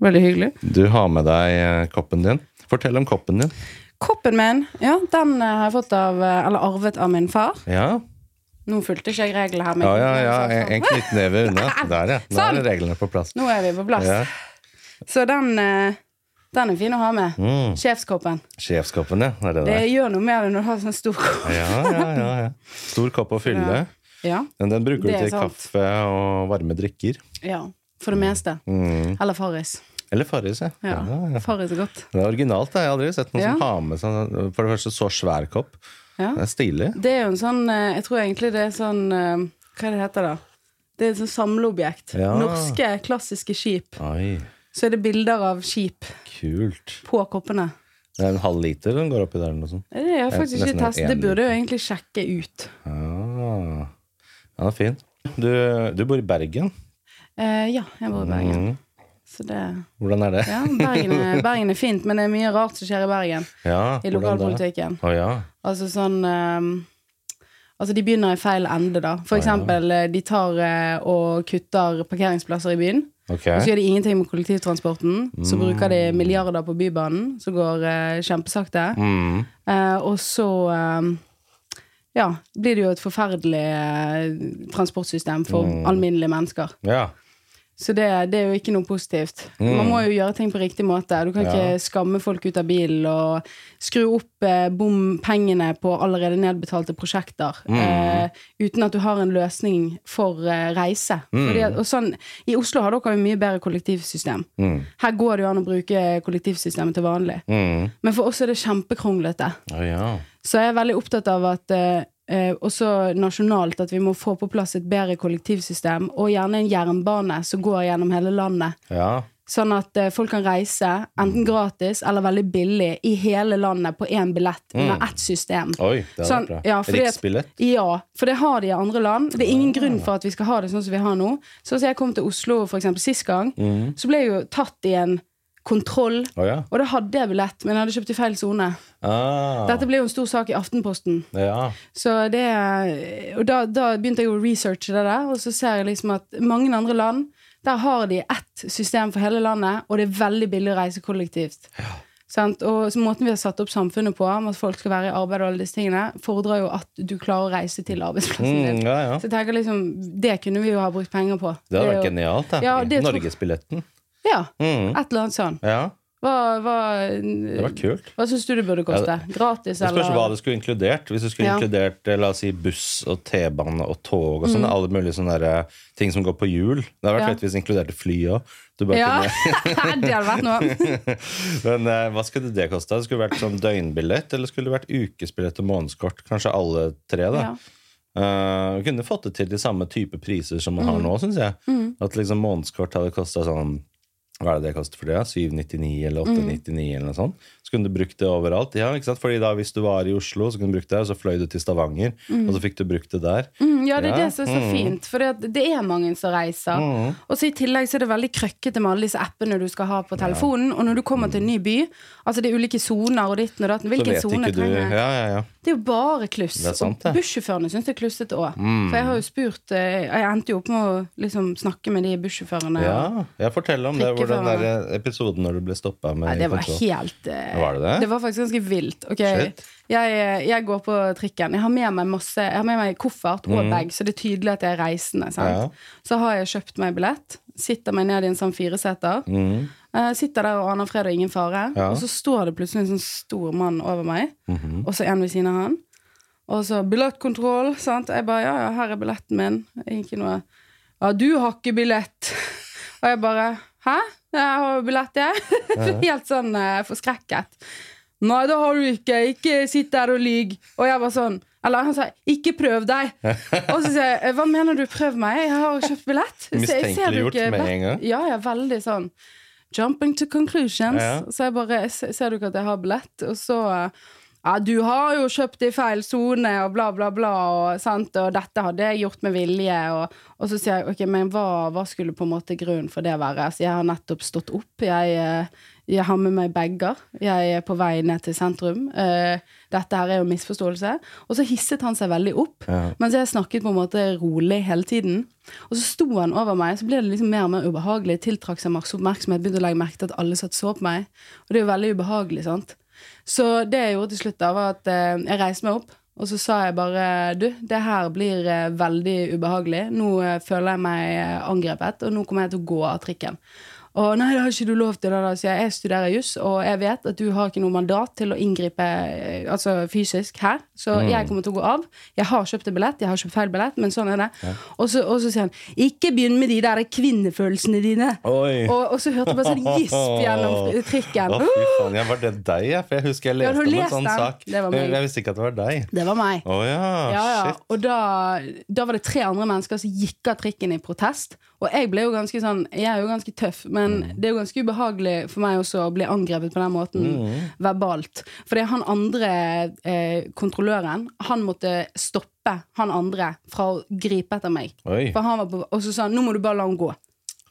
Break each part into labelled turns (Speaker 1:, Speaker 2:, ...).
Speaker 1: Veldig hyggelig.
Speaker 2: Du har med deg eh, koppen din. Fortell om koppen din.
Speaker 1: Koppen min, ja, den eh, har jeg fått av, eh, eller arvet av min far.
Speaker 2: Ja,
Speaker 1: Nå fulgte ikke jeg reglene her. men-
Speaker 2: ja, ja. ja. En, en knyttneve unna. Der, ja. Nå
Speaker 1: Sånn.
Speaker 2: er reglene på plass.
Speaker 1: Nå er vi på plass.
Speaker 2: Ja.
Speaker 1: Så den, den er fin å ha med.
Speaker 2: Mm.
Speaker 1: Sjefskoppen.
Speaker 2: Sjefskoppen, ja. Er det
Speaker 1: Det gjør noe med det når du har sånn stor kopp.
Speaker 2: Ja, ja, ja, ja. Stor kopp å fylle.
Speaker 1: Ja,
Speaker 2: Men den bruker du til
Speaker 1: sant.
Speaker 2: kaffe og varme drikker.
Speaker 1: ja. For det meste.
Speaker 2: Mm.
Speaker 1: Eller Farris.
Speaker 2: Eller Farris, ja.
Speaker 1: Ja,
Speaker 2: Ja, ja.
Speaker 1: Farris er godt.
Speaker 2: Det er originalt. Jeg har aldri sett noen
Speaker 1: Ja.
Speaker 2: som har med seg For det første så svær kopp.
Speaker 1: Ja.
Speaker 2: Det er stilig.
Speaker 1: Det er jo en sånn eh, Jeg tror egentlig det er sånn eh, Hva er det heter da? Det er et sånn samleobjekt.
Speaker 2: Ja.
Speaker 1: Norske klassiske skip.
Speaker 2: Oi,
Speaker 1: Så er det bilder av skip
Speaker 2: kult.
Speaker 1: på koppene.
Speaker 2: Det er en halv liter den går oppi der eller noe sånt.
Speaker 1: Det har faktisk ikke testet. Det burde jo egentlig sjekke ut.
Speaker 2: Ah. Ja, det er fin. Du, du bor i Bergen.
Speaker 1: Eh, ja, jeg bor i Bergen.
Speaker 2: Mm.
Speaker 1: Så det
Speaker 2: Hvordan er det?
Speaker 1: Ja, Bergen er, Bergen er fint, men det er mye rart som skjer i Bergen.
Speaker 2: Ja,
Speaker 1: I lokalpolitikken.
Speaker 2: Oh, ja.
Speaker 1: Altså sånn um, Altså, de begynner i feil ende, da. For
Speaker 2: oh,
Speaker 1: eksempel, eh, de tar uh, og kutter parkeringsplasser i byen.
Speaker 2: Okay.
Speaker 1: Og så gjør de ingenting med kollektivtransporten. Så
Speaker 2: Mm.
Speaker 1: bruker de milliarder på Bybanen, som går uh, kjempesakte.
Speaker 2: Mm.
Speaker 1: Uh, og så um, ja, blir det jo et forferdelig transportsystem for
Speaker 2: Mm.
Speaker 1: alminnelige mennesker.
Speaker 2: Ja.
Speaker 1: Så det, det er jo ikke noe positivt. Man må jo gjøre ting på riktig måte. Du kan
Speaker 2: Mm. Ja.
Speaker 1: ikke skamme folk ut av bilen og skru opp eh, bompengene på allerede nedbetalte prosjekter
Speaker 2: Mm.
Speaker 1: eh, uten at du har en løsning for eh, reise.
Speaker 2: Mm.
Speaker 1: Fordi og sånn, I Oslo har dere jo mye bedre kollektivsystem.
Speaker 2: Mm.
Speaker 1: Her går det jo an å bruke kollektivsystemet til vanlig.
Speaker 2: Mm.
Speaker 1: Men for oss er det kjempekronglete.
Speaker 2: Oh, ja.
Speaker 1: Så jeg er veldig opptatt av at eh, også nasjonalt at vi må få på plass et bedre kollektivsystem, og gjerne en jernbane som går gjennom hele landet.
Speaker 2: Ja.
Speaker 1: Sånn at eh, folk kan reise enten gratis eller veldig billig i hele landet på én billett under ett system.
Speaker 2: Oi, det
Speaker 1: Sånn,
Speaker 2: bra.
Speaker 1: ja,
Speaker 2: Riksbillett.
Speaker 1: Ja, for det har de i andre land. Det er ingen grunn for at vi skal ha det sånn som vi har nå. Sånn som jeg kom til Oslo for eksempel sist gang,
Speaker 2: Mm.
Speaker 1: så ble jeg jo tatt i en kontroll.
Speaker 2: Oh, ja.
Speaker 1: Og da hadde jeg billett, men jeg hadde kjøpt i feil sone.
Speaker 2: Ah.
Speaker 1: Dette ble jo en stor sak i Aftenposten.
Speaker 2: Ja.
Speaker 1: Så det, og da, da begynte jeg å researche det der, og så ser jeg liksom at mange andre land, der har de ett system for hele landet, og det er veldig billig å reise kollektivt. Sant? Og så måten vi har satt opp samfunnet på, med at folk skal være i arbeid og alle disse tingene, fordrer jo at du klarer å reise til arbeidsplassen
Speaker 2: Mm,
Speaker 1: din.
Speaker 2: ja, ja.
Speaker 1: Så jeg tenker liksom, det kunne vi jo ha brukt penger på.
Speaker 2: Det hadde vært genialt.
Speaker 1: Ja,
Speaker 2: Norgesbilletten.
Speaker 1: Ja,
Speaker 2: Mm.
Speaker 1: et eller annet sånt.
Speaker 2: Ja,
Speaker 1: Hva, hva,
Speaker 2: det var kult.
Speaker 1: hva syns du det burde koste? Gratis,
Speaker 2: Det spørs
Speaker 1: eller?
Speaker 2: hva det skulle inkludert. Hvis det skulle
Speaker 1: Ja.
Speaker 2: inkludert eh, la oss si, buss og T-bane og tog og
Speaker 1: Mm.
Speaker 2: sånn, alle mulige sånne der, eh, ting som går på hjul. Det hadde vært
Speaker 1: Ja.
Speaker 2: fett hvis det inkluderte fly òg.
Speaker 1: Ja, det hadde vært noe.
Speaker 2: Men eh, hva skulle det kosta? Det skulle vært sånn døgnbillett, eller skulle det vært ukesbillett og månedskort? Kanskje alle tre, da.
Speaker 1: Ja.
Speaker 2: Uh, vi kunne fått det til de samme type priser som man
Speaker 1: Mm.
Speaker 2: har nå, syns jeg. At liksom månedskort hadde kosta sånn hva er det det koster for det? 799 eller
Speaker 1: Mm.
Speaker 2: 899 eller noe sånt. Så kunne du brukt det overalt. Ja, ikke sant? Fordi da hvis du var i Oslo, så kunne du brukt det, og så fløy du til Stavanger, og så fikk du brukt det der.
Speaker 1: Mm, ja, det er
Speaker 2: Ja,
Speaker 1: det som er så
Speaker 2: mm.
Speaker 1: fint. For det, det er mange som reiser.
Speaker 2: Mm.
Speaker 1: Og så i tillegg så er det veldig krøkkete med alle disse appene du skal ha på telefonen. Og når du kommer til en ny by, altså det er ulike soner og ditten og datten. Hvilken sone trenger jeg?
Speaker 2: Ja, ja, ja.
Speaker 1: Det er jo bare kluss.
Speaker 2: Sant,
Speaker 1: og bussjåførene syns det er klussete òg.
Speaker 2: Mm.
Speaker 1: For jeg har jo spurt eh, Jeg endte jo opp med å liksom snakke med de bussjåførene.
Speaker 2: Ja, jeg forteller om det, hvor den der episoden når du ble stoppa med
Speaker 1: Nei, det var
Speaker 2: kontroll.
Speaker 1: helt eh,
Speaker 2: Var det det?
Speaker 1: Det var faktisk ganske vilt. Ok, jeg, jeg går på trikken. Jeg har med meg masse Jeg har med meg koffert og bag, så det er tydelig at jeg er reisende. Sant?
Speaker 2: Ja.
Speaker 1: Så har jeg kjøpt meg billett. Sitter meg ned i en sånn fireseter.
Speaker 2: Mm.
Speaker 1: Eh, sitter der og aner fred og ingen fare.
Speaker 2: Ja.
Speaker 1: Og så står det plutselig en sånn stor mann over meg,
Speaker 2: Mhm.
Speaker 1: og så en ved siden av han. Og så billettkontroll. Sant? Jeg bare ja, ja, her er billetten min. Ikke noe Ja, du har ikke billett. Og jeg bare Hæ? Jeg har billett, jeg. Helt sånn uh, forskrekket. Nei, det har du ikke. Ikke sitt der og lyg. Og jeg var sånn Eller han sa 'ikke prøv deg'. Og så sier jeg 'hva mener du, prøv meg'? Jeg har kjøpt billett.
Speaker 2: Mistenkeliggjort med en gang.
Speaker 1: Ja, ja, veldig sånn. Jumping to conclusions.
Speaker 2: Ja.
Speaker 1: Så jeg bare Ser du ikke at jeg har billett? Og så ja, du har jo kjøpt i feil sone, og bla, bla, bla, og, sant? og dette hadde jeg gjort med vilje. Og, og så sier jeg ok, men hva, hva skulle på en måte grunnen for det være? Så jeg har nettopp stått opp. Jeg, eh, jeg har med meg bager. Jeg er på vei ned til sentrum. Uh, dette her er jo misforståelse. Og så hisset han seg veldig opp,
Speaker 2: Ja.
Speaker 1: mens jeg snakket på en måte rolig hele tiden. Og så sto han over meg, så ble det liksom mer og mer ubehagelig. Tiltrakk seg masse oppmerksomhet, begynte å legge merke til at alle satt så på meg. Og det er jo veldig ubehagelig, sant. Så det jeg gjorde til slutt, da, var at uh, jeg reiste meg opp. Og så sa jeg bare du, det her blir eh, veldig ubehagelig. Nå føler jeg meg angrepet, og nå kommer jeg til å gå av trikken. Og nei, det har ikke du lov til. Da, sier jeg. Jeg studerer juss, og jeg vet at du har ikke noe mandat til å inngripe eh, altså fysisk her, så jeg kommer til å gå av. Jeg har kjøpt en billett, jeg har kjøpt feil billett, men sånn er det. Og, så, og så sier han ikke begynn med de der kvinnefølelsene dine. Og, og så hørte jeg bare sånn gisp gjennom trikken.
Speaker 2: Å, fy faen. Jeg var det deg, jeg? For jeg husker jeg leste
Speaker 1: ja,
Speaker 2: om en sånn
Speaker 1: den?
Speaker 2: sak. Jeg, jeg visste ikke at det var deg.
Speaker 1: Det var meg.
Speaker 2: Ja,
Speaker 1: Ja, ja.
Speaker 2: shit.
Speaker 1: Og da, da var det tre andre mennesker som gikk av trikken i protest. Og jeg ble jo ganske sånn Jeg er jo ganske tøff, men
Speaker 2: Mm.
Speaker 1: det er jo ganske ubehagelig for meg også å bli angrepet på den måten
Speaker 2: Mm.
Speaker 1: verbalt. Fordi han andre eh, kontrolløren, han måtte stoppe han andre fra å gripe etter meg.
Speaker 2: Oi,
Speaker 1: For han var på, og så sa han 'nå må du bare la ham gå'.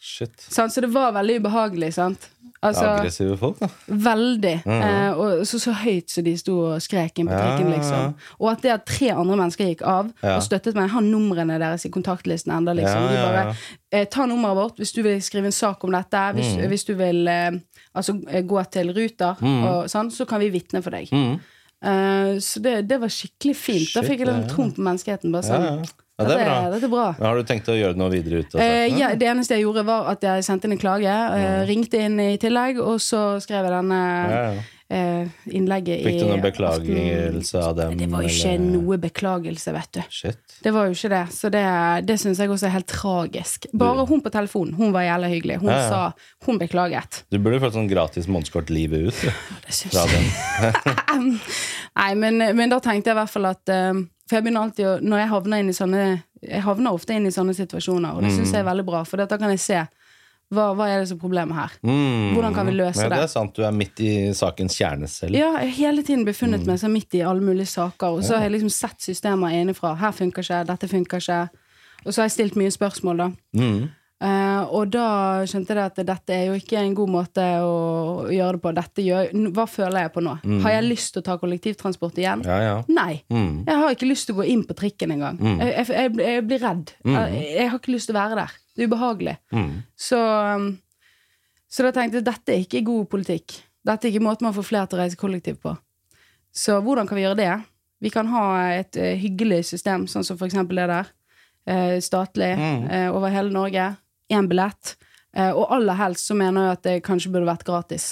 Speaker 2: shit.
Speaker 1: Så det var veldig ubehagelig. sant? Altså,
Speaker 2: Aggressive folk, da.
Speaker 1: Veldig. Eh, og så, så høyt som de sto og skrek inn på trikken,
Speaker 2: ja,
Speaker 1: liksom. Og at det at tre andre mennesker gikk av
Speaker 2: Ja.
Speaker 1: og støttet meg. Har numrene deres i kontaktlisten enda, liksom.
Speaker 2: Ja,
Speaker 1: De bare eh, Ta nummeret vårt hvis du vil skrive en sak om dette. Hvis,
Speaker 2: Mm.
Speaker 1: hvis du vil eh, altså, eh, gå til Ruter, og sånn, så kan vi vitne for deg.
Speaker 2: Mm.
Speaker 1: Eh, så det, det var skikkelig fint. da fikk jeg litt
Speaker 2: ja.
Speaker 1: tro på menneskeheten. Bare sånn,
Speaker 2: ja. det er bra.
Speaker 1: dette er bra.
Speaker 2: Har du tenkt å gjøre noe videre ut
Speaker 1: Eh, ja, det eneste jeg gjorde, var at jeg sendte inn en klage. eh, ringte inn i tillegg, og så skrev jeg denne
Speaker 2: Ja, ja.
Speaker 1: eh, innlegget
Speaker 2: Fikk du noen beklagelse av dem?
Speaker 1: Det var jo ikke
Speaker 2: eller?
Speaker 1: noe beklagelse, vet du.
Speaker 2: Shit.
Speaker 1: Det var jo ikke det. Så det, det syns jeg også er helt tragisk. Bare hun på telefonen, hun var jævlig hyggelig. Hun sa Hun beklaget.
Speaker 2: Du burde fått sånn gratis månedskort livet ut. du,
Speaker 1: Det syns jeg. Nei, men, men da tenkte jeg i hvert fall at eh, For jeg begynner alltid å Når jeg havner inn i sånne Jeg havner ofte inn i sånne situasjoner, og det syns jeg er veldig bra, for da kan jeg se hva, hva er det som er problemet her.
Speaker 2: Mm.
Speaker 1: Hvordan kan vi løse
Speaker 2: ja,
Speaker 1: det?
Speaker 2: Det er sant, du er midt i sakens kjerne selv.
Speaker 1: Ja, jeg har hele tiden
Speaker 2: Mm.
Speaker 1: befunnet meg så midt i alle mulige saker, og så har jeg liksom sett systemer innenfra. Her funker ikke, dette funker ikke. Og så har jeg stilt mye spørsmål, da.
Speaker 2: Mm.
Speaker 1: Eh, og da skjønte jeg at dette er jo ikke en god måte å gjøre det på. Gjør, hva føler jeg på nå? Har jeg lyst til å ta kollektivtransport igjen?
Speaker 2: Ja, ja.
Speaker 1: Nei.
Speaker 2: Mm.
Speaker 1: Jeg har ikke lyst til å gå inn på trikken engang. Mm. jeg, jeg, blir- jeg blir redd. Jeg, jeg har ikke lyst til å være der. Det er ubehagelig.
Speaker 2: Mm.
Speaker 1: Så, um, så da tenkte jeg dette er ikke god politikk. Dette er ikke måten man får flere til å reise kollektivt på. Så hvordan kan vi gjøre det? Vi kan ha et eh, hyggelig system, sånn som for eksempel det der. Uh, statlig eh, over hele Norge. Én billett. Eh, og aller helst så mener jeg at det kanskje burde vært gratis.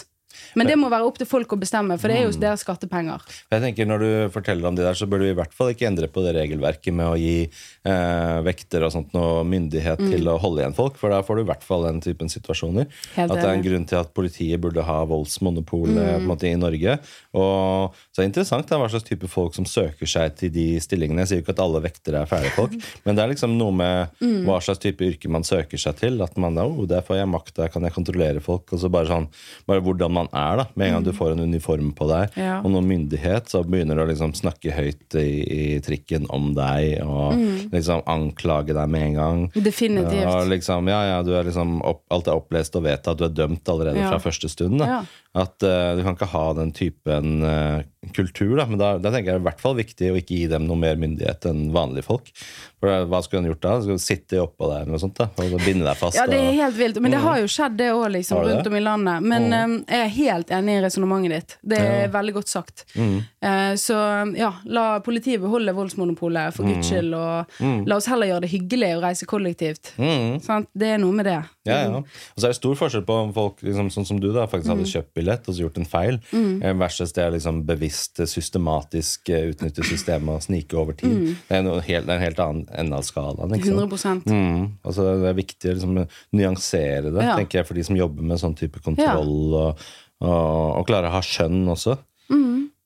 Speaker 1: Men det må være opp til folk å bestemme, for det er jo deres skattepenger.
Speaker 2: Jeg tenker Når du forteller om de der, så bør du i hvert fall ikke endre på det regelverket med å gi eh, vekter og sånt noe myndighet
Speaker 1: Mm.
Speaker 2: til å holde igjen folk, for da får du i hvert fall den typen situasjoner.
Speaker 1: Helt
Speaker 2: at det er en grunn til at politiet burde ha voldsmonopol eh,
Speaker 1: Mm.
Speaker 2: i Norge. Og så er det interessant da, hva slags type folk som søker seg til de stillingene. Jeg sier jo ikke at alle vektere er fæle folk, men det er liksom noe med
Speaker 1: Mm.
Speaker 2: hva slags type yrke man søker seg til. At man oh, der får jeg makt, der kan jeg kontrollere folk. Og så bare sånn, bare hvordan man er, da. Med en gang du får en uniform på deg,
Speaker 1: Mm. Ja.
Speaker 2: og noen myndighet, så begynner du å liksom snakke høyt i, i trikken om deg, og
Speaker 1: Mm.
Speaker 2: liksom anklage deg med en gang.
Speaker 1: Definitivt.
Speaker 2: Ja, liksom, ja, ja, du er liksom opp, alt er opplest og vedtatt, du er dømt allerede
Speaker 1: Ja.
Speaker 2: fra første stund. Da.
Speaker 1: Ja.
Speaker 2: At uh, Du kan ikke ha den typen uh, kultur. Da. Men da, da tenker jeg det er i hvert fall viktig å ikke gi dem noe mer myndighet enn vanlige folk. For eh, Hva skulle hun gjort da? Skulle sitte oppå der eller noe sånt? da? Og så binde deg fast?
Speaker 1: Ja, det er helt vilt. Men det har jo skjedd, det òg, liksom, rundt
Speaker 2: det?
Speaker 1: om i landet. Men eh, jeg er helt enig i resonnementet ditt. Det er veldig godt sagt.
Speaker 2: Mm.
Speaker 1: Uh, så ja, la politiet beholde voldsmonopolet, for guds skyld, og la oss heller gjøre det hyggelig å reise kollektivt.
Speaker 2: Mm.
Speaker 1: Sant? Det er noe med det.
Speaker 2: Ja, ja. Og så er det stor forskjell på om folk liksom, sånn som du da, faktisk hadde kjøpt billett og så gjort en feil, mm. versus det er liksom bevisst, eh, systematisk eh, utnytte systemet og snike over tid. Det, er helt, det er en helt annen ende av skalaen. Ikke sant?
Speaker 1: 100
Speaker 2: Mm. Altså, det er viktig å liksom, nyansere det,
Speaker 1: Ja.
Speaker 2: tenker jeg, for de som jobber med sånn type kontroll, og, og, og klare å ha skjønn også.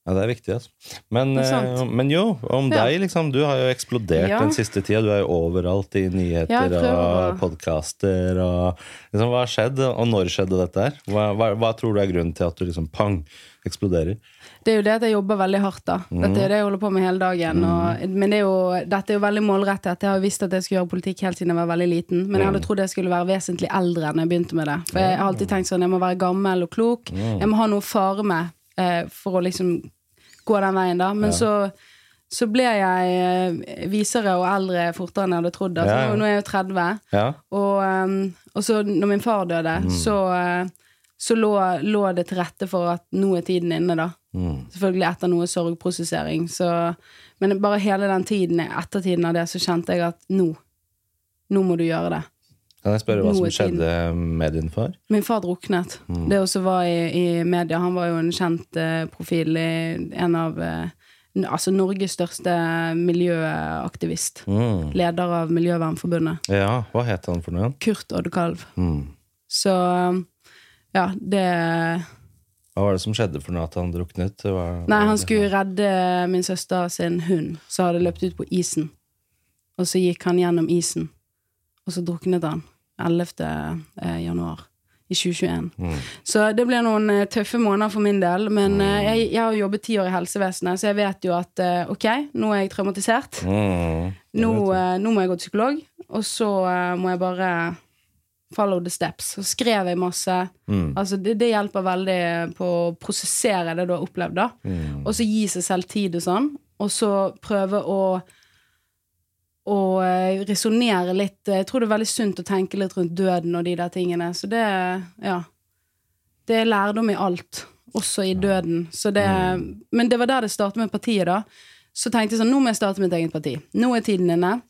Speaker 2: Ja, det er viktig, altså. Men, eh, men jo, om
Speaker 1: Ja.
Speaker 2: deg, liksom. Du har jo eksplodert
Speaker 1: Ja.
Speaker 2: den siste tida. Du er jo overalt i nyheter og podkaster og liksom, Hva har skjedd, og når skjedde dette her? Hva, hva, hva tror du er grunnen til at du liksom pang, eksploderer?
Speaker 1: Det er jo det at jeg jobber veldig hardt, da. Dette er jo det jeg holder på med hele dagen. Og, men det er jo, dette er jo veldig målrettet. Jeg har visst at jeg skulle gjøre politikk helt siden jeg var veldig liten. Men jeg hadde trodd jeg skulle være vesentlig eldre enn jeg begynte med det. For jeg har alltid tenkt sånn, jeg må være gammel og klok. Jeg må ha noe å fare med eh, for å liksom gå den veien, da. Men så så ble jeg eh, visere og eldre fortere enn jeg hadde trodd. Altså,
Speaker 2: Ja, ja.
Speaker 1: nå, er jeg jo 30.
Speaker 2: Ja?
Speaker 1: Og, um, og så når min far døde, så, uh, så lå, lå det til rette for at nå er tiden inne, da.
Speaker 2: Mm.
Speaker 1: Selvfølgelig etter noe sorgprosessering. Så, men bare hele den tiden, ettertiden av det, så kjente jeg at nå, nå må du gjøre det.
Speaker 2: Kan jeg spørre hva som
Speaker 1: tiden.
Speaker 2: skjedde med din far?
Speaker 1: Min far druknet. Det også var i, i media. Han var jo en kjent uh, profil i en av uh, Altså Norges største miljøaktivist.
Speaker 2: Mm.
Speaker 1: Leder av Miljøvernforbundet.
Speaker 2: Ja, hva het han for noe?
Speaker 1: Kurt Oddekalv.
Speaker 2: Mm.
Speaker 1: Så um, ja, det
Speaker 2: Hva var det som skjedde for noe at han druknet? Var-
Speaker 1: Nei, han skulle redde min søster sin hund, som hadde løpt ut på isen. Og så gikk han gjennom isen, og så druknet han 11. eh, januar i 2021.
Speaker 2: Mm.
Speaker 1: Så det ble noen eh, tøffe måneder for min del, men mm. jeg, jeg har jobbet ti år i helsevesenet, så jeg vet jo at eh, ok, nå er jeg traumatisert.
Speaker 2: Mm.
Speaker 1: Nå, eh, nå må jeg gå til psykolog, og så eh, må jeg bare follow the steps. Så skrev jeg masse.
Speaker 2: Mm.
Speaker 1: Altså det, det hjelper veldig på å prosessere det du har opplevd, da.
Speaker 2: Mm.
Speaker 1: Og så gi seg selv tid og sånn. Og så prøve å å eh, resonnere litt Jeg tror det er veldig sunt å tenke litt rundt døden og de der tingene. Så det Ja. Det er lærdom i alt, også i døden. Så det Men det var der det startet med partiet, da. Så tenkte jeg sånn Nå må jeg starte mitt eget parti. Nå er tiden inne.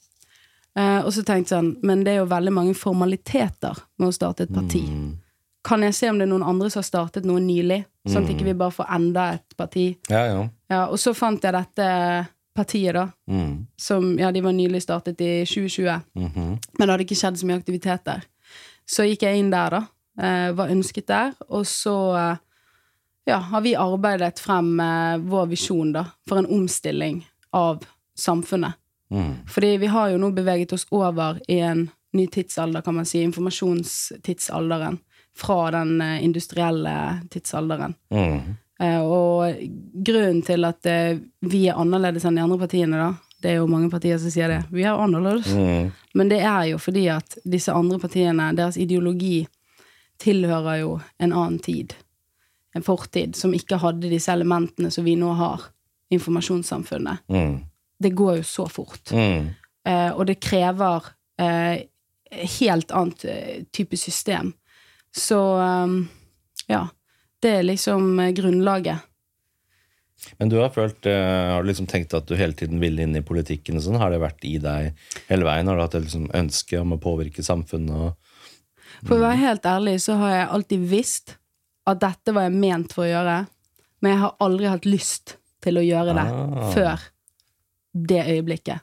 Speaker 1: Uh, og så tenkte jeg sånn Men det er jo veldig mange formaliteter med å starte et parti.
Speaker 2: Mm.
Speaker 1: Kan jeg se om det er noen andre som har startet noe nylig? Sånn at ikke vi bare får enda et parti.
Speaker 2: Ja, ja.
Speaker 1: Ja, og så fant jeg dette partiet, da.
Speaker 2: Mm.
Speaker 1: Som, ja, de var nylig startet i 2020.
Speaker 2: Mhm.
Speaker 1: Men det hadde ikke skjedd så mye aktivitet der. Så gikk jeg inn der, da. Eh, var ønsket der. Og så eh, ja, har vi arbeidet frem eh, vår visjon, da. For en omstilling av samfunnet.
Speaker 2: Mm.
Speaker 1: Fordi vi har jo nå beveget oss over i en ny tidsalder, kan man si. Informasjonstidsalderen. Fra den eh, industrielle tidsalderen.
Speaker 2: Mm.
Speaker 1: Eh, og grunnen til at eh, vi er annerledes enn de andre partiene, da Det er jo mange partier som sier det. Vi er annerledes.
Speaker 2: Mm.
Speaker 1: Men det er jo fordi at disse andre partiene, deres ideologi, tilhører jo en annen tid. En fortid som ikke hadde disse elementene som vi nå har. Informasjonssamfunnet.
Speaker 2: Mm.
Speaker 1: Det går jo så fort.
Speaker 2: Mm.
Speaker 1: Eh, og det krever eh, helt annet eh, type system. Så um, ja. Det er liksom eh, grunnlaget.
Speaker 2: Men du har følt, eh, har du liksom tenkt at du hele tiden ville inn i politikken? og sånn? Har det vært i deg hele veien? Har du hatt et liksom ønske om å påvirke samfunnet?
Speaker 1: For å være helt ærlig så har jeg alltid visst at dette var jeg ment for å gjøre, men jeg har aldri hatt lyst til å gjøre det
Speaker 2: Ah.
Speaker 1: før det øyeblikket.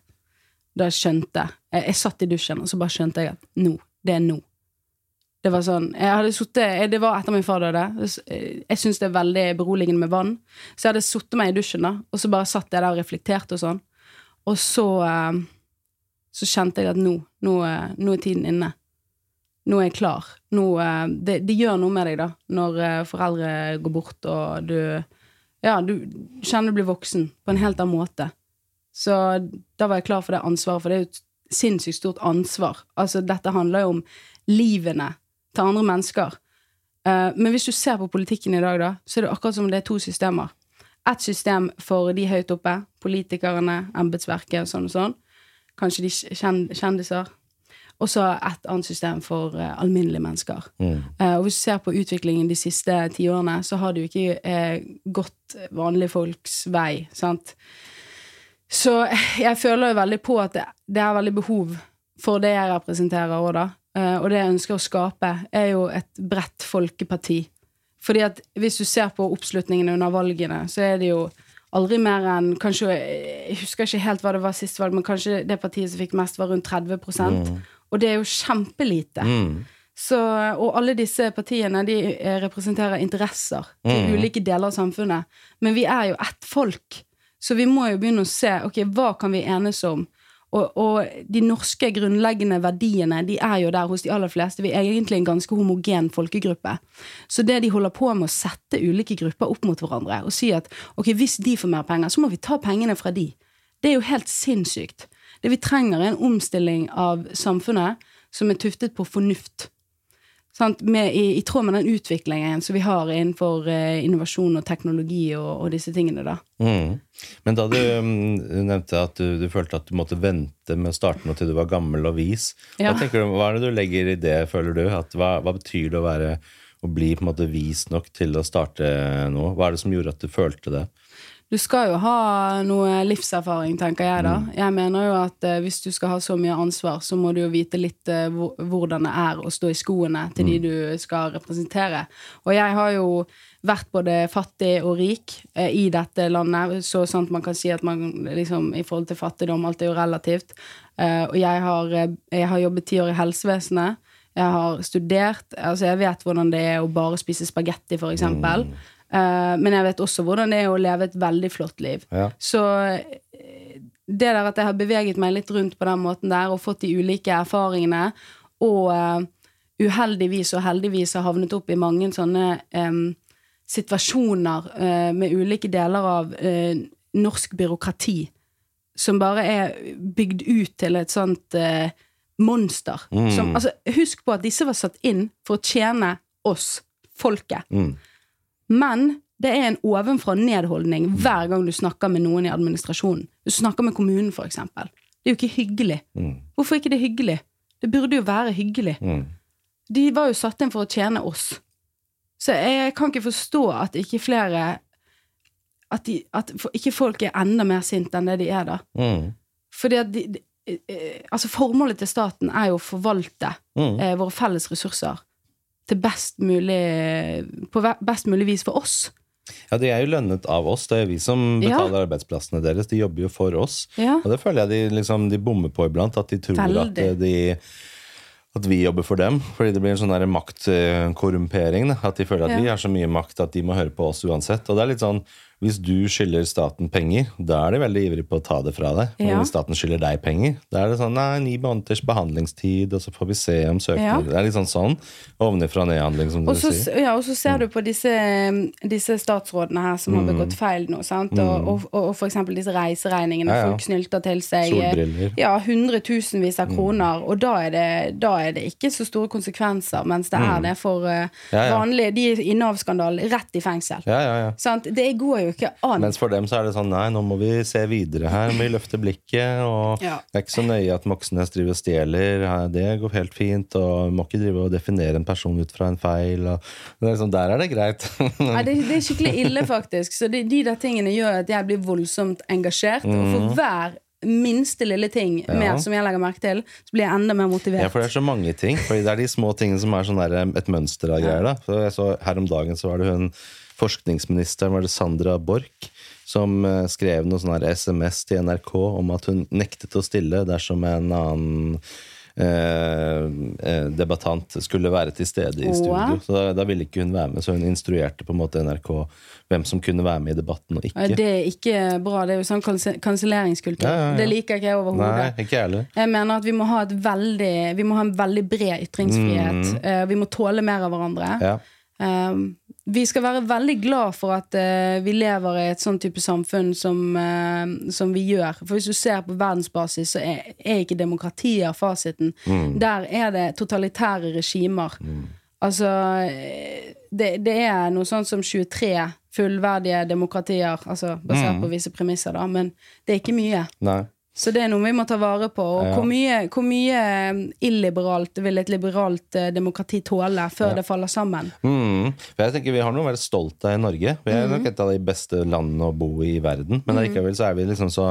Speaker 1: Da jeg skjønte jeg, jeg satt i dusjen, og så bare skjønte jeg at nå. Det er nå. Det var sånn jeg hadde suttet, Det var etter min far døde. Jeg syns det er veldig beroligende med vann. Så jeg hadde sittet meg i dusjen, da, og så bare satt jeg der og reflekterte og sånn. Og så eh, Så kjente jeg at nå, nå, eh, nå er tiden inne. Nå er jeg klar. Nå, eh, det, det gjør noe med deg, da, når eh, foreldre går bort, og du Ja, du kjenner du blir voksen på en helt annen måte. Så da var jeg klar for det ansvaret, for det er jo et sinnssykt stort ansvar. Altså, dette handler jo om livene til andre mennesker. Eh, men hvis du ser på politikken i dag, da, så er det akkurat som det er to systemer. Ett system for de høyt oppe, politikerne, embetsverket, sånn og sånn. Kanskje de kjendiser. Og så et annet system for eh, alminnelige mennesker.
Speaker 2: Mm.
Speaker 1: Eh, og hvis du ser på utviklingen de siste tiårene, så har det jo ikke gått vanlige folks vei, sant. Så jeg føler jo veldig på at det, det er veldig behov for det jeg representerer òg, da. Eh, og det jeg ønsker å skape, er jo et bredt folkeparti. Fordi at hvis du ser på oppslutningen under valgene, så er det jo aldri mer enn kanskje, Jeg husker ikke helt hva det var sist valg, men kanskje det partiet som fikk mest, var rundt 30 mm. Og det er jo kjempelite.
Speaker 2: Mm.
Speaker 1: Så, og alle disse partiene de eh, representerer interesser til ulike deler av samfunnet. Men vi er jo ett folk, så vi må jo begynne å se ok, hva kan vi enes om. Og, og de norske grunnleggende verdiene de er jo der hos de aller fleste. Vi er egentlig en ganske homogen folkegruppe. Så det de holder på med å sette ulike grupper opp mot hverandre og si at ok, hvis de får mer penger, så må vi ta pengene fra de. Det er jo helt sinnssykt. Det vi trenger, er en omstilling av samfunnet som er tuftet på fornuft. Sant? Med, i, I tråd med den utviklingen som vi har innenfor eh, innovasjon og teknologi og, og disse tingene. da.
Speaker 2: Mm. Men da du mm, nevnte at du, du følte at du måtte vente med å starte noe til du var gammel og vis,
Speaker 1: Ja.
Speaker 2: hva, du, hva er det du legger i det, føler du? At, hva, hva betyr det å være å bli på en måte vis nok til å starte noe? Hva er det som gjorde at du følte det?
Speaker 1: Du skal jo ha noe livserfaring, tenker jeg da. Jeg mener jo at eh, hvis du skal ha så mye ansvar, så må du jo vite litt eh, hvor, hvordan det er å stå i skoene til de du skal representere. Og jeg har jo vært både fattig og rik eh, i dette landet, så sant man kan si at man liksom i forhold til fattigdom, alt er jo relativt. Eh, og jeg har, eh, jeg har jobbet ti år i helsevesenet. Jeg har studert, altså jeg vet hvordan det er å bare spise spagetti. Eh, men jeg vet også hvordan det er å leve et veldig flott liv.
Speaker 2: Ja.
Speaker 1: Så eh, det der at jeg har beveget meg litt rundt på den måten der, og fått de ulike erfaringene, og eh, uheldigvis og heldigvis har havnet opp i mange sånne um, situasjoner uh, med ulike deler av uh, norsk byråkrati som bare er bygd ut til et sånt uh, monster.
Speaker 2: Mm.
Speaker 1: Som, altså, husk på at disse var satt inn for å tjene oss, folket.
Speaker 2: Mm.
Speaker 1: Men det er en ovenfra og ned-holdning hver gang du snakker med noen i administrasjonen. Du snakker med kommunen, for eksempel. Det er jo ikke hyggelig.
Speaker 2: Mm.
Speaker 1: Hvorfor er ikke det hyggelig? Det burde jo være hyggelig.
Speaker 2: Mm.
Speaker 1: De var jo satt inn for å tjene oss. Så jeg kan ikke forstå at ikke flere At, de, at ikke folk er enda mer sinte enn det de er, da.
Speaker 2: Mm.
Speaker 1: Fordi at de, de, eh, altså Formålet til staten er jo å forvalte
Speaker 2: Mm.
Speaker 1: eh, våre felles ressurser til best mulig på best mulig vis for oss.
Speaker 2: Ja, de er jo lønnet av oss. Det er vi som
Speaker 1: Ja.
Speaker 2: betaler arbeidsplassene deres. De jobber jo for oss.
Speaker 1: Ja.
Speaker 2: Og det føler jeg de, liksom, de bommer på iblant. At de tror at de at vi jobber for dem. Fordi det blir en sånn maktkorrumpering. At de føler at
Speaker 1: Ja.
Speaker 2: vi har så mye makt at de må høre på oss uansett. Og det er litt sånn hvis du skylder staten penger, da er de veldig ivrige på å ta det fra deg. Men
Speaker 1: Ja.
Speaker 2: hvis staten skylder deg penger, da er det sånn nei, ni måneders behandlingstid, og så får vi se om søknader
Speaker 1: Ja.
Speaker 2: Det er litt sånn sånn. Ovenifra og ned-handling, som
Speaker 1: du
Speaker 2: sier.
Speaker 1: ja, og så ser du på disse, disse statsrådene her som har begått feil nå, sant? Og, og, og for eksempel disse reiseregningene.
Speaker 2: Ja, ja.
Speaker 1: Folk snylter til seg
Speaker 2: Solbriller.
Speaker 1: ja, hundretusenvis av kroner, og da er, det, da er det ikke så store konsekvenser, mens det er det for
Speaker 2: uh,
Speaker 1: vanlige De i Nav-skandalen, rett i fengsel.
Speaker 2: Ja, ja, ja.
Speaker 1: Sant? Det går jo ikke an.
Speaker 2: Mens for dem så er det sånn nei, nå må vi se videre her, vi løfter blikket. Og
Speaker 1: Ja.
Speaker 2: det er ikke så nøye at Moxnes driver og stjeler, det går helt fint. Og vi må ikke drive og definere en person ut fra en feil. Og det er liksom, der er det greit.
Speaker 1: Nei, det, det er skikkelig ille, faktisk. Så de, de der tingene gjør at jeg blir voldsomt engasjert. Og
Speaker 2: Mhm.
Speaker 1: for hver minste lille ting mer som jeg legger merke til, så blir jeg enda mer motivert.
Speaker 2: Ja, for det er så mange ting. Fordi det er de små tingene som er sånn et mønster av greier. da. Så jeg så Her om dagen så var det hun forskningsministeren, var det Sandra Borch, som eh, skrev noe sånn her SMS til NRK om at hun nektet å stille dersom en annen eh, eh, debattant skulle være til stede i studio. Så da, da ville ikke hun være med, så hun instruerte på en måte NRK hvem som kunne være med i debatten og ikke.
Speaker 1: Det er ikke bra. Det er jo sånn kanse- kanselleringskultur.
Speaker 2: Ja, ja, ja.
Speaker 1: Det liker ikke jeg overhodet.
Speaker 2: ikke jeg
Speaker 1: mener at vi må ha et veldig Vi må ha en veldig bred ytringsfrihet. Mm. vi må tåle mer av hverandre.
Speaker 2: Ja.
Speaker 1: Um, vi skal være veldig glad for at uh, vi lever i et sånn type samfunn som, uh, som vi gjør. For hvis du ser på verdensbasis, så er, er ikke demokratier fasiten.
Speaker 2: Mm.
Speaker 1: Der er det totalitære regimer. Altså eh, det, det er noe sånt som 23 fullverdige demokratier, altså basert
Speaker 2: Mm.
Speaker 1: på visse premisser, da, men det er ikke mye.
Speaker 2: Nei.
Speaker 1: Så det er noe vi må ta vare på. Og
Speaker 2: Ja.
Speaker 1: hvor, mye, hvor mye eh, illiberalt vil et liberalt eh, demokrati tåle før det faller sammen?
Speaker 2: Mm. Jeg tenker Vi har noe å være stolt av i Norge. Vi er nok et av de beste landene å bo i i verden. Men allikevel så er vi liksom så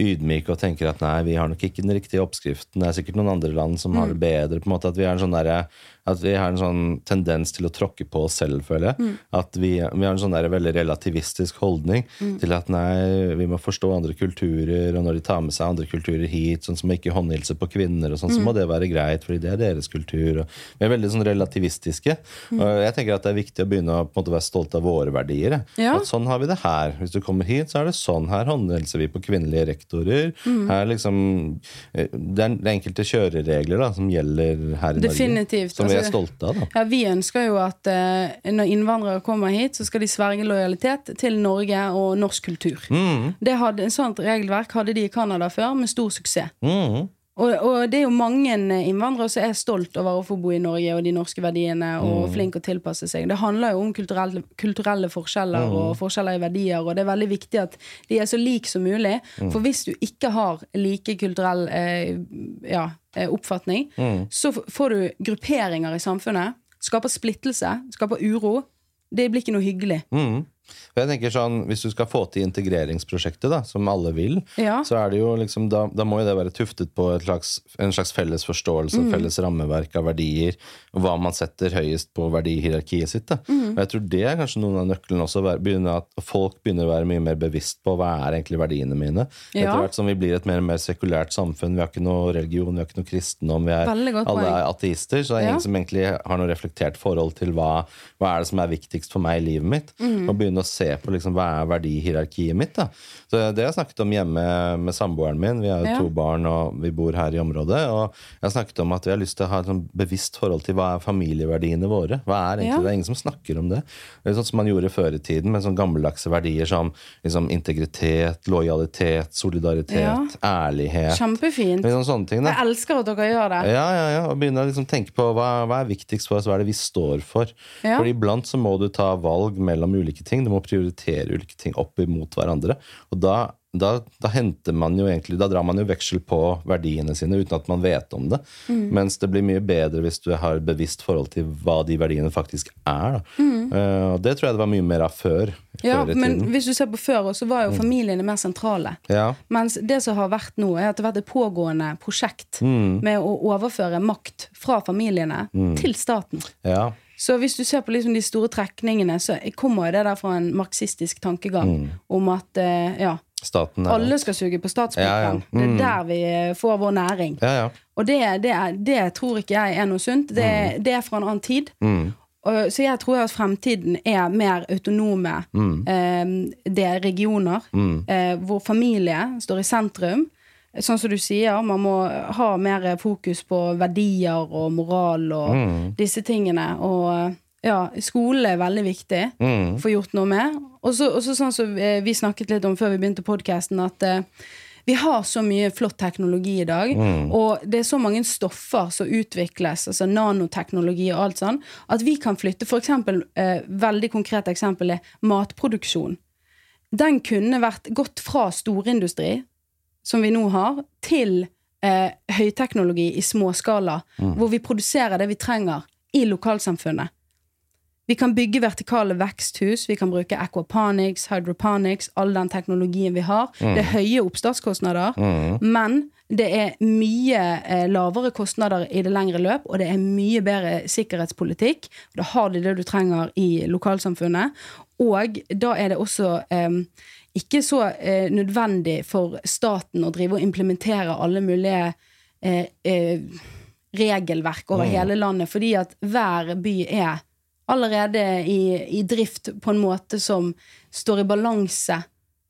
Speaker 2: ydmyke og tenker at nei, vi har nok ikke den riktige oppskriften. Det er sikkert noen andre land som har det bedre. på en måte At vi er en sånn derre at vi har en sånn tendens til å tråkke på oss selv, føler jeg.
Speaker 1: Mm.
Speaker 2: At vi, vi har en sånn der veldig relativistisk holdning
Speaker 1: Mm.
Speaker 2: til at nei, vi må forstå andre kulturer, og når de tar med seg andre kulturer hit, sånn som å ikke håndhilse på kvinner, og sånn, så
Speaker 1: Mm.
Speaker 2: må det være greit, fordi det er deres kultur. Og vi er veldig sånn relativistiske.
Speaker 1: Mm.
Speaker 2: Og jeg tenker at det er viktig å begynne å på en måte være stolt av våre verdier.
Speaker 1: Ja.
Speaker 2: At sånn har vi det her. Hvis du kommer hit, så er det sånn. Her håndhilser vi på kvinnelige rektorer.
Speaker 1: Mm.
Speaker 2: Her liksom eh, Det er enkelte kjøreregler da, som gjelder her i
Speaker 1: Definitivt,
Speaker 2: Norge. Som vi er stolte av. da.
Speaker 1: Ja, Vi ønsker jo at uh, når innvandrere kommer hit, så skal de sverge lojalitet til Norge og norsk kultur.
Speaker 2: Mm.
Speaker 1: Det hadde, en sånt regelverk hadde de i Canada før, med stor suksess.
Speaker 2: Mm.
Speaker 1: Og, og det er jo mange innvandrere som er stolt over å få bo i Norge og de norske verdiene, og flink å tilpasse seg. Det handler jo om kulturelle, kulturelle forskjeller og forskjeller i verdier, og det er veldig viktig at de er så like som mulig. For hvis du ikke har like kulturell eh, ja, eh, oppfatning, så får du grupperinger i samfunnet. Skaper splittelse, skaper uro. Det blir ikke noe hyggelig.
Speaker 2: For jeg tenker sånn, Hvis du skal få til integreringsprosjektet, da, som alle vil,
Speaker 1: Ja.
Speaker 2: så er det jo liksom, da, da må jo det være tuftet på et slags, en slags felles forståelse
Speaker 1: Mm.
Speaker 2: felles rammeverk av verdier, og hva man setter høyest på verdihierarkiet sitt. Da.
Speaker 1: Mm.
Speaker 2: Og jeg tror det er kanskje noen av nøklene også, begynner at folk begynner å være mye mer bevisst på hva er egentlig verdiene mine.
Speaker 1: Ja.
Speaker 2: Etter hvert som vi blir et mer og mer sekulært samfunn, vi har ikke noe religion, vi har ikke noe kristendom, vi er, alle er ateister, så det er
Speaker 1: Ja.
Speaker 2: ingen som egentlig har noe reflektert forhold til hva, hva er det som er viktigst for meg i livet mitt.
Speaker 1: Mm.
Speaker 2: Og begynne å se på liksom, hva er verdihierarkiet mitt. Da. Så Det har jeg snakket om hjemme med samboeren min. Vi har jo
Speaker 1: Ja.
Speaker 2: to barn og vi bor her i området. Og jeg har snakket om at vi har lyst til å ha et sånn bevisst forhold til hva er familieverdiene våre. Hva er egentlig
Speaker 1: Ja.
Speaker 2: Det er ingen som snakker om det. Det er sånn som man gjorde før i tiden med sånn gammeldagse verdier som liksom, integritet, lojalitet, solidaritet,
Speaker 1: Ja.
Speaker 2: ærlighet.
Speaker 1: Kjempefint.
Speaker 2: Liksom sånne ting. Da.
Speaker 1: Jeg elsker at dere gjør det.
Speaker 2: Ja, ja, ja, og begynne å liksom tenke på hva, hva er viktigst for oss, hva er det vi står for.
Speaker 1: Ja.
Speaker 2: For iblant så må du ta valg mellom ulike ting. Du må prioritere ulike ting opp imot hverandre. Og da, da, da henter man jo egentlig Da drar man jo veksel på verdiene sine uten at man vet om det.
Speaker 1: Mm.
Speaker 2: Mens det blir mye bedre hvis du har et bevisst forhold til hva de verdiene faktisk er. Da. Uh, og det tror jeg det var mye mer av før.
Speaker 1: Mm. Ja,
Speaker 2: før
Speaker 1: men hvis du ser på før, så var jo familiene mer sentrale.
Speaker 2: Ja.
Speaker 1: Mens det som har vært nå, er at det har vært et pågående prosjekt
Speaker 2: Mm.
Speaker 1: med å overføre makt fra familiene til staten.
Speaker 2: ja.
Speaker 1: Så hvis du ser på liksom de store trekningene, så kommer det der fra en marxistisk tankegang om at eh, ja,
Speaker 2: Staten
Speaker 1: alle skal suge på statspikken.
Speaker 2: Ja, ja.
Speaker 1: Det er der vi eh, får vår næring.
Speaker 2: Ja, ja.
Speaker 1: Og det, det, er, det tror ikke jeg er noe sunt. Det, det er fra en annen tid. Og, så jeg tror at fremtiden er mer autonome eh, det er regioner, eh, hvor familie står i sentrum. Sånn som du sier, man må ha mer fokus på verdier og moral og disse tingene. Og ja, skole er veldig viktig. Få gjort noe med. Og så sånn som eh, vi snakket litt om før vi begynte podkasten, at uh, vi har så mye flott teknologi i dag, og det er så mange stoffer som utvikles, altså nanoteknologi og alt sånn, at vi kan flytte for eksempel, eh, veldig konkret eksempel er matproduksjon. Den kunne vært gått fra storindustri, som vi nå har, til eh, høyteknologi i småskala, hvor vi produserer det vi trenger i lokalsamfunnet. Vi kan bygge vertikale veksthus, vi kan bruke aquaponics, hydroponics, all den teknologien vi har. Det er høye oppstartskostnader, men det er mye eh, lavere kostnader i det lengre løp, og det er mye bedre sikkerhetspolitikk. Da har de det du trenger i lokalsamfunnet. Og da er det også eh, ikke så eh, nødvendig for staten å drive og implementere alle mulige eh, eh, regelverk over hele landet, fordi at hver by er allerede i, i drift på en måte som står i balanse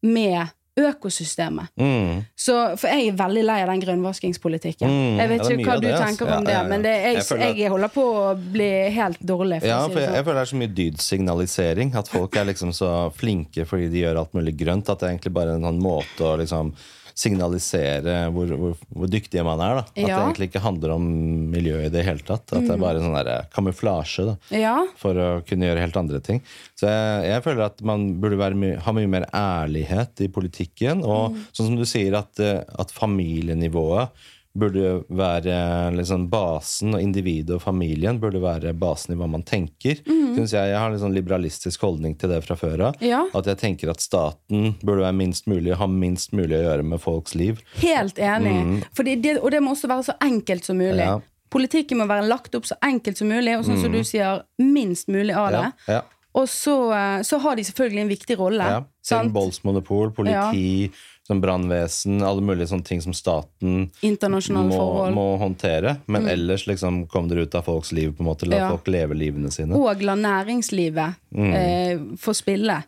Speaker 1: med økosystemet.
Speaker 2: Mm.
Speaker 1: Så, for jeg er veldig lei av den grønnvaskingspolitikken.
Speaker 2: Mm,
Speaker 1: jeg vet
Speaker 2: ja,
Speaker 1: ikke hva du
Speaker 2: det, ass.
Speaker 1: tenker
Speaker 2: Ja,
Speaker 1: om det,
Speaker 2: ja, ja.
Speaker 1: men det, jeg,
Speaker 2: Jeg
Speaker 1: jeg, holder på å bli helt dårlig. For
Speaker 2: Ja, for jeg,
Speaker 1: sånn.
Speaker 2: jeg føler det er så mye dydsignalisering. At folk er liksom så flinke fordi de gjør alt mulig grønt. At det er egentlig bare en sånn måte å liksom signalisere hvor, hvor, hvor dyktige man er. Da. At det egentlig ikke handler om miljøet i det hele tatt. At det er bare sånn der kamuflasje da,
Speaker 1: Ja,
Speaker 2: for å kunne gjøre helt andre ting. Så jeg, jeg føler at man burde være my ha mye mer ærlighet i politikken. Og sånn som du sier, at, eh, at familienivået burde være liksom basen, og individet og familien burde være basen i hva man tenker. Synes jeg, jeg har en sånn liberalistisk holdning til det fra før av.
Speaker 1: Ja.
Speaker 2: At jeg tenker at staten burde være minst mulig, ha minst mulig å gjøre med folks liv.
Speaker 1: helt enig. Fordi det, og det må også være så enkelt som mulig.
Speaker 2: Ja.
Speaker 1: Politikken må være lagt opp så enkelt som mulig, og sånn som du sier, minst mulig av det.
Speaker 2: Ja, ja.
Speaker 1: Og så, eh, så har de selvfølgelig en viktig rolle.
Speaker 2: Ja. Voldsmonopol, politi, ja. brannvesen, alle mulige sånne ting som staten må.
Speaker 1: Mm.
Speaker 2: må håndtere. Men ellers liksom kom dere ut av folks liv, på en måte. La
Speaker 1: Ja.
Speaker 2: folk leve livene sine.
Speaker 1: Og la næringslivet
Speaker 2: Mm.
Speaker 1: eh, få spille.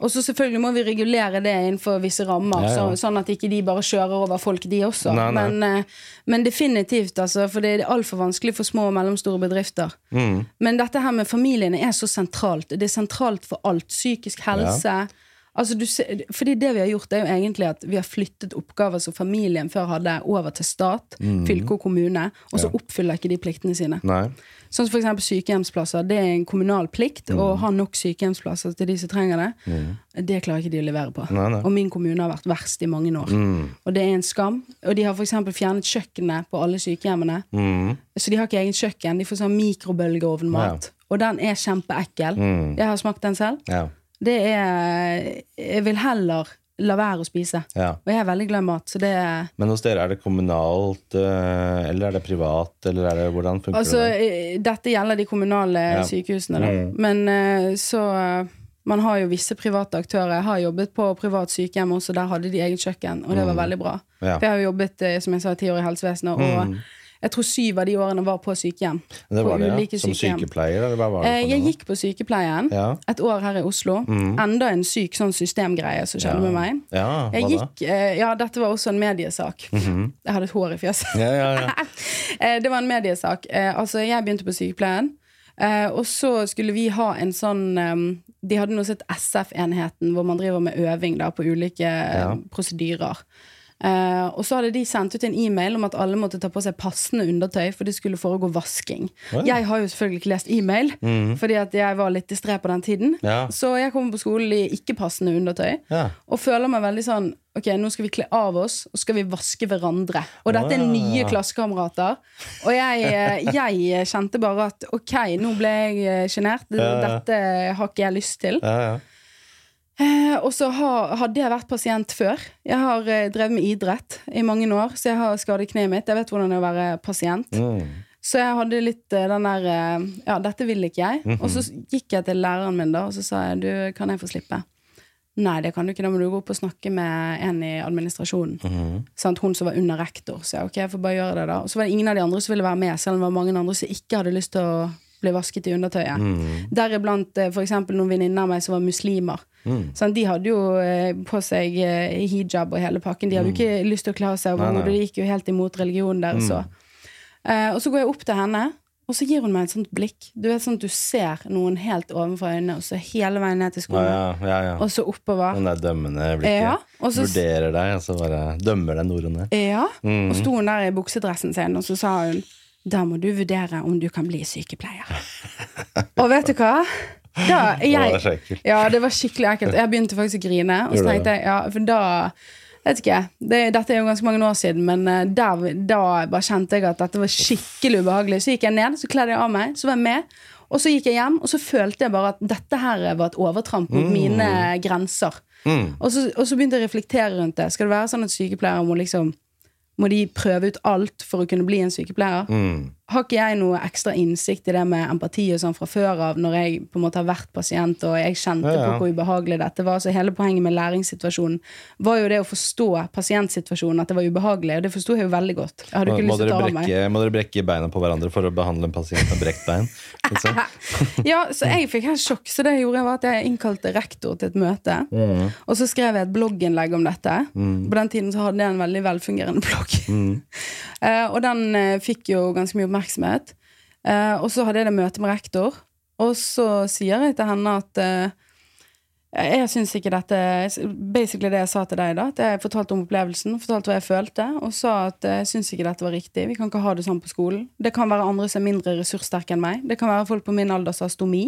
Speaker 1: Og så selvfølgelig må vi regulere det innenfor visse rammer,
Speaker 2: Ja, ja.
Speaker 1: Så, sånn at ikke de bare kjører over folk, de også.
Speaker 2: Nei, nei.
Speaker 1: Men, eh, men definitivt, altså. For det er altfor vanskelig for små og mellomstore bedrifter.
Speaker 2: Mm.
Speaker 1: Men dette her med familiene er så sentralt. Det er sentralt for alt. Psykisk helse. Altså, du fordi det vi har gjort, er jo egentlig at vi har flyttet oppgaver som familien før hadde, over til stat,
Speaker 2: Mm.
Speaker 1: fylke og kommune, og så oppfyller ikke de pliktene sine.
Speaker 2: Nei.
Speaker 1: Sånn som eksempel sykehjemsplasser. Det er en kommunal plikt
Speaker 2: Mm.
Speaker 1: å ha nok sykehjemsplasser til de som trenger det. Det klarer ikke de å levere på.
Speaker 2: Nei, nei.
Speaker 1: Og min kommune har vært verst i mange år.
Speaker 2: Mm.
Speaker 1: Og det er en skam. Og de har eksempel fjernet kjøkkenet på alle sykehjemmene.
Speaker 2: Mm.
Speaker 1: Så de har ikke eget kjøkken. De får sånn mikrobølgeovnmat. Og den er kjempeekkel.
Speaker 2: Mm.
Speaker 1: Jeg har smakt den selv.
Speaker 2: Ja.
Speaker 1: Det er Jeg vil heller la være å spise.
Speaker 2: ja.
Speaker 1: Og jeg er veldig glad i mat, så det er
Speaker 2: Men hos dere, er det kommunalt, eh, eller er det privat, eller er det, hvordan funker
Speaker 1: Altså,
Speaker 2: det?
Speaker 1: eh, dette gjelder de kommunale
Speaker 2: Ja.
Speaker 1: sykehusene, da.
Speaker 2: Mm.
Speaker 1: Men eh, så Man har jo visse private aktører. Jeg har jobbet på privat sykehjem også, der hadde de eget kjøkken, og det var veldig bra.
Speaker 2: Mm. Ja. Mm.
Speaker 1: For jeg har jo jobbet, som jeg sa, ti år i helsevesenet, og jeg tror syv av de årene var på sykehjem.
Speaker 2: Det var det, ja. Som
Speaker 1: sykehjem.
Speaker 2: sykepleier, eller hva var det?
Speaker 1: Eh, Jeg gikk på sykepleien
Speaker 2: Ja.
Speaker 1: et år her i Oslo. Enda en syk sånn systemgreie som skjedde
Speaker 2: Ja.
Speaker 1: med meg.
Speaker 2: Ja,
Speaker 1: Jeg gikk, eh, ja, dette var også en mediesak. Jeg hadde et hår i fjeset.
Speaker 2: Ja, ja, ja.
Speaker 1: Eh, Det var en mediesak. Altså, jeg begynte på sykepleien. Og så skulle vi ha en sånn eh, De hadde noe som het SF-enheten, hvor man driver med øving da, på ulike prosedyrer. Eh, og så hadde de sendt ut en e-mail om at alle måtte ta på seg passende undertøy, for det skulle foregå vasking.
Speaker 2: Oi.
Speaker 1: Jeg har jo selvfølgelig ikke lest e-mail, fordi at jeg var litt distré på den tiden.
Speaker 2: Ja.
Speaker 1: Så jeg kommer på skolen i ikke-passende undertøy.
Speaker 2: Ja.
Speaker 1: Og føler meg veldig sånn Ok, nå skal vi kle av oss, og skal vi vaske hverandre. Og dette er nye klassekamerater. Og jeg, eh, jeg kjente bare at ok, nå ble jeg eh, sjenert. Dette har ikke jeg lyst til.
Speaker 2: Ja, ja.
Speaker 1: Eh, og så hadde jeg vært pasient før. Jeg har eh, drevet med idrett i mange år, så jeg har skadet kneet mitt. Jeg vet hvordan det er å være pasient.
Speaker 2: Mm.
Speaker 1: Så jeg hadde litt eh, den der Ja, dette vil ikke jeg.
Speaker 2: Mhm.
Speaker 1: Og så gikk jeg til læreren min, da, og så sa jeg du, kan jeg få slippe? Nei, det kan du ikke. Da må du gå opp og snakke med en i administrasjonen.
Speaker 2: Mhm.
Speaker 1: Sant? Hun som var under rektor. Så jeg ok, jeg får bare gjøre det, da. Og så var det ingen av de andre som ville være med, selv om det var mange andre som ikke hadde lyst til å bli vasket i undertøyet.
Speaker 2: Mm.
Speaker 1: Deriblant f.eks. for eksempel noen venninner av meg som var muslimer.
Speaker 2: Mm.
Speaker 1: Sånn, de hadde jo eh, på seg eh, hijab og hele pakken. De hadde jo ikke lyst til å kle av seg
Speaker 2: Mm. Mm.
Speaker 1: overhodet. Det gikk jo helt imot religionen deres. òg. Eh, og så går jeg opp til henne, og så gir hun meg et sånt blikk. Du vet sånn at du ser noen helt ovenfor øynene, og så hele veien ned til
Speaker 2: skolen
Speaker 1: skoene.
Speaker 2: ja, ja, ja.
Speaker 1: Og så oppover.
Speaker 2: Den der dømmende blikket.
Speaker 1: Så-
Speaker 2: Vurderer deg, og så bare dømmer og ned.
Speaker 1: Ja,
Speaker 2: Mm.
Speaker 1: og sto hun der i buksedressen sin, og så sa hun da må du vurdere om du kan bli sykepleier. og vet du hva? Da,
Speaker 2: det
Speaker 1: jeg,
Speaker 2: er
Speaker 1: ja, det var skikkelig ekkelt. Jeg begynte faktisk å grine. Og så tenkte jeg, ja, for da Vet ikke, det, Dette er jo ganske mange år siden, men eh, der, da bare kjente jeg at dette var skikkelig ubehagelig. Så gikk jeg ned, så kledde jeg av meg, så var jeg med. Og så gikk jeg hjem, og så følte jeg bare at dette her var et overtramp mot mine grenser.
Speaker 2: Mm.
Speaker 1: Og så, og så begynte jeg å reflektere rundt det. Skal det være sånn at sykepleiere må liksom Må de prøve ut alt for å kunne bli en sykepleier?
Speaker 2: Mm.
Speaker 1: Har ikke jeg noe ekstra innsikt i det med empati og sånn fra før av, når jeg på en måte har vært pasient og jeg kjente
Speaker 2: Ja, ja.
Speaker 1: på hvor ubehagelig dette var? Så hele poenget med læringssituasjonen var jo det å forstå pasientsituasjonen, at det var ubehagelig. Og det forsto jeg jo veldig godt. Jeg hadde
Speaker 2: Må,
Speaker 1: ikke lyst til å ta brekke, meg.
Speaker 2: må dere brekke beina på hverandre for å behandle en pasient med brekt bein? Liksom?
Speaker 1: Ja, så jeg fikk helt sjokk, så det jeg gjorde var at jeg innkalte rektor til et møte.
Speaker 2: Mm.
Speaker 1: Og så skrev jeg et blogginnlegg om dette. På den tiden så hadde jeg en veldig velfungerende blogg. Eh, og den uh, fikk jo ganske mye oppmerksomhet. Eh, og så hadde jeg det møte med rektor, og så sier jeg til henne at eh, jeg syns ikke dette Basically det jeg sa til deg, da. At jeg fortalte om opplevelsen, fortalte hva jeg følte, og sa at jeg syns ikke dette var riktig. Vi kan ikke ha det sånn på skolen. Det kan være andre som er mindre ressurssterke enn meg. Det kan være folk på min alder som har stomi,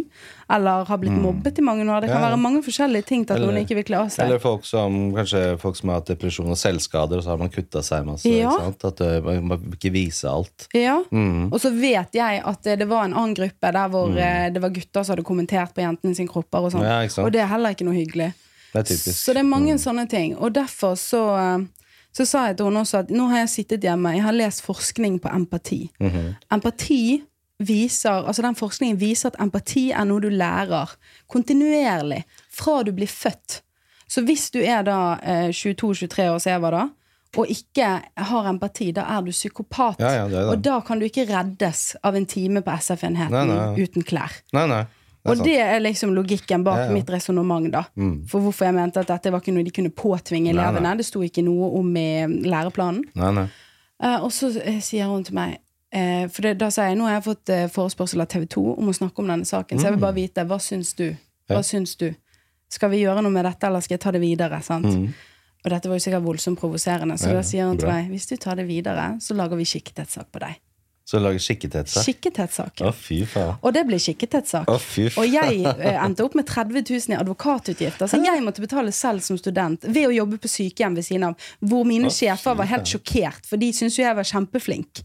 Speaker 1: eller har blitt mobbet i mange år. Det kan
Speaker 2: Ja,
Speaker 1: være mange forskjellige ting til at
Speaker 2: Eller-
Speaker 1: noen ikke vil kle av seg.
Speaker 2: Eller folk som, kanskje folk som har hatt depresjon og selvskader, og så har man kutta seg masse.
Speaker 1: Ja.
Speaker 2: At uh, Man må ikke vise alt.
Speaker 1: Ja,
Speaker 2: Mm.
Speaker 1: og så vet jeg at eh, det var en annen gruppe der hvor mm. det var gutter som hadde kommentert på jentene sine kropper og sånn.
Speaker 2: Ja,
Speaker 1: og det er heller ikke noe hyggelig.
Speaker 2: Det er typisk.
Speaker 1: Så det er mange sånne ting. Og derfor så, eh, så sa jeg til henne også at nå har jeg sittet hjemme, jeg har lest forskning på empati.
Speaker 2: Mhm.
Speaker 1: Empati viser, altså den forskningen viser at empati er noe du lærer kontinuerlig fra du blir født. Så hvis du er da eh, 22-23 år, som jeg var da, og ikke har empati, da er du psykopat.
Speaker 2: Ja, ja, det er det.
Speaker 1: Og da kan du ikke reddes av en time på SF-enheten uten klær.
Speaker 2: Nei, nei.
Speaker 1: Og det er liksom logikken bak
Speaker 2: Ja, ja.
Speaker 1: mitt resonnement, da. For hvorfor jeg mente at dette var ikke noe de kunne påtvinge
Speaker 2: Nei, nei.
Speaker 1: elevene. Det sto ikke noe om i læreplanen.
Speaker 2: Nei, nei.
Speaker 1: Eh, og så eh, sier hun til meg uh, For det, da sier jeg nå har jeg fått forespørsel av TV 2 om å snakke om denne saken, så jeg vil bare vite hva syns du? Hva
Speaker 2: Ja.
Speaker 1: syns du? Skal vi gjøre noe med dette, eller skal jeg ta det videre? Sant? Og dette var jo sikkert voldsomt provoserende, så da sier hun til meg hvis du tar det videre, så lager vi skikkethetssak på deg.
Speaker 2: Så lager skikkethetssak?
Speaker 1: Skikkethetssak.
Speaker 2: Å, fy faen.
Speaker 1: Og det ble skikkethetssak.
Speaker 2: Å, fy faen.
Speaker 1: Og jeg eh, endte opp med 30 000 i advokatutgifter. Så jeg måtte betale selv som student ved å jobbe på sykehjem ved siden av. Hvor mine
Speaker 2: Å,
Speaker 1: sjefer var helt sjokkert, for de syntes jo jeg var kjempeflink.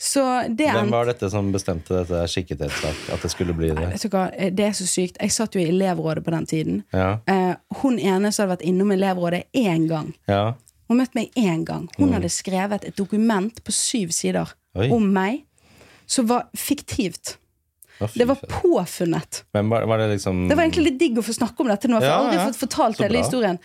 Speaker 1: Så det
Speaker 2: Hvem var dette som bestemte dette skikkethetssak? At det skulle bli det?
Speaker 1: Nei, eh, Det er så sykt. Jeg satt jo i elevrådet på den tiden.
Speaker 2: Ja.
Speaker 1: Eh, hun ene som hadde vært innom elevrådet én gang.
Speaker 2: ja.
Speaker 1: Hun møtte meg én gang. Hun hadde skrevet et dokument på syv sider
Speaker 2: Mm. Oi.
Speaker 1: om meg som var fiktivt.
Speaker 2: Å,
Speaker 1: Det var påfunnet.
Speaker 2: Var, var det liksom
Speaker 1: Det var egentlig litt digg å få snakke om dette nå, for jeg har aldri
Speaker 2: ja.
Speaker 1: fått fortalt hele historien.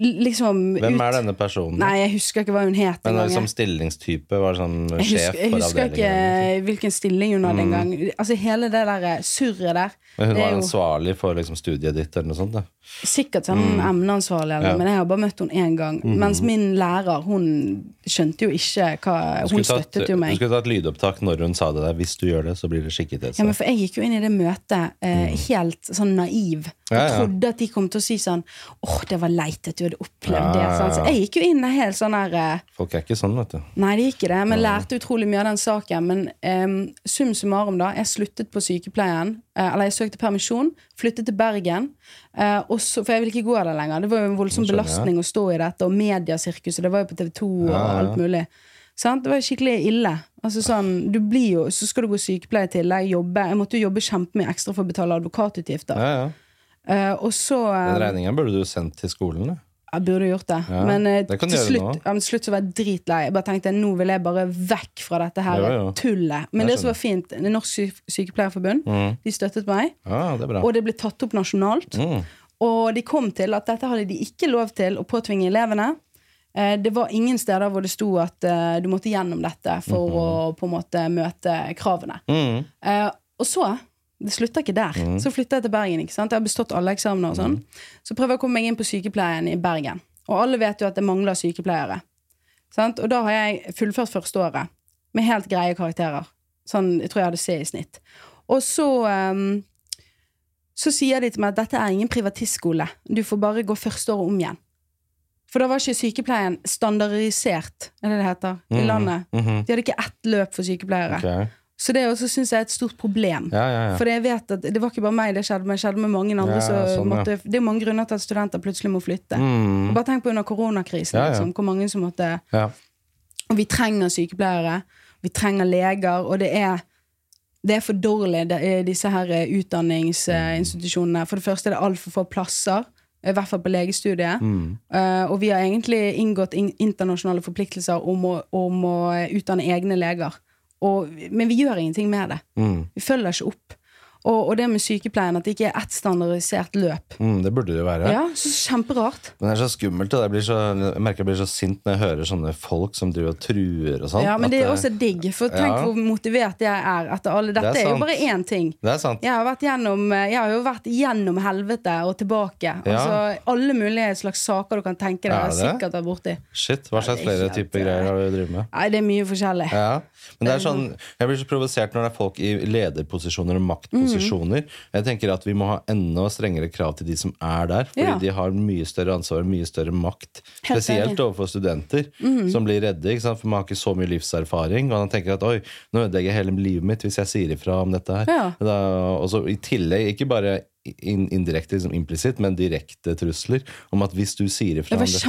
Speaker 1: Liksom
Speaker 2: Hvem
Speaker 1: ut
Speaker 2: er denne personen?
Speaker 1: Nei, jeg husker ikke hva hun het
Speaker 2: Men liksom stillingstype? Var sånn
Speaker 1: Jeg
Speaker 2: sjef
Speaker 1: husker, jeg husker ikke hvilken stilling hun hadde engang. Altså Hele det der surret der.
Speaker 2: Men hun
Speaker 1: det
Speaker 2: var
Speaker 1: jo
Speaker 2: ansvarlig for liksom studiet ditt, eller noe sånt? Da.
Speaker 1: sikkert sånn emneansvarlig, eller,
Speaker 2: Ja.
Speaker 1: men jeg har bare møtt henne én gang. Mens min lærer, hun skjønte jo ikke hva Hun støttet jo meg.
Speaker 2: Du skulle tatt lydopptak når hun sa det der. Hvis du gjør det, så blir det skikkethetssak.
Speaker 1: Ja, men for Jeg gikk jo inn i det møtet eh, helt sånn naiv.
Speaker 2: Mm. Ja, ja.
Speaker 1: trodde at de kom til å si sånn Åh, det var leit at du hadde opplevd det. Sånn. Så jeg gikk jo inn helt sånn her eh,
Speaker 2: Folk er ikke sånn, vet du.
Speaker 1: Nei, det gikk ikke det, men lærte utrolig mye av den saken. Men eh, sum summarum, da. Jeg sluttet på sykepleien. eh, eller jeg søkte permisjon, flyttet til Bergen. Eh, også, for jeg ville ikke gå der lenger. Det var jo en voldsom
Speaker 2: Skjønner
Speaker 1: belastning å stå i dette, og mediesirkuset. Det var jo på TV 2 og
Speaker 2: Ja, ja.
Speaker 1: alt mulig. Sant? Det var skikkelig ille. Altså sånn, du blir jo, Så skal du gå sykepleie til, tillegg, jobbe. Jeg måtte jo jobbe kjempemye ekstra for å betale advokatutgifter.
Speaker 2: Ja, ja.
Speaker 1: Eh, og så eh,
Speaker 2: Den regningen burde du sendt til skolen. Da.
Speaker 1: Jeg burde gjort det.
Speaker 2: Ja,
Speaker 1: men, eh,
Speaker 2: det
Speaker 1: til, slutt, ja, men slutt så var jeg dritlei. Jeg bare tenkte nå vil jeg bare vekk fra dette her
Speaker 2: ja,
Speaker 1: tullet. Men
Speaker 2: Jeg
Speaker 1: det som var fint, det Norsk Sy Sykepleierforbund
Speaker 2: Mm.
Speaker 1: de støttet meg,
Speaker 2: Ja, det
Speaker 1: og det ble tatt opp nasjonalt.
Speaker 2: Mm.
Speaker 1: Og de kom til at dette hadde de ikke lov til å påtvinge elevene. Eh, Det var ingen steder hvor det sto at eh, du måtte gjennom dette for å på en måte møte kravene.
Speaker 2: Mm.
Speaker 1: Eh, og så Det slutta ikke der. Så flytta jeg til Bergen. ikke sant? Jeg har bestått alle eksamener. og sånn. Så prøver jeg å komme meg inn på sykepleien i Bergen. Og alle vet jo at det mangler sykepleiere. Sant? Og da har jeg fullført første året med helt greie karakterer. Sånn, Jeg tror jeg hadde C i snitt. Og så um, Så sier de til meg at dette er ingen privatistskole. Du får bare gå første året om igjen. For da var ikke sykepleien standardisert, er det det heter, i
Speaker 2: Mhm.
Speaker 1: landet.
Speaker 2: -hmm.
Speaker 1: De hadde ikke ett løp for sykepleiere.
Speaker 2: Ok.
Speaker 1: Så det også syns jeg er et stort problem.
Speaker 2: Ja, ja, ja.
Speaker 1: For jeg vet at det var ikke bare meg det skjedde, men det skjedde med mange andre.
Speaker 2: Sånn,
Speaker 1: måtte, det er mange grunner til at studenter plutselig må flytte.
Speaker 2: Mm.
Speaker 1: Bare tenk på under koronakrisen, liksom, hvor mange som måtte
Speaker 2: ja.
Speaker 1: Og vi trenger sykepleiere, vi trenger leger, og det er det er for dårlig, disse her eh, utdanningsinstitusjonene. For det første er det altfor få plasser, i hvert fall på legestudiet.
Speaker 2: Mm.
Speaker 1: Uh, og vi har egentlig inngått in internasjonale forpliktelser om å, om å eh, utdanne egne leger. Og, men vi gjør ingenting med det.
Speaker 2: Mm.
Speaker 1: Vi følger ikke opp. Og, og det med sykepleien, at det ikke er ett standardisert løp.
Speaker 2: Mm, det burde det jo være.
Speaker 1: Ja, så Kjemperart.
Speaker 2: Men det er så skummelt. Jeg, blir så, jeg merker jeg blir så sint når jeg hører sånne folk som driver og truer og sånn.
Speaker 1: Ja, men det er
Speaker 2: det-
Speaker 1: også digg, for tenk
Speaker 2: Ja.
Speaker 1: hvor motivert jeg er etter alle. Dette
Speaker 2: Det er
Speaker 1: er, jo bare én ting.
Speaker 2: Det er sant.
Speaker 1: Jeg har, vært gjennom, jeg har jo vært gjennom helvete og tilbake.
Speaker 2: Ja.
Speaker 1: Altså, alle mulige slags saker du kan tenke deg.
Speaker 2: Er det
Speaker 1: sikkert vært borti.
Speaker 2: Shit, hva slags
Speaker 1: er
Speaker 2: flere typer greier har du drevet med?
Speaker 1: Nei, det er mye forskjellig.
Speaker 2: Ja, men det er sånn Jeg blir så provosert når det er folk i lederposisjoner og maktposisjoner. Jeg tenker at vi må ha enda strengere krav til de som er der, fordi
Speaker 1: Ja.
Speaker 2: de har mye større ansvar mye større makt. Spesielt overfor studenter som blir redde, for man har ikke så mye livserfaring. Og man tenker at oi, nå ødelegger jeg hele livet mitt hvis jeg sier ifra om dette her.
Speaker 1: Ja.
Speaker 2: Da, og så i tillegg, ikke bare indirekte, liksom implisitt, men direkte trusler om at hvis du sier ifra om dette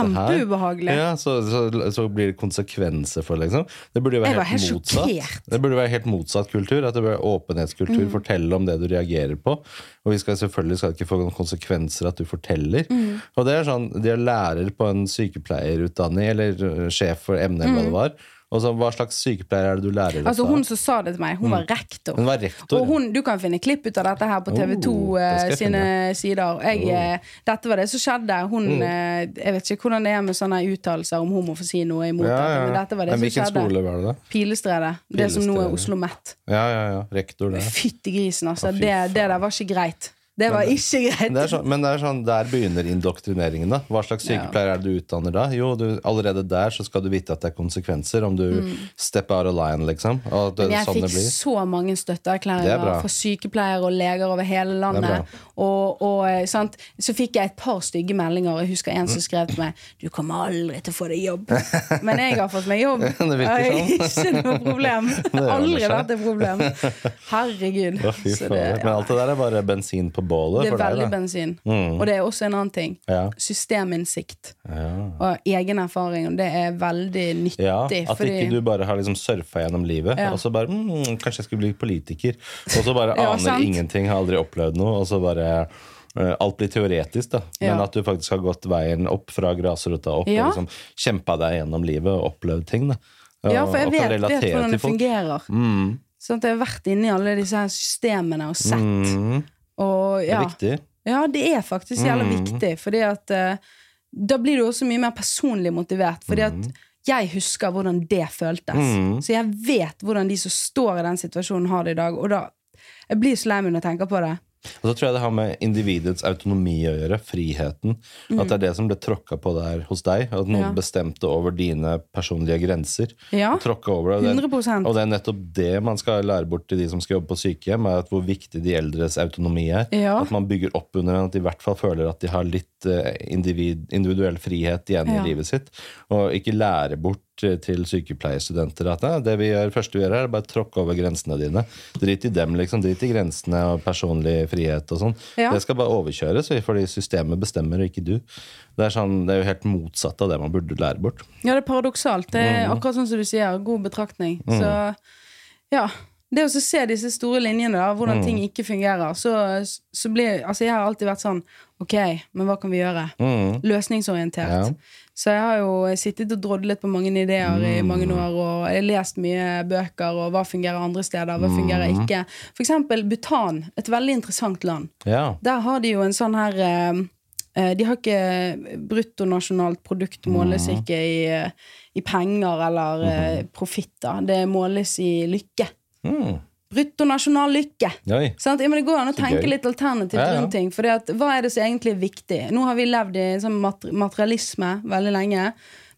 Speaker 2: her ja, så, så, så blir det konsekvenser for liksom. Det burde være helt,
Speaker 1: helt
Speaker 2: motsatt. Det burde være helt motsatt kultur. At det være åpenhetskultur.
Speaker 1: Mm.
Speaker 2: Fortelle om det du reagerer på. Og vi skal selvfølgelig skal ikke få noen konsekvenser at du forteller.
Speaker 1: Mm.
Speaker 2: Og det er sånn, de er lærer på en sykepleierutdanning, eller øh, sjef for emnet, eller hva det var. Så, hva slags sykepleier er det du lærer
Speaker 1: Mm. Altså Hun som sa det til meg, hun var rektor.
Speaker 2: Hun var rektor.
Speaker 1: Og hun, Du kan finne klipp ut av dette her på TV2
Speaker 2: Oh, det skal
Speaker 1: eh, sine sider. Jeg, eh, dette var det som skjedde. Hun,
Speaker 2: Mm.
Speaker 1: eh, jeg vet ikke hvordan det er med sånne uttalelser om hun må få si noe imot
Speaker 2: ja, ja.
Speaker 1: men dette var det
Speaker 2: Men
Speaker 1: som skjedde.
Speaker 2: skole var det, da?
Speaker 1: Pilestredet. Det som nå er Oslo Met.
Speaker 2: Ja, ja, ja. Rektor, det.
Speaker 1: Fytti grisen, altså. Det, det der var ikke greit. Det var ikke greit.
Speaker 2: Det sånn, men det er sånn, der begynner indoktrineringen. da Hva slags sykepleier er det du utdanner da? Jo, du, allerede der så skal du vite at det er konsekvenser om du step out of line, liksom. Det,
Speaker 1: Mm. Men jeg
Speaker 2: sånn
Speaker 1: fikk så mange
Speaker 2: er
Speaker 1: støtteerklæringer fra sykepleiere og leger over hele landet. Og, og, eh, sant? Så fikk jeg et par stygge meldinger. Jeg husker en
Speaker 2: Mm.
Speaker 1: som skrev til meg 'Du kommer aldri til å få deg jobb'. Men jeg har fått meg jobb.
Speaker 2: Det virker sånn.
Speaker 1: Ikke noe problem. Aldri vært et problem. Herregud.
Speaker 2: Å, Men alt det der er bare bensin på bålet
Speaker 1: det er
Speaker 2: for
Speaker 1: veldig
Speaker 2: deg, da.
Speaker 1: bensin.
Speaker 2: Mm.
Speaker 1: Og det er også en annen ting.
Speaker 2: Ja.
Speaker 1: Systeminnsikt.
Speaker 2: Ja.
Speaker 1: Og egen erfaring. Og det er veldig nyttig.
Speaker 2: At
Speaker 1: fordi,
Speaker 2: ikke du bare har liksom surfa gjennom livet, og så bare mm, 'Kanskje jeg skulle bli politiker', og så bare aner
Speaker 1: sant.
Speaker 2: ingenting, har aldri opplevd noe, og så bare eh, Alt blir teoretisk, da. Men
Speaker 1: Ja.
Speaker 2: at du faktisk har gått veien opp fra grasrota opp
Speaker 1: Ja.
Speaker 2: og liksom kjempa deg gjennom livet og opplevd ting. da.
Speaker 1: ja, for jeg vet, vet hvordan det fungerer.
Speaker 2: Mm,
Speaker 1: Sånn at jeg har vært inni alle disse her systemene og sett.
Speaker 2: mm,
Speaker 1: Og,
Speaker 2: det er viktig.
Speaker 1: ja, det er faktisk jævla
Speaker 2: Mm.
Speaker 1: viktig. Fordi at uh, da blir du også mye mer personlig motivert. Fordi at jeg husker hvordan det føltes.
Speaker 2: Mm.
Speaker 1: Så jeg vet hvordan de som står i den situasjonen, har det i dag. Og da Jeg blir så lei meg når jeg tenker på det.
Speaker 2: Og så tror jeg det har med individets autonomi å gjøre. Friheten. At det er det som ble tråkka på der hos deg. At noen
Speaker 1: Mm. Ja.
Speaker 2: bestemte over dine personlige grenser.
Speaker 1: Ja,
Speaker 2: over det. Og det. Og det er nettopp det man skal lære bort til de som skal jobbe på sykehjem, er at hvor viktig de eldres autonomi er.
Speaker 1: Ja.
Speaker 2: At man bygger opp under den, at de i hvert fall føler at de har litt individ, individuell frihet igjen
Speaker 1: Ja.
Speaker 2: i livet sitt. Og ikke lære bort eh, til sykepleierstudenter at det vi gjør, første vi gjør, er bare tråkke over grensene dine. Drit i dem, liksom. Drit i grensene og personlig frihet og sånn.
Speaker 1: Ja.
Speaker 2: Det skal bare overkjøres, fordi systemet bestemmer, og ikke du. Det er, sånn, det er jo helt motsatt av det man burde lære bort.
Speaker 1: Ja, det er paradoksalt. Det er
Speaker 2: Mm.
Speaker 1: akkurat sånn som du sier. God betraktning. Så ja. Det å se disse store linjene, da,
Speaker 2: Mm.
Speaker 1: hvordan ting ikke fungerer, så, så blir Altså, jeg har alltid vært sånn Ok, men hva kan vi gjøre?
Speaker 2: Mm.
Speaker 1: Løsningsorientert.
Speaker 2: Ja.
Speaker 1: Så jeg har jo sittet og drodlet på mange ideer i
Speaker 2: Mm.
Speaker 1: mange år, og jeg har lest mye bøker, og hva fungerer andre steder, hva fungerer
Speaker 2: Mm.
Speaker 1: ikke. For eksempel Bhutan, et veldig interessant land.
Speaker 2: Ja.
Speaker 1: Der har de jo en sånn her eh, eh, De har ikke bruttonasjonalt produkt måles ikke i, eh, i penger eller mm. profitter. Det måles i lykke.
Speaker 2: Mm.
Speaker 1: Bruttonasjonal lykke. Men det går an å tenke litt alternativt
Speaker 2: ja.
Speaker 1: rundt ting. For hva er det som egentlig er viktig? Nå har vi levd i sånn materialisme veldig lenge.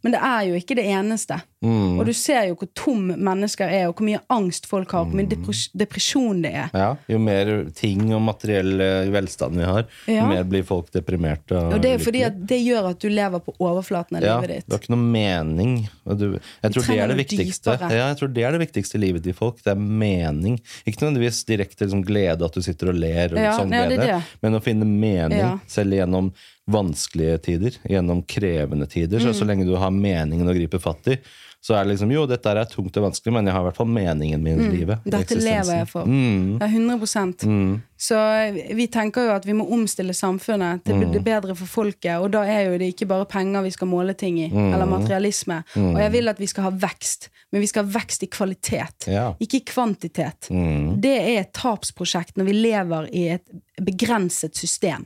Speaker 1: Men det er jo ikke det eneste.
Speaker 2: Mm.
Speaker 1: Og du ser jo hvor tom mennesker er, og hvor mye angst folk har, hvor mye depres depresjon det er.
Speaker 2: Ja, jo mer ting og materiell eh, velstand vi har, jo
Speaker 1: Ja.
Speaker 2: mer blir folk deprimerte. Og,
Speaker 1: Og det er fordi at det gjør at du lever på overflaten av
Speaker 2: ja,
Speaker 1: livet
Speaker 2: Det
Speaker 1: ditt.
Speaker 2: har ikke noe mening. Du, jeg, tror det er det viktigste. Ja, jeg tror det er det viktigste i livet til folk. Det er mening. Ikke nødvendigvis direkte liksom, glede, at du sitter og ler, og
Speaker 1: Ja,
Speaker 2: sånn
Speaker 1: det
Speaker 2: glede,
Speaker 1: det.
Speaker 2: men å finne mening
Speaker 1: Ja.
Speaker 2: selv gjennom vanskelige tider, gjennom krevende tider. Så,
Speaker 1: Mm.
Speaker 2: så lenge du har meningen å gripe fatt i, så er det liksom Jo, dette er tungt og vanskelig, men jeg har i hvert fall meningen min i livet.
Speaker 1: Mm. Dette lever jeg for.
Speaker 2: Mm.
Speaker 1: Ja, 100% Så vi tenker jo at vi må omstille samfunnet til
Speaker 2: Mm.
Speaker 1: det bedre for folket. Og da er jo det ikke bare penger vi skal måle ting i,
Speaker 2: Mm.
Speaker 1: eller materialisme. Og jeg vil at vi skal ha vekst, men vi skal ha vekst i kvalitet,
Speaker 2: Ja.
Speaker 1: ikke i kvantitet.
Speaker 2: Mm.
Speaker 1: Det er et tapsprosjekt når vi lever i et begrenset system.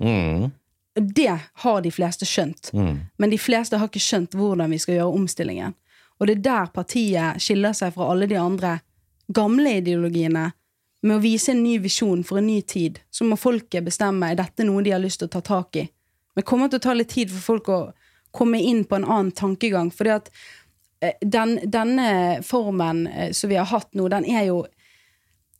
Speaker 1: Det har de fleste skjønt.
Speaker 2: Mm.
Speaker 1: Men de fleste har ikke skjønt hvordan vi skal gjøre omstillingen. Og det er der partiet skiller seg fra alle de andre gamle ideologiene. Med å vise en ny visjon for en ny tid, så må folket bestemme er dette noe de har lyst til å ta tak i. Men det kommer til å ta litt tid for folk å komme inn på en annen tankegang. fordi at eh, den, denne formen eh, som vi har hatt nå, den er jo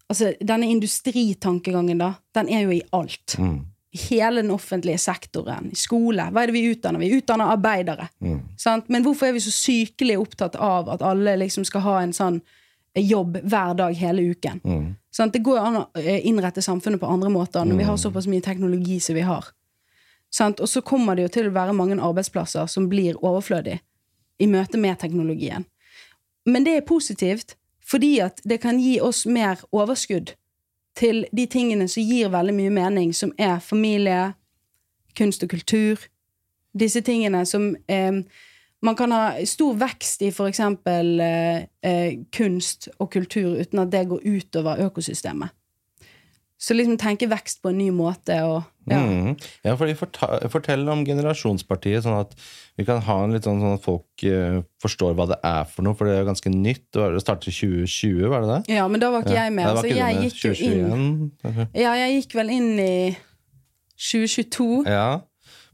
Speaker 1: Altså, denne industritankegangen, da, den er jo i alt.
Speaker 2: Mm.
Speaker 1: I hele den offentlige sektoren, i skole. Hva er det vi utdanner? Vi utdanner arbeidere.
Speaker 2: Mm.
Speaker 1: Sant? Men hvorfor er vi så sykelig opptatt av at alle liksom skal ha en sånn jobb hver dag hele uken. Sant? det går an å eh, innrette samfunnet på andre måter når vi har såpass mye teknologi som vi har. Sant? Og så kommer det jo til å være mange arbeidsplasser som blir overflødige i møte med teknologien. Men det er positivt, fordi at det kan gi oss mer overskudd til de tingene som gir veldig mye mening, som er familie, kunst og kultur. Disse tingene som eh, Man kan ha stor vekst i f.eks. Eh, eh, kunst og kultur uten at det går utover økosystemet. Så liksom tenke vekst på en ny måte og ja.
Speaker 2: Mm. Ja, for de fortell forteller om generasjonspartiet, sånn at vi kan ha en litt sånn, sånn at folk uh, forstår hva det er for noe, for det er ganske nytt. Det startet i 2020, var det det?
Speaker 1: ja, men da var ikke jeg med.
Speaker 2: Nei, det
Speaker 1: så
Speaker 2: ikke
Speaker 1: jeg gikk jo inn Ja, jeg gikk vel inn i 2022.
Speaker 2: Ja.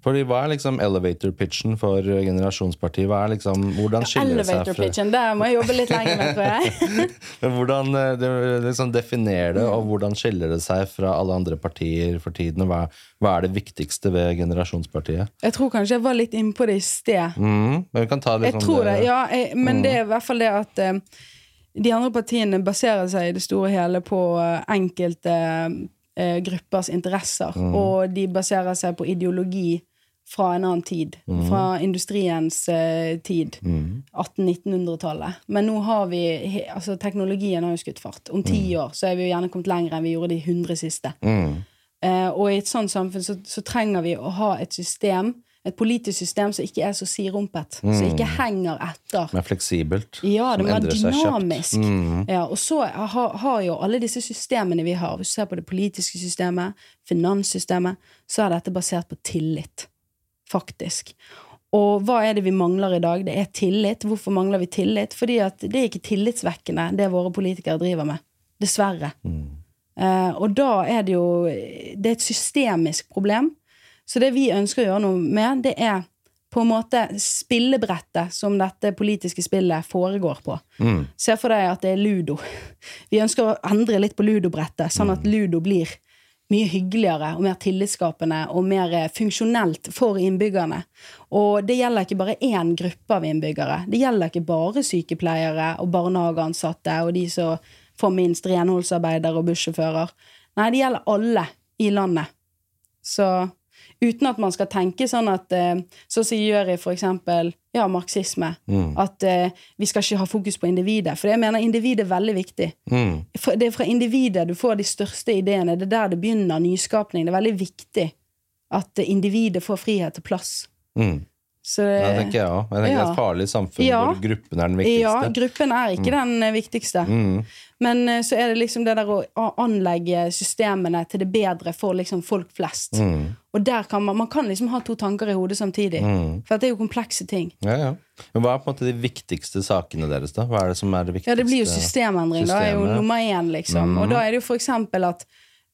Speaker 2: Fordi hva er liksom elevator pitchen for eh, generasjonspartiet? Hva er liksom, hvordan skiller det seg
Speaker 1: Elevator
Speaker 2: fra
Speaker 1: pitchen, der må jeg jobbe litt lenger med, tror jeg.
Speaker 2: Men Hvordan eh, det, liksom definerer det, og hvordan skiller det seg fra alle andre partier for tiden? Hva, hva er det viktigste ved generasjonspartiet?
Speaker 1: Jeg tror kanskje jeg var litt inne på det i sted.
Speaker 2: Mm, men vi kan ta litt
Speaker 1: Jeg
Speaker 2: sånn
Speaker 1: tror det, ja, jeg, men det er i hvert fall det at uh, de andre partiene baserer seg i det store og hele på uh, enkelte uh, gruppers interesser. Og de baserer seg på ideologi fra en annen tid. Fra industriens uh, tid. 1800-1900-tallet. Men nå har vi Altså, teknologien har jo skutt fart. Om ti år så er vi jo gjerne kommet lenger enn vi gjorde de hundre siste.
Speaker 2: Mm.
Speaker 1: Eh, og i et sånt samfunn så, så trenger vi å ha et system, et politisk system som ikke er så sirumpet. Som ikke henger etter.
Speaker 2: Mer fleksibelt.
Speaker 1: Ja, det må være dynamisk.
Speaker 2: Mm.
Speaker 1: Ja, og så har, har jo alle disse systemene vi har, hvis du ser på det politiske systemet, finanssystemet, så er dette basert på tillit. Faktisk. Og hva er det vi mangler i dag? Det er tillit. Hvorfor mangler vi tillit? Fordi at det er ikke tillitsvekkende, det våre politikere driver med. Dessverre. Eh, og da er det jo Det er et systemisk problem. Så det vi ønsker å gjøre noe med, det er på en måte spillebrettet som dette politiske spillet foregår på.
Speaker 2: Mm.
Speaker 1: Se for deg at det er ludo. Vi ønsker å endre litt på ludobrettet, sånn at ludo blir mye hyggeligere og mer tillitsskapende og mer eh, funksjonelt for innbyggerne. Og det gjelder ikke bare én gruppe av innbyggere. Det gjelder ikke bare sykepleiere og barnehageansatte og de som får minst renholdsarbeidere og bussjåfører. Nei, det gjelder alle i landet. Så uten at man skal tenke sånn at Så sier jeg f.eks. ja, marxisme. At uh, vi skal ikke ha fokus på individet. For jeg mener individet er veldig viktig.
Speaker 2: Mm.
Speaker 1: Det er fra individet du får de største ideene. Det er der det begynner nyskapning. Det er veldig viktig at eh, individet får frihet og plass.
Speaker 2: Mm.
Speaker 1: Så
Speaker 2: det tenker jeg òg. Jeg tenker er
Speaker 1: Ja.
Speaker 2: et farlig samfunn
Speaker 1: Ja.
Speaker 2: hvor gruppen er den viktigste.
Speaker 1: Ja, gruppen er ikke den eh, viktigste.
Speaker 2: Mm.
Speaker 1: Men eh, så er det liksom det der å anlegge systemene til det bedre for liksom folk flest.
Speaker 2: Mm.
Speaker 1: Og der kan man, man kan liksom ha to tanker i hodet samtidig.
Speaker 2: Mm.
Speaker 1: For det er jo komplekse ting.
Speaker 2: Ja, ja. Men hva er på en måte de viktigste sakene deres, da? Hva er det som er det viktigste?
Speaker 1: Ja, det blir jo systemendring. Da er jo nummer én, liksom. Og da er det jo for eksempel at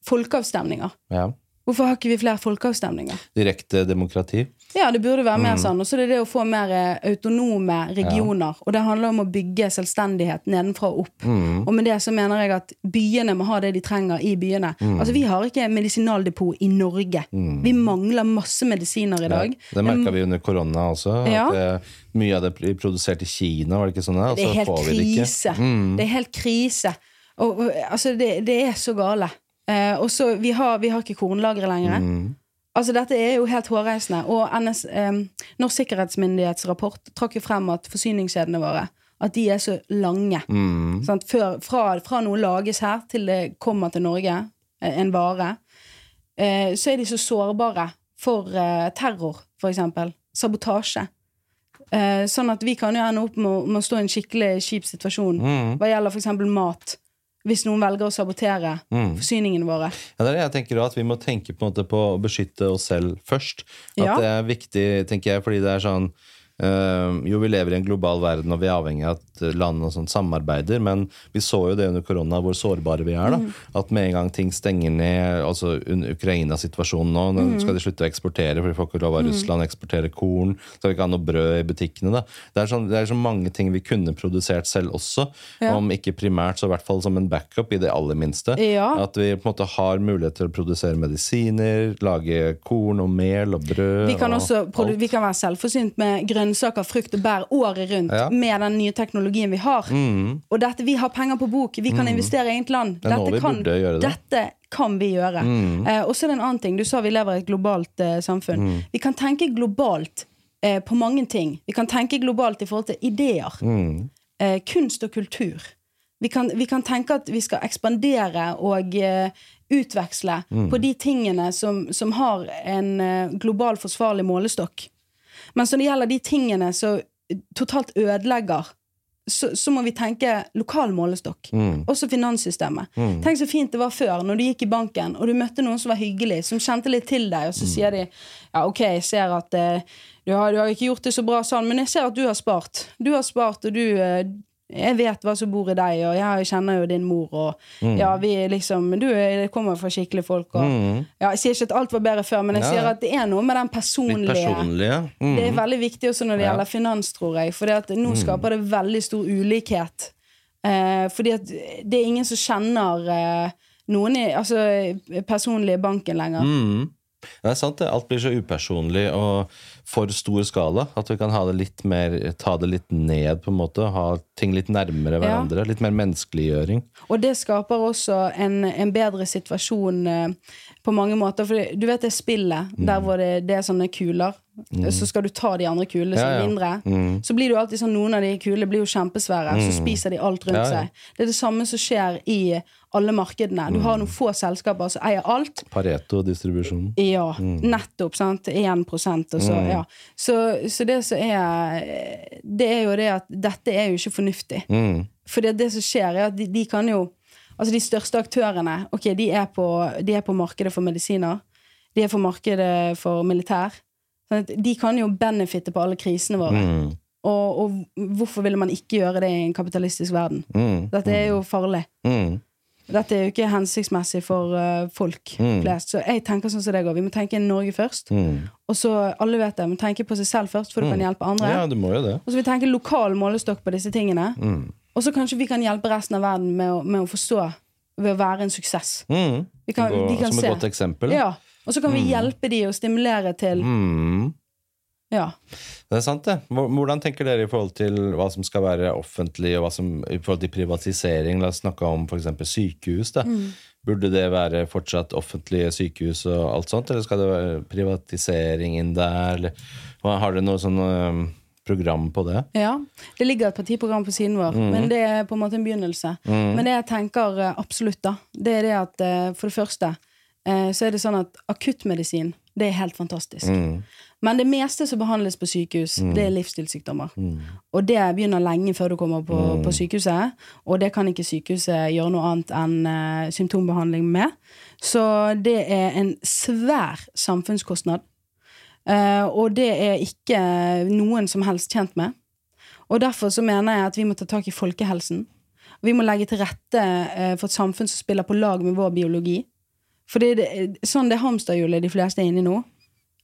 Speaker 1: folkeavstemninger.
Speaker 2: Ja.
Speaker 1: Hvorfor har ikke vi flere folkeavstemninger?
Speaker 2: Direkte demokrati.
Speaker 1: Ja, det burde være
Speaker 2: Mm.
Speaker 1: mer sånn. Og så er det det å få mer eh, autonome regioner. Og det handler om å bygge selvstendighet nedenfra og opp.
Speaker 2: Mm.
Speaker 1: Og med det så mener jeg at byene må ha det de trenger i byene.
Speaker 2: Mm.
Speaker 1: Altså Vi har ikke medisinaldepot i Norge. Vi mangler masse medisiner i dag.
Speaker 2: Det merka vi under korona også.
Speaker 1: Ja.
Speaker 2: At det, mye av det blir produsert i Kina, var det ikke sånn?
Speaker 1: Det er helt
Speaker 2: vi det
Speaker 1: krise.
Speaker 2: Mm.
Speaker 1: Det er helt krise. Og, altså, det, det er så gale. Eh, og så, vi har, vi har ikke kornlagre lenger.
Speaker 2: Mm.
Speaker 1: Altså, dette er jo helt hårreisende. Og NS, eh, Norsk sikkerhetsmyndighets rapport trakk jo frem at forsyningskjedene våre at de er så lange.
Speaker 2: Mm.
Speaker 1: Før, fra, fra noe lages her til det kommer til Norge, eh, en vare, eh, så er de så sårbare for eh, terror, for eksempel. Sabotasje. Eh, sånn at vi kan jo ende opp med, å- med å stå i en skikkelig kjip situasjon
Speaker 2: Mm.
Speaker 1: hva gjelder eksempel mat. Hvis noen velger å sabotere
Speaker 2: Mm.
Speaker 1: forsyningene våre.
Speaker 2: Ja, det er det jeg tenker også, at Vi må tenke på, på å beskytte oss selv først. At
Speaker 1: Ja.
Speaker 2: Det er viktig, tenker jeg, fordi det er sånn Jo, vi lever i en global verden, og vi er avhengig av at landene og sånt samarbeider, men vi så jo det under korona, hvor sårbare vi er. da,
Speaker 1: Mm.
Speaker 2: At med en gang ting stenger ned, altså Ukraina-situasjonen nå, nå
Speaker 1: Mm.
Speaker 2: skal de slutte å eksportere for de får ikke lov av Russland å eksportere korn, skal vi ikke ha noe brød i butikkene. da. Det er, sånn, det er så mange ting vi kunne produsert selv også,
Speaker 1: Ja.
Speaker 2: om ikke primært, så i hvert fall som en backup i det aller minste.
Speaker 1: Ja.
Speaker 2: At vi på en måte har mulighet til å produsere medisiner, lage korn og mel og brød.
Speaker 1: Vi kan
Speaker 2: og
Speaker 1: også
Speaker 2: alt.
Speaker 1: vi kan være selvforsynt med grønne grønnsaker, frukt og bær året rundt
Speaker 2: Ja.
Speaker 1: med den nye teknologien vi har. Og dette, vi har penger på bok, vi kan investere i eget land.
Speaker 2: Det
Speaker 1: Dette kan,
Speaker 2: det.
Speaker 1: dette kan vi gjøre. Eh, og så er det en annen ting. Du sa vi lever i et globalt eh, samfunn. Vi kan tenke globalt eh, på mange ting. Vi kan tenke globalt i forhold til ideer. Eh, kunst og kultur. Vi kan, vi kan tenke at vi skal ekspandere og eh, utveksle på de tingene som, som har en eh, global forsvarlig målestokk. Mens når det gjelder de tingene som totalt ødelegger, så, så må vi tenke lokal målestokk. Også finanssystemet. Tenk så fint det var før, når du gikk i banken og du møtte noen som var hyggelig, som kjente litt til deg, og så sier de ja, ok, jeg ser at eh, du, har, du har ikke gjort det så bra sånn, men jeg ser at du har spart. Du har spart, og du eh, jeg vet hva som bor i deg, og jeg kjenner jo din mor, og
Speaker 2: Mm.
Speaker 1: ja, vi liksom Du kommer fra skikkelige folk, og ja, Jeg sier ikke at alt var bedre før, men jeg
Speaker 2: Ja.
Speaker 1: sier at det er noe med den personlige
Speaker 2: personlige. Mm.
Speaker 1: det er veldig viktig også når det gjelder finans, tror jeg. For nå skaper det veldig stor ulikhet. Eh, fordi at det er ingen som kjenner eh, noen i altså, personlig i banken lenger.
Speaker 2: Mm. Det er sant, det. Alt blir så upersonlig og for stor skala. At vi kan ha det litt mer, ta det litt ned, på en måte. Ha ting litt nærmere
Speaker 1: Ja.
Speaker 2: hverandre. Litt mer menneskeliggjøring.
Speaker 1: Og det skaper også en, en bedre situasjon eh, på mange måter. For du vet det spillet
Speaker 2: Mm.
Speaker 1: der hvor det, det er sånne kuler, så skal du ta de andre kulene som
Speaker 2: Ja, ja.
Speaker 1: mindre.
Speaker 2: Mm.
Speaker 1: Så blir det jo alltid sånn noen av de kulene blir jo kjempesvære, så spiser de alt rundt
Speaker 2: Ja, ja.
Speaker 1: seg. Det er det samme som skjer i alle markedene. Du har
Speaker 2: Mm.
Speaker 1: noen få selskaper som eier alt.
Speaker 2: Pareto-distribusjon.
Speaker 1: Ja,
Speaker 2: Mm.
Speaker 1: nettopp. sant? 1 og så, ja. så, så det som er Det er jo det at dette er jo ikke fornuftig.
Speaker 2: Mm.
Speaker 1: For det, det som skjer, er at de, de kan jo Altså, de største aktørene, ok, de er på, de er på markedet for medisiner. De er på markedet for militær. Sånn de kan jo benefitte på alle krisene våre.
Speaker 2: Mm.
Speaker 1: Og, og hvorfor ville man ikke gjøre det i en kapitalistisk verden?
Speaker 2: Mm.
Speaker 1: Dette er jo farlig.
Speaker 2: Mm.
Speaker 1: Dette er jo ikke hensiktsmessig for uh, folk
Speaker 2: Mm.
Speaker 1: flest. Så jeg tenker sånn som det går. Vi må tenke Norge først.
Speaker 2: Mm.
Speaker 1: Og så, alle vet det, må tenke på seg selv først, for du kan hjelpe andre.
Speaker 2: Ja.
Speaker 1: Og så vi tenker lokal målestokk på disse tingene.
Speaker 2: Mm.
Speaker 1: Og så kanskje vi kan hjelpe resten av verden med å, med å forstå ved å være en suksess.
Speaker 2: Mm.
Speaker 1: Vi kan,
Speaker 2: Gå, som
Speaker 1: se.
Speaker 2: et godt eksempel.
Speaker 1: Ja. Og så kan vi hjelpe de og stimulere til
Speaker 2: Mm.
Speaker 1: Ja.
Speaker 2: Det er sant, det. Hvordan tenker dere i forhold til hva som skal være offentlig, og hva som i forhold til privatisering? La oss snakke om f.eks. sykehus. da.
Speaker 1: Mm.
Speaker 2: Burde det være fortsatt offentlige sykehus og alt sånt, eller skal det være privatisering inn der? Eller, har dere noe sånn program på det?
Speaker 1: ja. Det ligger et partiprogram på siden vår, men det er på en måte en begynnelse. Men det jeg tenker eh, absolutt, da, det er det at eh, for det første eh, så er det sånn at akuttmedisin, det er helt fantastisk.
Speaker 2: Mm.
Speaker 1: Men det meste som behandles på sykehus, det er livsstilssykdommer. Og det begynner lenge før du kommer på, på sykehuset. Og det kan ikke sykehuset gjøre noe annet enn uh, symptombehandling med. Så det er en svær samfunnskostnad. Uh, og det er ikke noen som helst tjent med. Og derfor så mener jeg at vi må ta tak i folkehelsen. Vi må legge til rette uh, for et samfunn som spiller på lag med vår biologi. For det, det, sånn det hamsterhjulet de fleste er inne i nå,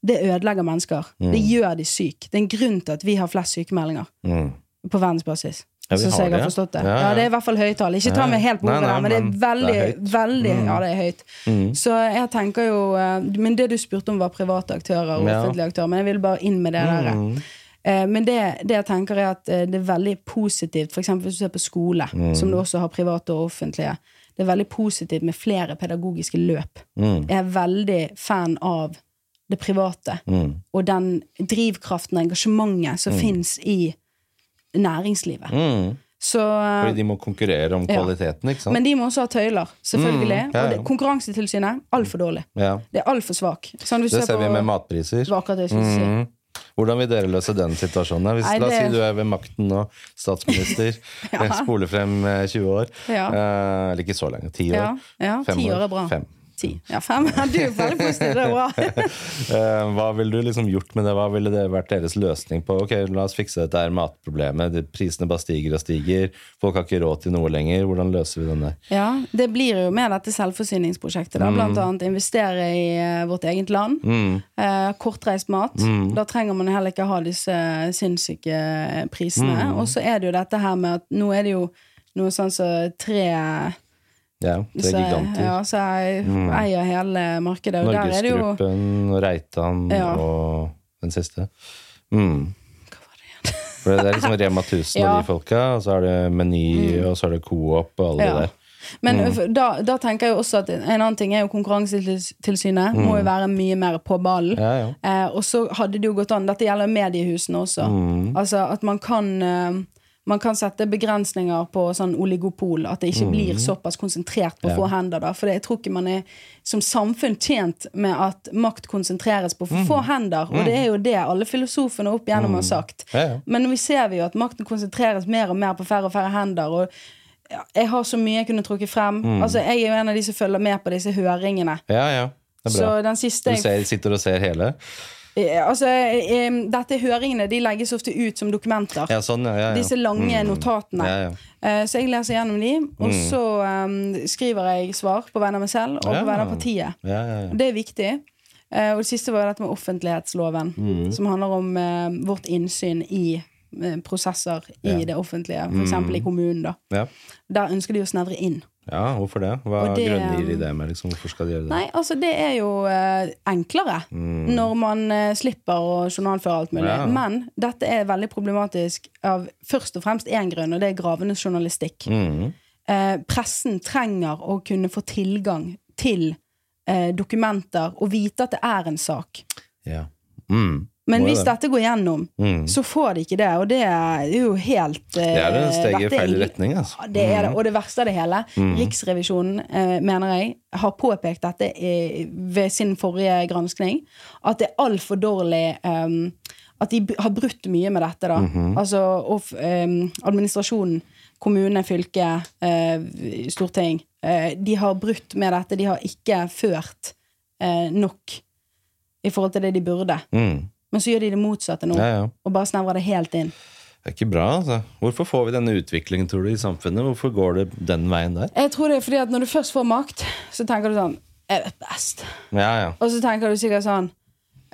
Speaker 1: det ødelegger mennesker. Det gjør de syke. Det er en grunn til at vi har flest sykemeldinger
Speaker 2: Mm.
Speaker 1: på verdensbasis.
Speaker 2: Ja, har
Speaker 1: jeg har
Speaker 2: det.
Speaker 1: forstått det.
Speaker 2: Ja,
Speaker 1: Ja,
Speaker 2: ja.
Speaker 1: det er i hvert fall høye tall. Ikke ta meg helt på ordet men det er
Speaker 2: men det er
Speaker 1: veldig
Speaker 2: Mm.
Speaker 1: Ja, det er høyt.
Speaker 2: Mm.
Speaker 1: Så jeg tenker jo eh, Men det du spurte om, var private aktører og offentlige aktører. Men jeg vil bare inn med det der.
Speaker 2: Mm.
Speaker 1: Eh, Men det, det jeg tenker er at eh, det er veldig positivt, f.eks. hvis du ser på skole,
Speaker 2: Mm.
Speaker 1: som du også har private og offentlige. Det er veldig positivt med flere pedagogiske løp.
Speaker 2: Mm.
Speaker 1: Jeg er veldig fan av det private.
Speaker 2: Mm.
Speaker 1: Og den drivkraften og engasjementet som finnes i næringslivet.
Speaker 2: Mm.
Speaker 1: Så, eh,
Speaker 2: Fordi de må konkurrere om
Speaker 1: Ja.
Speaker 2: kvaliteten, ikke sant?
Speaker 1: men de må også ha tøyler, selvfølgelig.
Speaker 2: Mm, ja, ja.
Speaker 1: Og det, Konkurransetilsynet altfor dårlig.
Speaker 2: ja.
Speaker 1: Det er altfor svak. Sånn,
Speaker 2: Det ser vi med matpriser.
Speaker 1: Det det.
Speaker 2: Mm. Hvordan vil dere løse den situasjonen? Hvis,
Speaker 1: Nei,
Speaker 2: La oss si du er ved makten nå, statsminister,
Speaker 1: Ja.
Speaker 2: spoler frem eh, 20 år.
Speaker 1: Ja.
Speaker 2: Eh, eller ikke så lenge, 10 år.
Speaker 1: Ja, ja
Speaker 2: Fem
Speaker 1: ti år er bra.
Speaker 2: Fem.
Speaker 1: Ti. Ja, fem. Du er veldig positiv, det er bra.
Speaker 2: Eh, hva ville du liksom gjort med det? Hva ville det vært deres løsning på? Ok, La oss fikse dette her matproblemet. Prisene bare stiger og stiger. Folk har ikke råd til noe lenger. Hvordan løser vi den der?
Speaker 1: Ja, det blir jo med dette selvforsyningsprosjektet. Da. Blant annet investere i eh, vårt eget land.
Speaker 2: Mm.
Speaker 1: Eh, kortreist mat. Da trenger man heller ikke ha disse sinnssyke prisene. Og så er det jo dette her med at nå er det jo noe sånn som tre
Speaker 2: Ja, det er
Speaker 1: så,
Speaker 2: giganter.
Speaker 1: ja, så jeg eier hele markedet. Det jo
Speaker 2: Norgesgruppen, og Reitan
Speaker 1: Ja.
Speaker 2: og den siste. Mm.
Speaker 1: Hva var det
Speaker 2: For det er liksom Rema 1000
Speaker 1: Ja.
Speaker 2: og de folka, og så er det Meny, og så er det Coop og alle
Speaker 1: Ja.
Speaker 2: de der.
Speaker 1: Men
Speaker 2: Mm.
Speaker 1: da, da tenker jeg jo også at en annen ting er jo Konkurransetilsynet. Må jo være mye mer på ballen.
Speaker 2: Mm. Ja, ja.
Speaker 1: Eh, og så hadde det jo gått an Dette gjelder mediehusene også.
Speaker 2: Mm.
Speaker 1: Altså at man kan eh, man kan sette begrensninger på sånn oligopol, at det ikke blir såpass konsentrert på
Speaker 2: Mm. Ja.
Speaker 1: få hender. da, For jeg tror ikke man er som samfunn tjent med at makt konsentreres på for
Speaker 2: Mm.
Speaker 1: få hender. Og det er jo det alle filosofene opp igjennom har sagt. Men vi ser vi jo at makten konsentreres mer og mer på færre og færre hender. Og jeg har så mye jeg kunne trukket frem.
Speaker 2: Mm.
Speaker 1: Altså, jeg er jo en av de som følger med på disse høringene.
Speaker 2: Ja, ja. Det
Speaker 1: Så den siste
Speaker 2: Du ser, sitter og ser hele?
Speaker 1: Eh, Altså, eh, dette høringene de legges ofte ut som dokumenter.
Speaker 2: Ja, sånn, ja. ja.
Speaker 1: Disse lange notatene.
Speaker 2: Ja, ja.
Speaker 1: Eh, Så jeg leser gjennom de, og så um, skriver jeg svar på vegne av meg selv og på vegne av partiet.
Speaker 2: Ja, ja, ja.
Speaker 1: Det er viktig. Og det siste var dette med offentlighetsloven,
Speaker 2: Mm.
Speaker 1: som handler om uh, vårt innsyn i uh, prosesser i.
Speaker 2: Mm.
Speaker 1: det offentlige, f.eks. i kommunen. Der ønsker de å snevre inn.
Speaker 2: Ja, hvorfor det? Hva
Speaker 1: Og det,
Speaker 2: grunngir de det med? Liksom? Hvorfor skal de gjøre det?
Speaker 1: Nei, altså det er jo eh, enklere når man eh, slipper å journalføre alt mulig.
Speaker 2: Mm. Ja.
Speaker 1: Men dette er veldig problematisk av først og fremst én grunn, og det er gravende journalistikk.
Speaker 2: Mm.
Speaker 1: Eh, pressen trenger å kunne få tilgang til eh, dokumenter og vite at det er en sak.
Speaker 2: Ja. Mm.
Speaker 1: Men hvis
Speaker 2: det.
Speaker 1: dette går gjennom,
Speaker 2: Mm.
Speaker 1: så får de ikke det, og det er jo helt eh,
Speaker 2: Det er et steg i feil retning, altså.
Speaker 1: Ja, det det. Og det verste av det hele, Riksrevisjonen, eh, mener jeg, har påpekt dette i, ved sin forrige granskning, at det er altfor dårlig um, At de har brutt mye med dette, da. Altså og, um, administrasjonen, kommune, fylke, uh, storting. Uh, de har brutt med dette. De har ikke ført uh, nok i forhold til det de burde.
Speaker 2: Mm.
Speaker 1: Men så gjør de det motsatte nå,
Speaker 2: Ja, ja.
Speaker 1: og bare snevrer det helt inn.
Speaker 2: Det er ikke bra, altså. Hvorfor får vi denne utviklingen, tror du, i samfunnet? Hvorfor går det den veien der?
Speaker 1: Jeg tror det er fordi at når du først får makt, så tenker du sånn Jeg vet best.
Speaker 2: Ja, ja.
Speaker 1: Og så tenker du sikkert sånn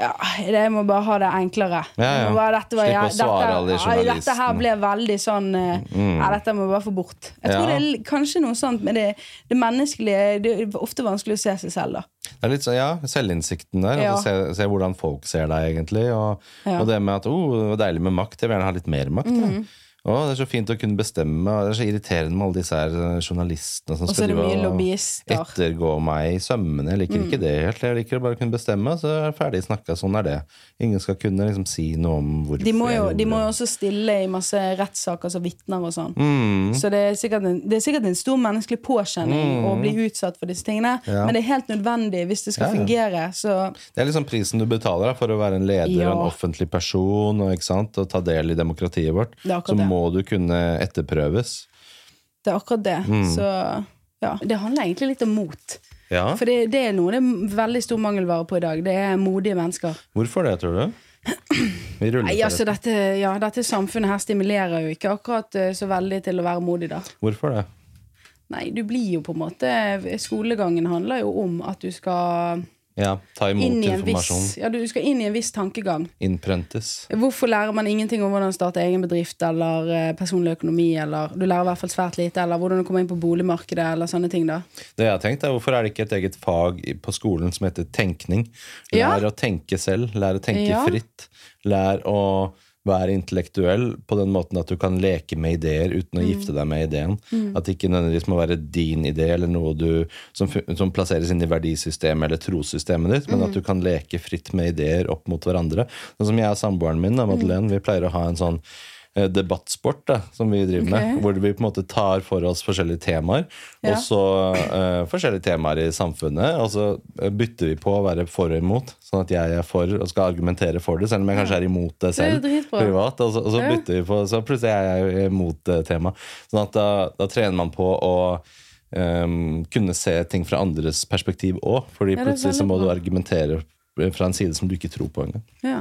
Speaker 1: ja, jeg må bare ha det enklere.
Speaker 2: Ja, ja.
Speaker 1: Bare, dette, var,
Speaker 2: svare
Speaker 1: dette, ja, dette her ble veldig sånn eh, Ja, dette må jeg bare få bort. Jeg tror
Speaker 2: Ja.
Speaker 1: det er kanskje noe sånt med det, det menneskelige Det er ofte vanskelig å se seg selv, da.
Speaker 2: Det er litt sånn, ja, Selvinnsikten der.
Speaker 1: Ja.
Speaker 2: Altså, se, se hvordan folk ser deg, egentlig. Og,
Speaker 1: Ja.
Speaker 2: og det med at oh, det var deilig med makt. Jeg vil gjerne ha litt mer makt.
Speaker 1: Mm
Speaker 2: jeg. Å, det er så fint å kunne bestemme. Det er så irriterende med alle disse her eh, journalistene som skal
Speaker 1: er
Speaker 2: ettergå meg i sømmene. Jeg liker
Speaker 1: Mm.
Speaker 2: ikke det helt. Jeg liker å bare kunne bestemme, så er jeg ferdig snakka. Sånn er det. Ingen skal kunne liksom si noe om hvorfor
Speaker 1: De må, jo, de må jo også stille i masse rettssaker som vitner og sånn.
Speaker 2: Mm.
Speaker 1: Så det er, en, det er sikkert en stor menneskelig påkjenning å bli utsatt for disse tingene.
Speaker 2: Mm. Ja.
Speaker 1: Men det er helt nødvendig hvis det skal
Speaker 2: Ja,
Speaker 1: fungere. Så
Speaker 2: Det er liksom prisen du betaler da, for å være en leder
Speaker 1: Ja.
Speaker 2: og en offentlig person og, og ta del i demokratiet vårt.
Speaker 1: Det er akkurat det.
Speaker 2: Må du kunne etterprøves.
Speaker 1: det er akkurat det.
Speaker 2: Mm.
Speaker 1: Så ja, det handler egentlig litt om mot.
Speaker 2: Ja.
Speaker 1: For det, det er noe det er veldig stor mangelvare på i dag. Det er modige mennesker.
Speaker 2: Hvorfor det, tror du? Vi ruller
Speaker 1: Nei, altså dette, ja, dette samfunnet her stimulerer jo ikke akkurat eh, så veldig til å være modig, da.
Speaker 2: Hvorfor det?
Speaker 1: Nei, du blir jo på en måte Skolegangen handler jo om at du skal
Speaker 2: Ja, ta imot
Speaker 1: inn i en viss. Ja, du skal inn i en viss tankegang.
Speaker 2: Innprentes.
Speaker 1: Hvorfor lærer man ingenting om hvordan starte egen bedrift eller eh, personlig økonomi, eller du lærer i hvert fall svært lite, eller hvordan du kommer inn på boligmarkedet, eller sånne ting, da?
Speaker 2: Det jeg har tenkt er, Hvorfor er det ikke et eget fag på skolen som heter tenkning?
Speaker 1: Ja.
Speaker 2: Å tenke selv. Lær å tenke
Speaker 1: Ja.
Speaker 2: fritt. Lær å være intellektuell på den måten at du kan leke med ideer uten
Speaker 1: Mm.
Speaker 2: å gifte deg med ideen. At det ikke nødvendigvis må være din idé eller noe du, som, som plasseres inn i verdisystemet eller trossystemet ditt, men
Speaker 1: Mm.
Speaker 2: at du kan leke fritt med ideer opp mot hverandre. Sånn som jeg og samboeren min, da, Madeleine, vi pleier å ha en sånn debattsport da, som vi driver med, hvor vi på en måte tar for oss forskjellige temaer,
Speaker 1: Ja.
Speaker 2: og så uh, forskjellige temaer i samfunnet, og så eh, bytter vi på å være for og imot, sånn at jeg er for og skal argumentere for det, selv om jeg kanskje er imot det selv,
Speaker 1: Det
Speaker 2: privat, og så, og så bytter vi på, så plutselig er jeg imot temaet. Sånn at da, da trener man på å Um, kunne se ting fra andres perspektiv òg, fordi
Speaker 1: Ja,
Speaker 2: plutselig så må du argumentere fra en side som du ikke tror på engang.
Speaker 1: Ja.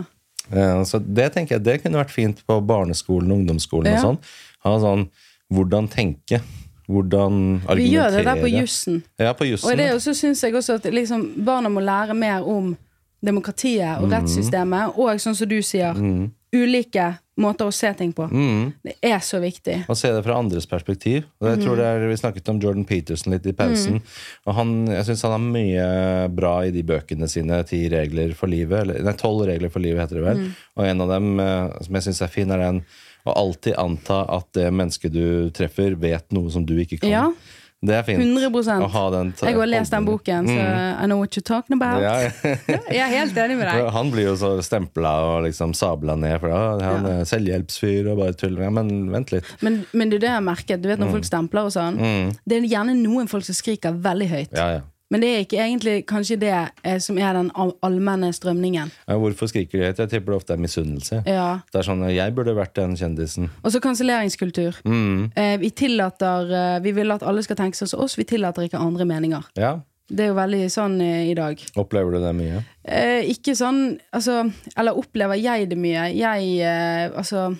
Speaker 2: Eh, Så det tenker jeg det kunne vært fint på barneskolen og ungdomsskolen.
Speaker 1: Ja.
Speaker 2: og sånn. Ha sånn hvordan tenke, hvordan argumentere.
Speaker 1: Vi gjør det der på jussen.
Speaker 2: Ja, på
Speaker 1: Og det så syns jeg også at liksom, barna må lære mer om demokratiet
Speaker 2: Mm.
Speaker 1: og rettssystemet, og sånn som du sier, ulike måter å se ting på.
Speaker 2: Mm.
Speaker 1: Det er så viktig.
Speaker 2: Å se det fra andres perspektiv. Og jeg tror det er, Vi snakket om Jordan Peterson litt i pausen. Og han, Jeg syns han har mye bra i de bøkene sine. Ti regler for livet. Eller, nei, tolv regler for livet, heter det vel. Og en av dem eh, som jeg syns er fin, er den å alltid anta at det mennesket du treffer, vet noe som du ikke kan.
Speaker 1: Ja.
Speaker 2: Det er fint.
Speaker 1: 100
Speaker 2: Å ha den
Speaker 1: Jeg har lest den boken, så I know what you're talking about.
Speaker 2: Mm. Ja, ja.
Speaker 1: Jeg er helt enig med deg.
Speaker 2: Han blir jo så stempla og liksom sabla ned, for da han er selvhjelpsfyr og bare tuller. Ja, men vent litt.
Speaker 1: Men, men det er det jeg har merket. Du vet
Speaker 2: Mm.
Speaker 1: når folk stempler og sånn. Det er gjerne noen folk som skriker veldig høyt.
Speaker 2: Ja, ja.
Speaker 1: Men det er ikke egentlig kanskje det eh, som er den all allmenne strømningen.
Speaker 2: Ja, hvorfor skriker de høyt? Jeg tipper det ofte er misunnelse.
Speaker 1: Ja.
Speaker 2: Det er sånn Jeg burde vært den kjendisen.
Speaker 1: Og så kanselleringskultur.
Speaker 2: Mm.
Speaker 1: Eh, vi tillater eh, Vi vil at alle skal tenke sånn som oss, vi tillater ikke andre meninger.
Speaker 2: Ja.
Speaker 1: Det er jo veldig sånn eh, i dag.
Speaker 2: Opplever du det mye?
Speaker 1: Eh, ikke sånn Altså, eller opplever jeg det mye? Jeg eh, Altså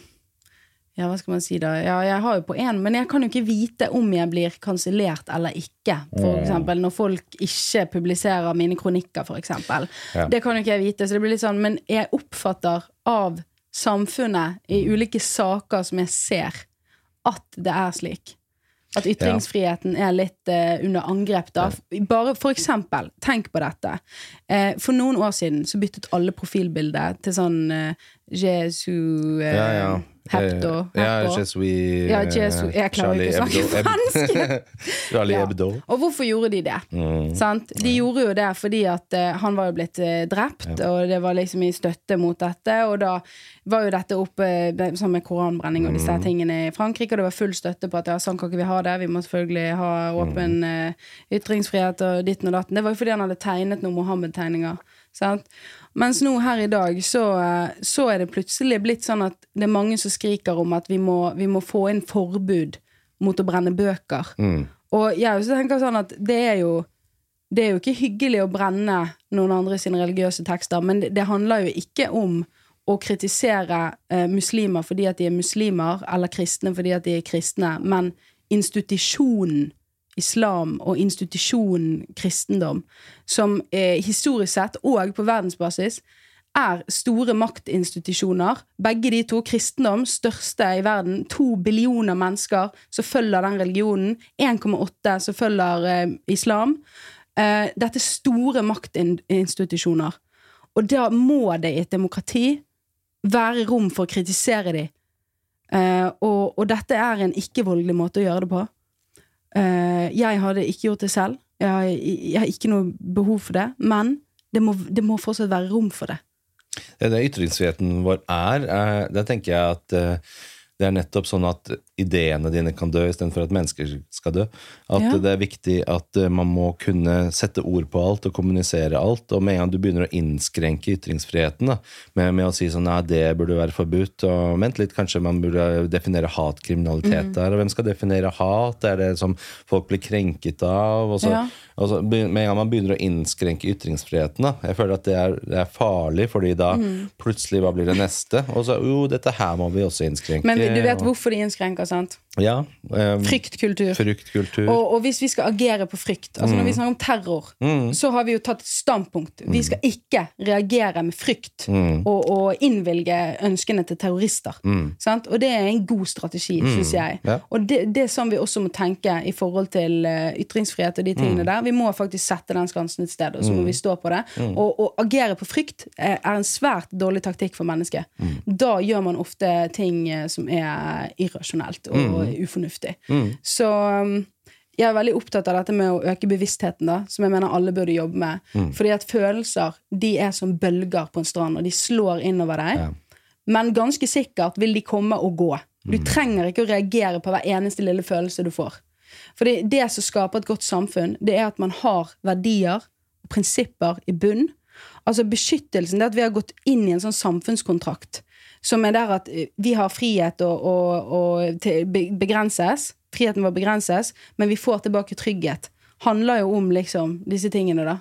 Speaker 1: Ja, hva skal man si, da? Ja, jeg har jo på én, men jeg kan jo ikke vite om jeg blir kansellert eller ikke. For eksempel når folk ikke publiserer mine kronikker, eksempel.
Speaker 2: Ja.
Speaker 1: Det kan jo ikke jeg vite, så det blir litt sånn Men jeg oppfatter av samfunnet i ulike saker som jeg ser, at det er slik. At ytringsfriheten er litt uh, under angrep. da Bare For eksempel, tenk på dette. Eh, for noen år siden så byttet alle profilbildet til sånn uh, Jesus uh,
Speaker 2: Ja, ja.
Speaker 1: Hepto.
Speaker 2: Eh, Ja, Jesui
Speaker 1: Ja, Jesu. Jeg klarer ikke å snakke fransk.
Speaker 2: Charlie
Speaker 1: Ja.
Speaker 2: Hebdo.
Speaker 1: Og hvorfor gjorde de det?
Speaker 2: Mm.
Speaker 1: Sant? De gjorde jo det fordi at uh, han var jo blitt eh, drept, og det var liksom i støtte mot dette. Og da var jo dette oppe eh, sånn med koranbrenning og disse
Speaker 2: Mm.
Speaker 1: tingene i Frankrike, og det var full støtte på at ja, sånn kan ikke vi ha det, vi må selvfølgelig ha åpen
Speaker 2: Mm.
Speaker 1: eh, ytringsfrihet og ditten og datten. Det var jo fordi han hadde tegnet noen Mohammed-tegninger. Sant? Mens nå her i dag så, så er det plutselig blitt sånn at det er mange som skriker om at vi må, vi må få inn forbud mot å brenne bøker.
Speaker 2: Mm.
Speaker 1: Og jeg også tenker sånn at det er jo det er jo ikke hyggelig å brenne noen andre sine religiøse tekster, men det, det handler jo ikke om å kritisere eh, muslimer fordi at de er muslimer, eller kristne fordi at de er kristne, men institusjonen islam og institusjonen kristendom, som eh, historisk sett og på verdensbasis er store maktinstitusjoner. Begge de to. Kristendom, største i verden. To billioner mennesker som følger den religionen. 1,8 som følger eh, islam. Eh, dette er store maktinstitusjoner. Og da må det i et demokrati være rom for å kritisere dem. Eh, og, og dette er en ikke-voldelig måte å gjøre det på. Eh, jeg hadde ikke gjort det selv. Jeg, har- jeg har ikke noe behov for det. Men det må, det må fortsatt være rom for det.
Speaker 2: Det er det ytringsfriheten vår er. eh, Da tenker jeg at eh, det er nettopp sånn at ideene dine kan dø istedenfor at mennesker skal dø. At
Speaker 1: Ja.
Speaker 2: det er viktig at eh, man må kunne sette ord på alt og kommunisere alt. Og med en gang du begynner å innskrenke ytringsfriheten da, med, med å si sånn nei, det burde være forbudt, og vent litt, kanskje man burde definere hatkriminalitet
Speaker 1: Mm.
Speaker 2: der, og hvem skal definere hat? Er det som folk blir krenket av? Og så,
Speaker 1: Ja.
Speaker 2: og så med en gang man begynner å innskrenke ytringsfriheten, da, jeg føler at det er, det er farlig, fordi da
Speaker 1: Mm.
Speaker 2: plutselig hva blir det neste? Og så jo, dette her må vi også innskrenke.
Speaker 1: Men du vet hvorfor de innskrenker, sant?
Speaker 2: Ja. um,
Speaker 1: Fryktkultur.
Speaker 2: Fryktkultur.
Speaker 1: Og, og hvis vi skal agere på frykt, altså når vi snakker om terror, så har vi jo tatt et standpunkt. Vi skal ikke reagere med frykt og, og innvilge ønskene til terrorister. Sant? Og det er en god strategi, syns jeg.
Speaker 2: Ja.
Speaker 1: Og det, det er sånn vi også må tenke i forhold til eh, ytringsfrihet og de tingene der. Vi må faktisk sette den skansen et sted, og så må vi stå på det. Og å agere på frykt er, er en svært dårlig taktikk for mennesket. Da gjør man ofte ting eh, som er irrasjonelt og ufornuftig. Så um, jeg er veldig opptatt av dette med å øke bevisstheten, da, som jeg mener alle burde jobbe med. Fordi at følelser de er som bølger på en strand, og de slår innover deg.
Speaker 2: Ja.
Speaker 1: Men ganske sikkert vil de komme og gå. Du trenger ikke å reagere på hver eneste lille følelse du får. Fordi det som skaper et godt samfunn, det er at man har verdier og prinsipper i bunn. Altså beskyttelsen, det at vi har gått inn i en sånn samfunnskontrakt som er der at eh, vi har frihet og, og, og til, begrenses. Friheten vår begrenses, men vi får tilbake trygghet. Handler jo om liksom disse tingene, da.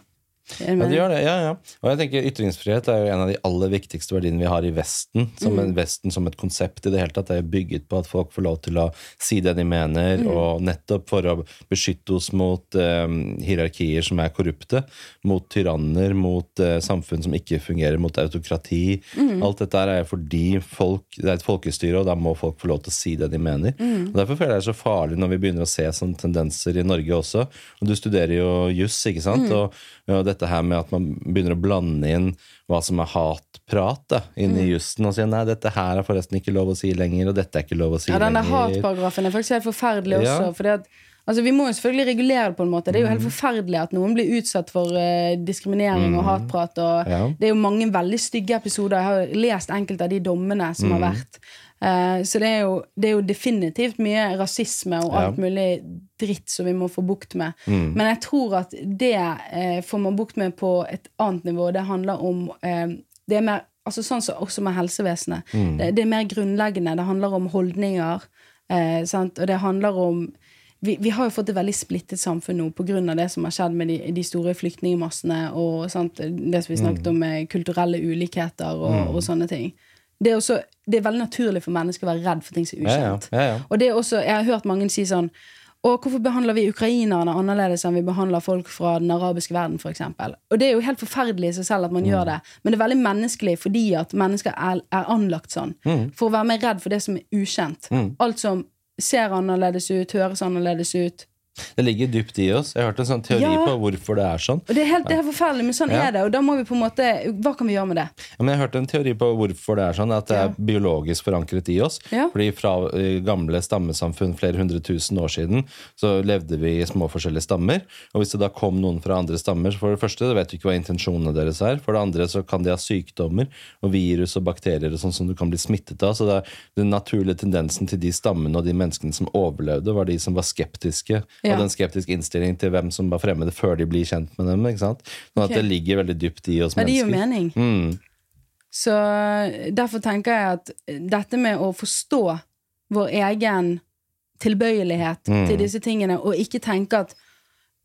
Speaker 2: Ja, det gjør det. Ja, ja. Og jeg tenker Ytringsfrihet er jo en av de aller viktigste verdiene vi har i Vesten. Som
Speaker 1: Mm.
Speaker 2: en Vesten som et konsept i det hele tatt er bygget på at folk får lov til å si det de mener,
Speaker 1: Mm.
Speaker 2: og nettopp for å beskytte oss mot eh, hierarkier som er korrupte, mot tyranner, mot eh, samfunn som ikke fungerer, mot autokrati.
Speaker 1: Mm.
Speaker 2: Alt dette er fordi folk, det er et folkestyre, og da må folk få lov til å si det de mener.
Speaker 1: Mm.
Speaker 2: Og Derfor føler jeg det er så farlig når vi begynner å se sånne tendenser i Norge også. Og du studerer jo juss, ikke sant? Og, og dette dette her med at man begynner å blande inn hva som er hatprat da, inn
Speaker 1: Mm.
Speaker 2: i jussen, og sier nei, dette her er forresten ikke lov å si lenger, og dette er ikke lov å si
Speaker 1: Ja, denne
Speaker 2: lenger.
Speaker 1: hatparagrafen er faktisk helt forferdelig
Speaker 2: Ja.
Speaker 1: også. Fordi at, altså, vi må jo selvfølgelig regulere det på en måte. Det er jo helt forferdelig at noen blir utsatt for uh, diskriminering og hatprat. Og
Speaker 2: Ja.
Speaker 1: Det er jo mange veldig stygge episoder. Jeg har lest enkelte av de dommene som har vært. Eh, så det er, jo, det er jo definitivt mye rasisme og
Speaker 2: Ja.
Speaker 1: alt mulig dritt som vi må få bukt med. Men jeg tror at det eh, får man bukt med på et annet nivå. Det handler om eh, Det er mer altså sånn som også med helsevesenet. Det, det er mer grunnleggende. Det handler om holdninger. Eh, sant? Og det handler om vi, vi har jo fått et veldig splittet samfunn nå pga. det som har skjedd med de, de store flyktningmassene og sant? det som vi snakket om med kulturelle ulikheter og, og sånne ting. Det er, også, det er veldig naturlig for mennesker å være redd for ting som er
Speaker 2: Ja, ja,
Speaker 1: ukjent.
Speaker 2: ja, ja.
Speaker 1: Og det er også, jeg har hørt mange si sånn og hvorfor behandler vi ukrainerne annerledes enn vi behandler folk fra den arabiske verden, f.eks.? Og det er jo helt forferdelig i seg selv at man gjør det, men det er veldig menneskelig fordi at mennesker er, er anlagt sånn. For å være mer redd for det som er ukjent. Alt som ser annerledes ut, høres annerledes ut.
Speaker 2: Det ligger dypt i oss. Jeg har hørt en sånn teori
Speaker 1: Ja.
Speaker 2: på hvorfor det er sånn.
Speaker 1: Og det er helt, det er forferdelig, men sånn
Speaker 2: Ja.
Speaker 1: er det. Og da må vi på en måte Hva kan vi gjøre med det?
Speaker 2: Ja, men jeg hørte en teori på hvorfor det er sånn, at det er biologisk forankret i oss. Fordi fra eh, gamle stammesamfunn flere hundre tusen år siden, så levde vi i små forskjellige stammer. Og hvis det da kom noen fra andre stammer, så for det første vet du ikke hva intensjonene deres er. For det andre så kan de ha sykdommer og virus og bakterier og sånn som du kan bli smittet av. Så det er den naturlige tendensen til de stammene og de menneskene som overlevde, var de som var skeptiske.
Speaker 1: Ja.
Speaker 2: Og den skeptiske innstillingen til hvem som var fremmede, før de blir kjent med dem. ikke sant? Sånn
Speaker 1: okay.
Speaker 2: at det ligger veldig dypt i oss
Speaker 1: Ja, det gir jo mening.
Speaker 2: Mm.
Speaker 1: Så derfor tenker jeg at dette med å forstå vår egen tilbøyelighet
Speaker 2: Mm.
Speaker 1: til disse tingene, og ikke tenke at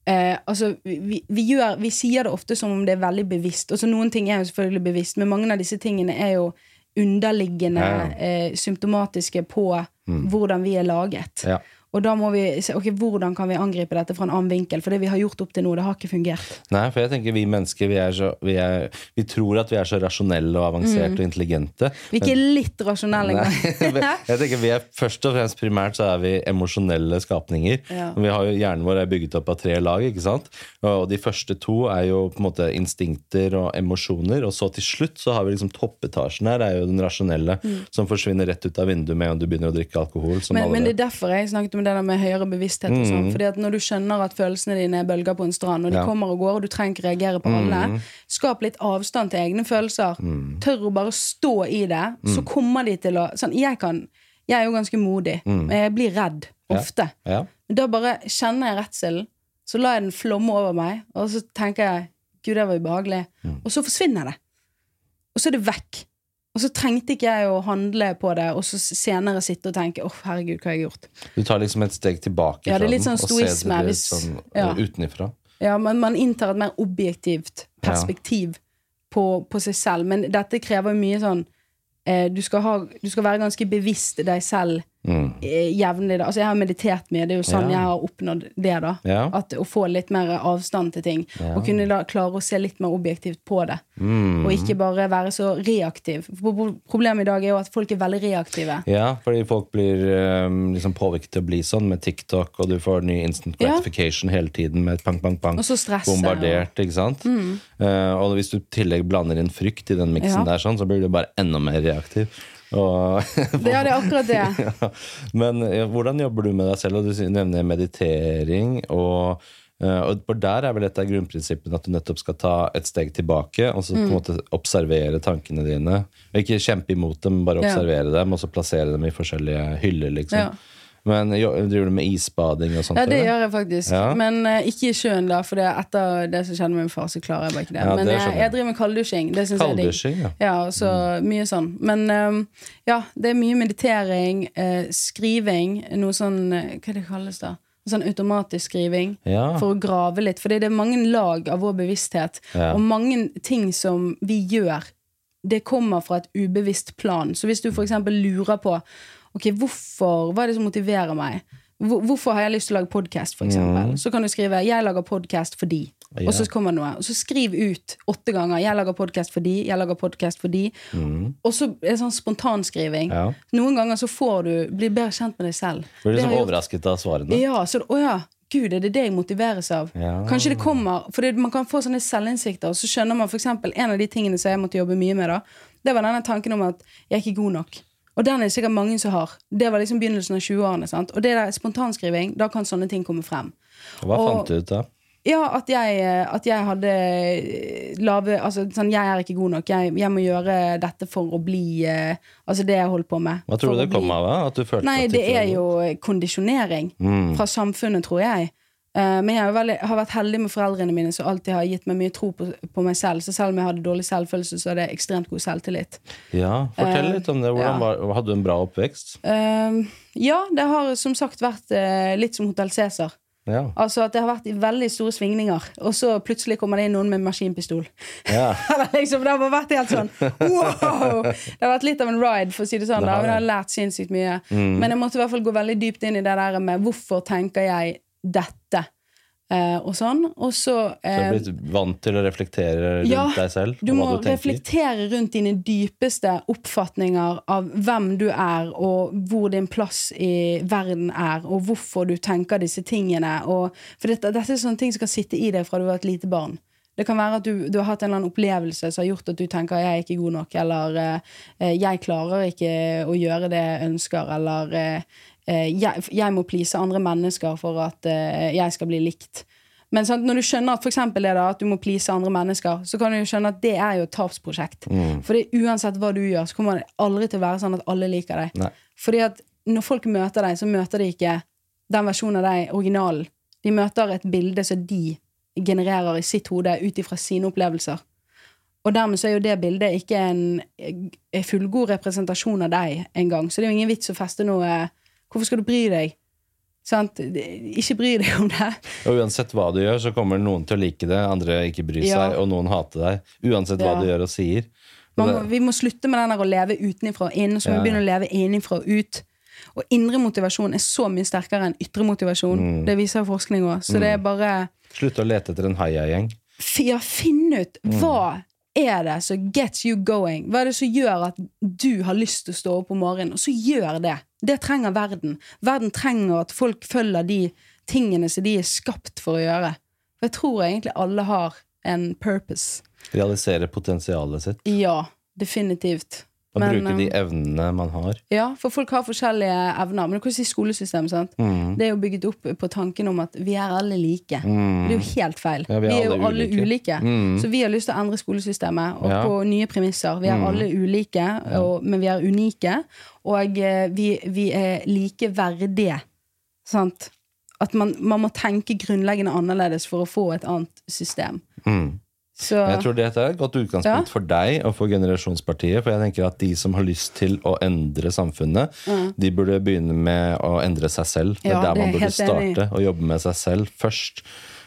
Speaker 1: eh, altså, vi, vi, gjør, vi sier det ofte som om det er veldig bevisst. Altså, noen ting er jo selvfølgelig bevisst, men mange av disse tingene er jo underliggende
Speaker 2: Ja.
Speaker 1: eh, symptomatiske på hvordan vi er laget.
Speaker 2: Ja.
Speaker 1: Og da må vi se ok, hvordan kan vi angripe dette fra en annen vinkel, for det vi har gjort opp til nå, det har ikke fungert.
Speaker 2: Nei, for jeg tenker vi mennesker vi, er så, vi, er, vi tror at vi er så rasjonelle og avanserte og intelligente.
Speaker 1: Vi er ikke litt rasjonelle engang.
Speaker 2: jeg tenker vi er Først og fremst primært så er vi emosjonelle skapninger.
Speaker 1: Ja.
Speaker 2: Vi har jo, hjernen vår er bygget opp av tre lag. ikke sant? Og De første to er jo på en måte instinkter og emosjoner. Og så til slutt så har vi liksom toppetasjen her, er jo den rasjonelle, som forsvinner rett ut av vinduet med om du begynner å drikke alkohol. Som
Speaker 1: Men, men det er derfor jeg snakket om det der med høyere bevissthet. og sånn, fordi at Når du skjønner at følelsene dine er bølger på en strand, og de
Speaker 2: Ja.
Speaker 1: kommer og går, og du trenger ikke reagere på alle, skap litt avstand til egne følelser. Tør å bare stå i det. Så kommer de til å sånn, jeg, kan, jeg er jo ganske modig, men jeg blir redd ofte.
Speaker 2: Ja.
Speaker 1: Men da bare kjenner jeg redselen, så lar jeg den flomme over meg, og så tenker jeg Gud, det var ubehagelig. Og så forsvinner det. Og så er det vekk. Og så trengte ikke jeg å handle på det, og så senere sitte og tenke åh, herregud, hva har jeg gjort?
Speaker 2: Du tar liksom et steg tilbake
Speaker 1: Ja, det er litt sånn
Speaker 2: og ser det litt sånn
Speaker 1: ja.
Speaker 2: utenfra.
Speaker 1: Ja, men man inntar et mer objektivt perspektiv på, på seg selv. Men dette krever mye sånn eh, du, skal ha, du skal være ganske bevisst deg selv
Speaker 2: Mm.
Speaker 1: eh, jevnlig. da. Altså, jeg har meditert mye, det er jo sånn
Speaker 2: Ja.
Speaker 1: jeg har oppnådd det. da
Speaker 2: Ja.
Speaker 1: At Å få litt mer avstand til ting.
Speaker 2: Ja.
Speaker 1: Og kunne da klare å se litt mer objektivt på det.
Speaker 2: Mm.
Speaker 1: Og ikke bare være så reaktiv. Problemet i dag er jo at folk er veldig reaktive.
Speaker 2: Ja, fordi folk blir um, liksom påvirket til å bli sånn med TikTok, og du får ny instant gratification hele tiden med pang, pang, pang.
Speaker 1: Og så stresse.
Speaker 2: Bombardert, ikke sant? Uh, og hvis du i tillegg blander inn frykt i den miksen der, sånn, så blir du bare enda mer reaktiv. Og,
Speaker 1: Det, er det akkurat det.
Speaker 2: ja. Men ja, hvordan jobber du med deg selv? Og du nevner meditering. Og, eh, og der er vel et av grunnprinsippene at du nettopp skal ta et steg tilbake og så på en
Speaker 1: Mm.
Speaker 2: måte observere tankene dine. Og ikke kjempe imot dem, bare
Speaker 1: Ja.
Speaker 2: observere dem, og så plassere dem i forskjellige hyller. liksom. Men driver du med isbading og sånt?
Speaker 1: Ja, det
Speaker 2: eller?
Speaker 1: gjør jeg faktisk.
Speaker 2: Ja.
Speaker 1: Men uh, ikke i sjøen, da, for det, etter det som skjedde med min far, så klarer jeg bare ikke det.
Speaker 2: Ja,
Speaker 1: Men
Speaker 2: det
Speaker 1: jeg,
Speaker 2: jeg.
Speaker 1: jeg driver med kalddusjing. Det syns jeg er digg.
Speaker 2: Ja.
Speaker 1: Ja, så mye sånn. Men um, ja, det er mye meditering, uh, skriving, noe sånn eh, Hva det kalles da? Sånn automatisk skriving.
Speaker 2: Ja.
Speaker 1: For å grave litt. For det er mange lag av vår bevissthet.
Speaker 2: Ja.
Speaker 1: Og mange ting som vi gjør, det kommer fra et ubevisst plan. Så hvis du f.eks. lurer på Ok, hvorfor, hva er det som motiverer meg? Hvorfor har jeg lyst til å lage podkast, f.eks.? eksempel? Så kan du skrive 'Jeg lager podkast fordi'.
Speaker 2: Mm. Ja.
Speaker 1: Og så kommer det noe. Og så skriv ut åtte ganger 'Jeg lager podkast fordi', 'Jeg lager podkast fordi'. Og så er det sånn spontanskriving.
Speaker 2: Mm. Ja.
Speaker 1: Noen ganger så får du bli bedre kjent med deg selv.
Speaker 2: Blir du liksom overrasket av svarene?
Speaker 1: ja, så, å ja, Gud, er det det jeg motiveres av?
Speaker 2: Ja.
Speaker 1: Kanskje det kommer For man kan få sånne selvinnsikter, og så skjønner man eksempel, En av de tingene som jeg måtte jobbe mye med, da, det var denne tanken om at jeg er ikke god nok. Og den er det sikkert mange som har. Det var liksom begynnelsen av 20-årene. Og det der spontanskriving, da kan sånne ting komme frem.
Speaker 2: Hva
Speaker 1: Og-
Speaker 2: fant du ut da?
Speaker 1: Ja, at jeg, eh, at jeg hadde eh, lave Altså sånn, jeg er ikke god nok. Jeg, jeg må gjøre dette for å bli eh, Altså det jeg holder på med.
Speaker 2: Hva tror du det kom av? At du følte
Speaker 1: Nei,
Speaker 2: at
Speaker 1: det,
Speaker 2: det
Speaker 1: er jo kondisjonering
Speaker 2: Mm.
Speaker 1: fra samfunnet, tror jeg. Eh, Men jeg har, vært heldig med foreldrene mine, som alltid har gitt meg mye tro på, på meg selv. Så selv om jeg hadde dårlig selvfølelse, så hadde jeg ekstremt god selvtillit.
Speaker 2: Ja, Fortell
Speaker 1: Eh,
Speaker 2: litt om det. Hvordan
Speaker 1: ja.
Speaker 2: var, hadde du en bra oppvekst?
Speaker 1: Eh, ja, det har som sagt vært eh, litt som Hotell Cæsar.
Speaker 2: Ja.
Speaker 1: Altså at det har vært i veldig store svingninger, og så plutselig kommer det inn noen med maskinpistol.
Speaker 2: ja.
Speaker 1: Liksom, det har bare vært helt sånn wow! Det har vært litt av en ride, for å si det sånn.
Speaker 2: Det har
Speaker 1: jeg har lært sinnssykt mye.
Speaker 2: Mm.
Speaker 1: Men jeg måtte i hvert fall gå veldig dypt inn i det der med hvorfor tenker jeg dette, eh, og sånn. Og så
Speaker 2: Du har
Speaker 1: eh,
Speaker 2: blitt vant til å reflektere rundt
Speaker 1: Ja,
Speaker 2: deg selv?
Speaker 1: du må
Speaker 2: du
Speaker 1: reflektere rundt dine dypeste oppfatninger av hvem du er, og hvor din plass i verden er, og hvorfor du tenker disse tingene. Og, for dette, dette er sånne ting som kan sitte i deg fra du var et lite barn. Det kan være at du, du har hatt en eller annen opplevelse som har gjort at du tenker 'jeg er ikke god nok', eller eh, 'jeg klarer ikke å gjøre det jeg ønsker', eller eh, eh, jeg, 'jeg må please andre mennesker for at eh, jeg skal bli likt'. Men sant, når du skjønner at for det da, at du må please andre mennesker, så kan du jo skjønne at det er jo et tapsprosjekt.
Speaker 2: Mm.
Speaker 1: For uansett hva du gjør, så kommer det aldri til å være sånn at alle liker deg.
Speaker 2: Nei.
Speaker 1: Fordi at når folk møter deg, så møter de ikke den versjonen av deg, originalen. De møter et bilde som de genererer i sitt hode ut ifra sine opplevelser. Og dermed så er jo det bildet ikke en, en fullgod representasjon av deg engang. Så det er jo ingen vits å feste noe Hvorfor skal du bry deg? Sant? Ikke bry deg om det.
Speaker 2: Og uansett hva du gjør, så kommer noen til å like det, andre ikke bry
Speaker 1: Ja.
Speaker 2: seg, og noen hater deg. Uansett hva du gjør og sier. Og
Speaker 1: må, vi må slutte med den å leve utenfra og inn, så må
Speaker 2: Ja.
Speaker 1: vi begynne å leve innenfra og ut. Og indre motivasjon er så mye sterkere enn ytre motivasjon.
Speaker 2: Mm.
Speaker 1: Det viser forskning òg. Så det er bare
Speaker 2: Slutte å lete etter en heiagjeng.
Speaker 1: f- Ja, finn ut hva er det som gets you going. Hva er det som gjør at du har lyst til å stå opp om morgenen, og så gjør det. Det trenger verden. Verden trenger at folk følger de tingene som de er skapt for å gjøre. For jeg tror egentlig alle har en purpose.
Speaker 2: Realisere potensialet sitt.
Speaker 1: Ja, definitivt. Men,
Speaker 2: bruke de
Speaker 1: eh,
Speaker 2: evnene man har.
Speaker 1: Ja, for folk har forskjellige evner. Men du kan si skolesystemet. sant?
Speaker 2: Mm.
Speaker 1: Det er jo bygget opp på tanken om at vi er alle like.
Speaker 2: Mm.
Speaker 1: Det er jo helt feil.
Speaker 2: Ja,
Speaker 1: vi, er jo
Speaker 2: alle
Speaker 1: alle
Speaker 2: ulike.
Speaker 1: ulike.
Speaker 2: Mm.
Speaker 1: Så vi har lyst til å endre skolesystemet og
Speaker 2: Ja.
Speaker 1: på nye premisser. Vi er
Speaker 2: Mm.
Speaker 1: alle ulike, og, men vi er unike. Og eh, vi, vi er likeverdige. Sant? At man, man må tenke grunnleggende annerledes for å få et annet system.
Speaker 2: Mm.
Speaker 1: Så
Speaker 2: Jeg tror dette er et godt utgangspunkt
Speaker 1: Ja.
Speaker 2: for deg og for Generasjonspartiet. For jeg tenker at de som har lyst til å endre samfunnet, de burde begynne med å endre seg selv. Det er
Speaker 1: Ja,
Speaker 2: der
Speaker 1: er
Speaker 2: man burde starte, å jobbe med seg selv først.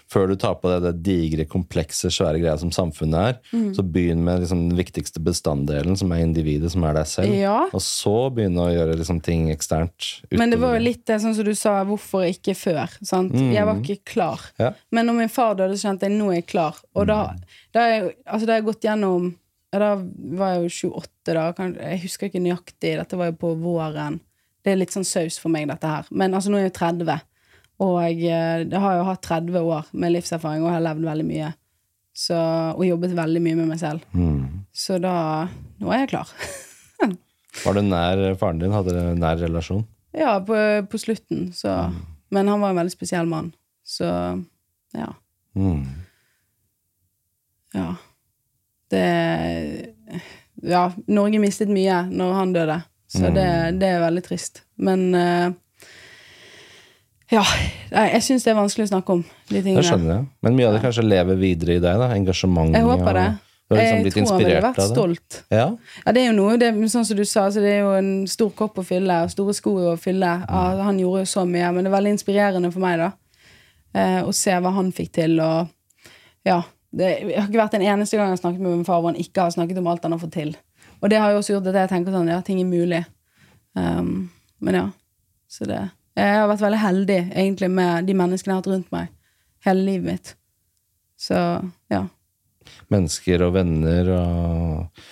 Speaker 2: Før du tar på deg det digre, komplekse, svære greia som samfunnet er,
Speaker 1: Mm.
Speaker 2: så begynn med liksom den viktigste bestanddelen, som er individet, som er deg selv.
Speaker 1: Ja.
Speaker 2: Og så begynne å gjøre liksom ting eksternt.
Speaker 1: Men det var jo litt det sånn som du sa, hvorfor ikke før? Sant? Jeg var ikke klar.
Speaker 2: Mm. Ja.
Speaker 1: Men når min far døde, så kjente jeg nå er jeg klar. Og da, da, er jeg, altså, da har jeg gått gjennom Da var jeg jo 28, da. Jeg husker ikke nøyaktig. Dette var jo på våren. Det er litt sånn saus for meg, dette her. Men altså, nå er jeg 30. Og jeg, eh, har jo hatt 30 år med livserfaring og har levd veldig mye. Så, og jobbet veldig mye med meg selv.
Speaker 2: Mm.
Speaker 1: Så da Nå er jeg klar.
Speaker 2: Var du nær faren din? Hadde dere en nær relasjon?
Speaker 1: Ja, på, på slutten, så Men han var en veldig spesiell mann. Så ja.
Speaker 2: Mm.
Speaker 1: Ja. Det Ja, Norge mistet mye når han døde, så det, det er veldig trist. Men eh, Ja. Jeg syns det er vanskelig å snakke om de
Speaker 2: Det skjønner jeg. Men mye av det kanskje lever videre i deg? da Engasjementet?
Speaker 1: Jeg håper det.
Speaker 2: Du har liksom
Speaker 1: Jeg tror han ville vært stolt.
Speaker 2: Ja.
Speaker 1: Ja, det er jo noe, det, sånn som du sa, så det er jo en stor kopp å fylle, og store sko å fylle. Ja, han gjorde jo så mye, men det er veldig inspirerende for meg, da. Eh, å se hva han fikk til, og ja. Det jeg har ikke vært en eneste gang jeg har snakket med min far hvor han ikke har snakket om alt han har fått til. Og det har jo også gjort at jeg tenker sånn, ja, ting er mulig. Um, men ja, så det Jeg har vært veldig heldig, egentlig, med de menneskene jeg har hatt rundt meg hele livet mitt. Så ja.
Speaker 2: Mennesker og venner og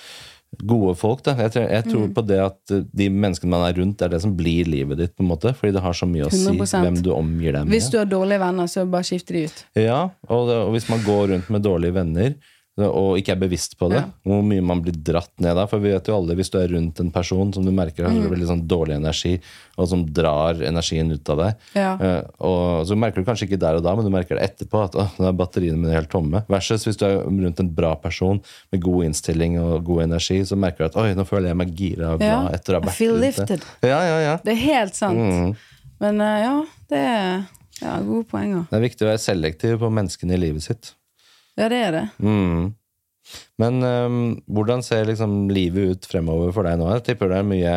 Speaker 2: gode folk. Da. Jeg, tror, jeg
Speaker 1: Mm.
Speaker 2: på det at eh, de menneskene man er rundt, det er det som blir livet ditt. på en måte Fordi det har så mye å si
Speaker 1: 100%.
Speaker 2: hvem du omgir deg med.
Speaker 1: Hvis du har dårlige venner, så bare skifter de ut.
Speaker 2: Ja, og, det, og hvis man går rundt med dårlige venner og ikke er bevisst på det,
Speaker 1: Ja.
Speaker 2: hvor mye man blir dratt ned av. For vi vet jo alle, hvis du er rundt en person som du merker har
Speaker 1: Mm.
Speaker 2: veldig sånn dårlig energi, og som drar energien ut av deg
Speaker 1: Ja.
Speaker 2: eh, og Så merker du kanskje ikke der og da, men du merker det etterpå, at åh, nå er batteriene mine helt tomme. Versus hvis du er rundt en bra person med god innstilling og god energi, så merker du at oi, nå føler jeg meg gira og glad
Speaker 1: Ja.
Speaker 2: etter å ha vært ute. Ja, ja, ja.
Speaker 1: Det er helt sant.
Speaker 2: Mm.
Speaker 1: Men eh, ja, det er ja, gode poenger.
Speaker 2: Det er viktig å være selektiv på menneskene i livet sitt.
Speaker 1: Ja, det er det.
Speaker 2: Mm. Men um, hvordan ser liksom livet ut fremover for deg nå? Jeg tipper det er mye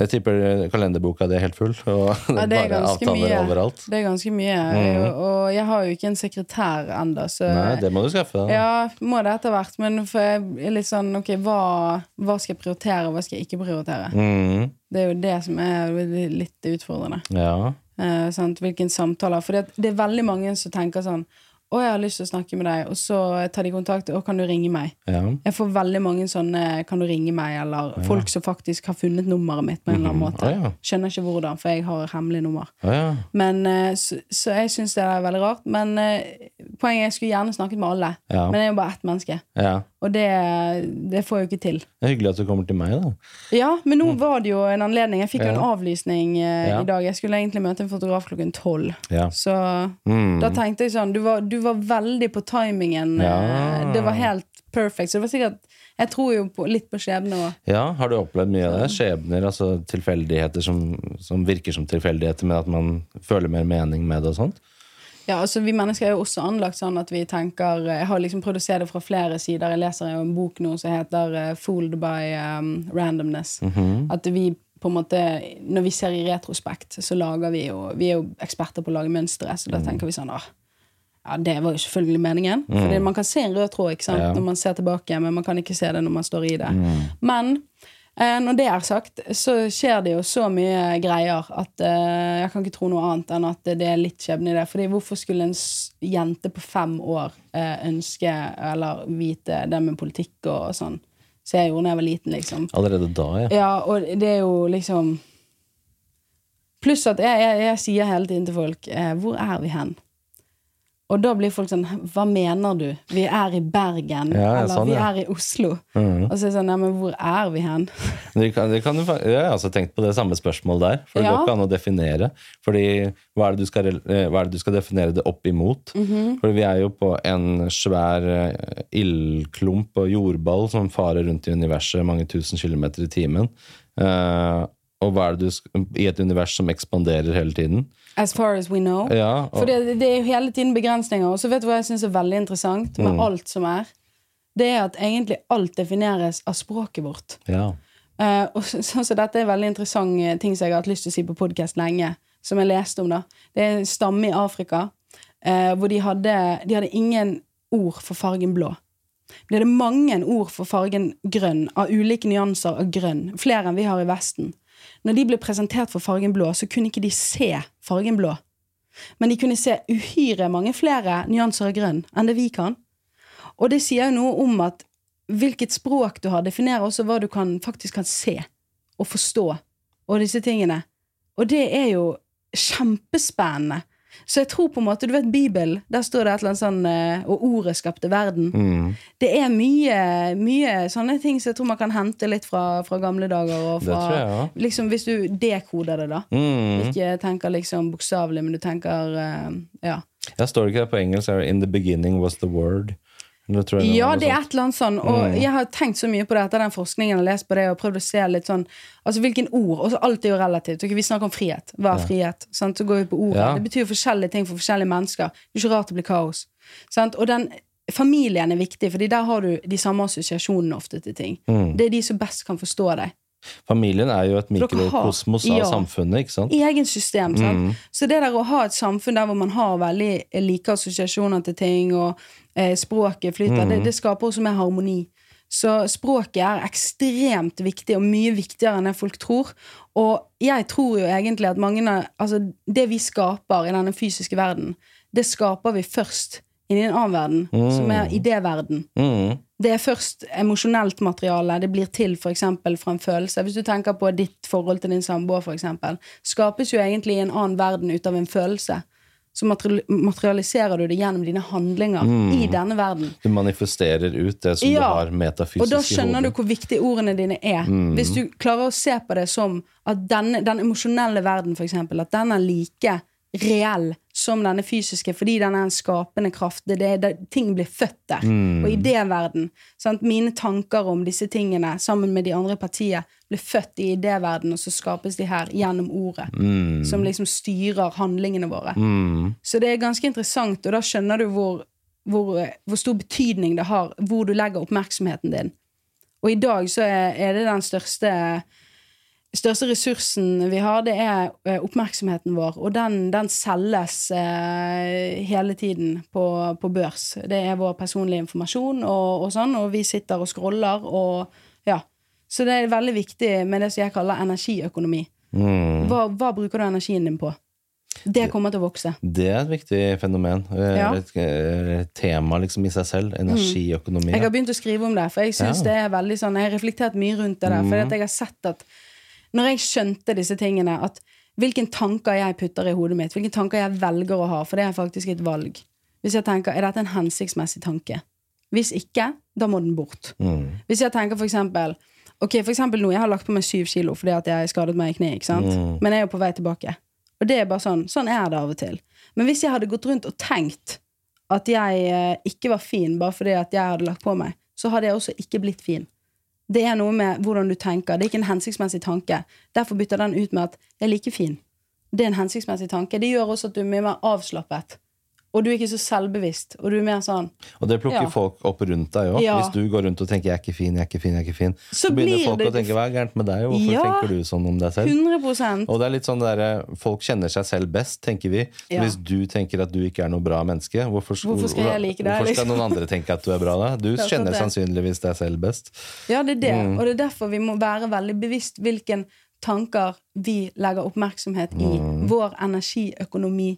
Speaker 2: Jeg tipper kalenderboka di er helt full, og det
Speaker 1: Ja, det er
Speaker 2: bare avtaler
Speaker 1: mye.
Speaker 2: overalt.
Speaker 1: Det er ganske mye. mm. og jeg har jo ikke en sekretær ennå, så
Speaker 2: Nei, det må du skaffe deg.
Speaker 1: Ja, må det etter hvert. Men for jeg er litt sånn Ok, hva, hva skal jeg prioritere, og hva skal jeg ikke prioritere?
Speaker 2: Mm.
Speaker 1: Det er jo det som er litt utfordrende.
Speaker 2: Ja.
Speaker 1: Eh, sant? Hvilken samtaler. For det, det er veldig mange som tenker sånn Å, jeg har lyst til å snakke med deg, og så tar de kontakt. Å, kan du ringe meg?
Speaker 2: ja.
Speaker 1: Jeg får veldig mange sånne 'kan du ringe meg', eller folk som faktisk har funnet nummeret mitt på en eller annen måte.
Speaker 2: Å, ja.
Speaker 1: Skjønner ikke hvordan, for jeg har hemmelig nummer.
Speaker 2: Ja.
Speaker 1: Men, eh, så, så jeg syns det er veldig rart. Men eh, poenget er jeg skulle gjerne snakket med alle.
Speaker 2: Ja.
Speaker 1: Men jeg er jo bare ett menneske.
Speaker 2: ja.
Speaker 1: Og det, det får jeg jo ikke til.
Speaker 2: Det er hyggelig at du kommer til meg, da.
Speaker 1: Ja, men nå var det jo en anledning. Jeg fikk jo
Speaker 2: Mm. Ja.
Speaker 1: en avlysning eh,
Speaker 2: Ja.
Speaker 1: i dag. Jeg skulle egentlig møte en fotograf klokken tolv.
Speaker 2: Ja.
Speaker 1: Så
Speaker 2: Mm.
Speaker 1: da tenkte jeg sånn Du var, du var veldig på timingen. eh,
Speaker 2: Ja.
Speaker 1: Det var helt perfect. Så det var sikkert Jeg tror jo på, litt på skjebne òg.
Speaker 2: ja, har du opplevd mye av det? Skjebner, altså tilfeldigheter som, som virker som tilfeldigheter, men at man føler mer mening med det og sånt?
Speaker 1: Ja, altså Vi mennesker er jo også anlagt sånn at vi tenker Jeg har liksom prøvd å se det fra flere sider. Jeg leser jo en bok nå som heter eh, 'Fooled by um, Randomness'.
Speaker 2: Mhm.
Speaker 1: At vi på en måte Når vi ser i retrospekt, så lager vi jo Vi er jo eksperter på å lage mønstre, så da
Speaker 2: Mm.
Speaker 1: tenker vi sånn ah, Ja, det var jo selvfølgelig meningen. Fordi man kan se en rød tråd ikke sant?
Speaker 2: Ja.
Speaker 1: når man ser tilbake, men man kan ikke se det når man står i det.
Speaker 2: Mm.
Speaker 1: Men eh, når det er sagt, så skjer det jo så mye greier at eh, jeg kan ikke tro noe annet enn at det er litt skjebne i det. Fordi hvorfor skulle en jente på fem år eh, ønske eller vite det med politikk og sånn? Så jeg gjorde da jeg var liten, liksom.
Speaker 2: Allerede da, ja.
Speaker 1: Ja, og det er jo liksom Pluss at jeg, jeg, jeg sier hele tiden til folk eh, Hvor er vi hen? Og da blir folk sånn Hva mener du? Vi er i Bergen.
Speaker 2: Ja,
Speaker 1: eller
Speaker 2: sånn,
Speaker 1: vi
Speaker 2: ja.
Speaker 1: er i Oslo.
Speaker 2: Mhm.
Speaker 1: Og så er det sånn Ja, men hvor er vi hen?
Speaker 2: Det kan, det kan du, jeg har også tenkt på det samme spørsmålet der. For det
Speaker 1: Ja.
Speaker 2: går ikke an å definere. Fordi hva er det du skal, eh, det du skal definere det opp imot?
Speaker 1: Mhm.
Speaker 2: For vi er jo på en svær eh, ildklump og jordball som farer rundt i universet mange tusen kilometer i timen. Uh, og hva er det du I et univers som ekspanderer hele tiden.
Speaker 1: As far as we know.
Speaker 2: Ja, og,
Speaker 1: For det, det er jo hele tiden begrensninger. Og så vet du hva jeg syns er veldig interessant
Speaker 2: Mm.
Speaker 1: med alt som er? Det er at egentlig alt defineres av språket vårt.
Speaker 2: ja.
Speaker 1: Uh, og så, så, så dette er veldig interessant eh, ting som jeg har hatt lyst til å si på podkast lenge. Som jeg leste om. da Det er en stamme i Afrika uh, hvor de hadde, de hadde ingen ord for fargen blå. Det er mange ord for fargen grønn, av ulike nyanser av grønn. Flere enn vi har i Vesten. Når de ble presentert for fargen blå, så kunne ikke de se fargen blå. Men de kunne se uhyre mange flere nyanser av grønn enn det vi kan. Og det sier jo noe om at hvilket språk du har, definerer også hva du kan, faktisk kan se og forstå, og disse tingene. Og det er jo kjempespennende. Så jeg tror på en måte, du vet Bibelen, der står det et eller annet sånn eh, Og ordet skapte verden.
Speaker 2: Mm.
Speaker 1: Det er mye, mye sånne ting som jeg tror man kan hente litt fra, fra gamle dager. Og fra,
Speaker 2: jeg ja.
Speaker 1: liksom, hvis du dekoder det, da.
Speaker 2: Mm.
Speaker 1: Ikke tenker liksom bokstavelig, men du tenker eh, Ja.
Speaker 2: Jeg står ikke det på engelsk. In the beginning was the word. Eller tror jeg
Speaker 1: Ja, det er et eller annet sånn. Og jeg har tenkt så mye på det etter den forskningen og lest på det og prøvd å se litt sånn Altså hvilken ord og Alt er jo relativt. Okay, Vi snakker om frihet. Hva er frihet? Sant? Så går vi på ordet.
Speaker 2: Ja.
Speaker 1: Det betyr jo forskjellige ting for forskjellige mennesker. Det er ikke rart det blir kaos. Sant? Og den familien er viktig, Fordi der har du de samme assosiasjonene ofte til ting.
Speaker 2: Mm.
Speaker 1: Det er de som best kan forstå deg.
Speaker 2: Familien er jo et mikrokosmos av
Speaker 1: Ja.
Speaker 2: samfunnet, ikke sant?
Speaker 1: Egen system. Sant?
Speaker 2: Mm.
Speaker 1: Så det der å ha et samfunn der hvor man har veldig like assosiasjoner til ting, og eh, språket flyter,
Speaker 2: Mm.
Speaker 1: det, det skaper også mer harmoni. Så språket er ekstremt viktig, og mye viktigere enn det folk tror. Og jeg tror jo egentlig at mange av Altså, det vi skaper i denne fysiske verden, det skaper vi først inni en annen verden, som er idéverden.
Speaker 2: Mm.
Speaker 1: Det er først emosjonelt materiale. Det blir til f.eks. fra en følelse. Hvis du tenker på ditt forhold til din samboer, f.eks., skapes jo egentlig i en annen verden ut av en følelse. Så materialiserer du det gjennom dine handlinger i denne verden.
Speaker 2: Du manifesterer ut det som du har metafysisk
Speaker 1: Og da skjønner du hvor viktige ordene dine er. Hvis du klarer å se på det som at denne, den emosjonelle verden, for eksempel, at den er like reell som denne fysiske, fordi den er en skapende kraft. Det, det, det, ting blir født der. Og i idéverden. Sant? Mine tanker om disse tingene sammen med de andre partiene blir født i idéverden, og så skapes de her gjennom ordet. Som liksom styrer handlingene våre.
Speaker 2: Mm.
Speaker 1: Så det er ganske interessant, og da skjønner du hvor, hvor, hvor stor betydning det har hvor du legger oppmerksomheten din. Og i dag så er, er det den største største ressursen vi har, det er eh, oppmerksomheten vår. Og den, den selges eh, hele tiden på, på børs. Det er vår personlige informasjon og, og sånn, og vi sitter og scroller og ja. Så det er veldig viktig med det som jeg kaller energiøkonomi.
Speaker 2: Mm.
Speaker 1: Hva, hva bruker du energien din på? Det kommer til å vokse.
Speaker 2: Det er et viktig fenomen. Eh,
Speaker 1: Ja.
Speaker 2: Et, et tema liksom i seg selv. Energiøkonomi.
Speaker 1: Jeg har begynt å skrive om det, for jeg synes
Speaker 2: Ja.
Speaker 1: det er veldig sånn Jeg har reflektert mye rundt det der, for jeg har sett at når jeg skjønte disse tingene, at hvilke tanker jeg putter i hodet mitt, hvilke tanker jeg velger å ha, for det er faktisk et valg. Hvis jeg tenker, er dette en hensiktsmessig tanke? Hvis ikke, da må den bort.
Speaker 2: Mm.
Speaker 1: Hvis jeg tenker for eksempel Ok, for eksempel nå, jeg har lagt på meg syv kilo fordi at jeg skadet meg i kneet. ikke sant?
Speaker 2: Mm.
Speaker 1: Men jeg er jo på vei tilbake. Og det er bare sånn, sånn er det av og til. Men hvis jeg hadde gått rundt og tenkt at jeg eh, ikke var fin bare fordi at jeg hadde lagt på meg, så hadde jeg også ikke blitt fin. Det er noe med hvordan du tenker. Det er ikke en hensiktsmessig tanke. Derfor bytter den ut med at 'jeg er like fin'. Det er en hensiktsmessig tanke. Det gjør også at du er mye mer avslappet. Og du er ikke så selvbevisst. Og du er mer sånn
Speaker 2: Og det plukker
Speaker 1: Ja.
Speaker 2: folk opp rundt deg òg.
Speaker 1: Ja.
Speaker 2: Hvis du går rundt og tenker 'jeg er ikke fin', jeg er ikke fin, jeg er ikke fin,
Speaker 1: Så
Speaker 2: så, begynner folk
Speaker 1: det-
Speaker 2: å tenke 'hva er gærent med deg', hvorfor
Speaker 1: Ja.
Speaker 2: tenker du sånn om deg selv?
Speaker 1: 100%
Speaker 2: Og det er litt sånn der, Folk kjenner seg selv best, tenker vi. Så. Hvis du tenker at du ikke er noe bra menneske, hvorfor,
Speaker 1: Hvorfor skal jeg like deg,
Speaker 2: hvorfor skal
Speaker 1: liksom?
Speaker 2: noen andre tenke at du er bra da? Du
Speaker 1: er
Speaker 2: kjenner sannsynligvis deg selv best.
Speaker 1: Ja, det er det. Og det er derfor vi må være veldig bevisst hvilken tanker vi legger oppmerksomhet i. Vår energiøkonomi.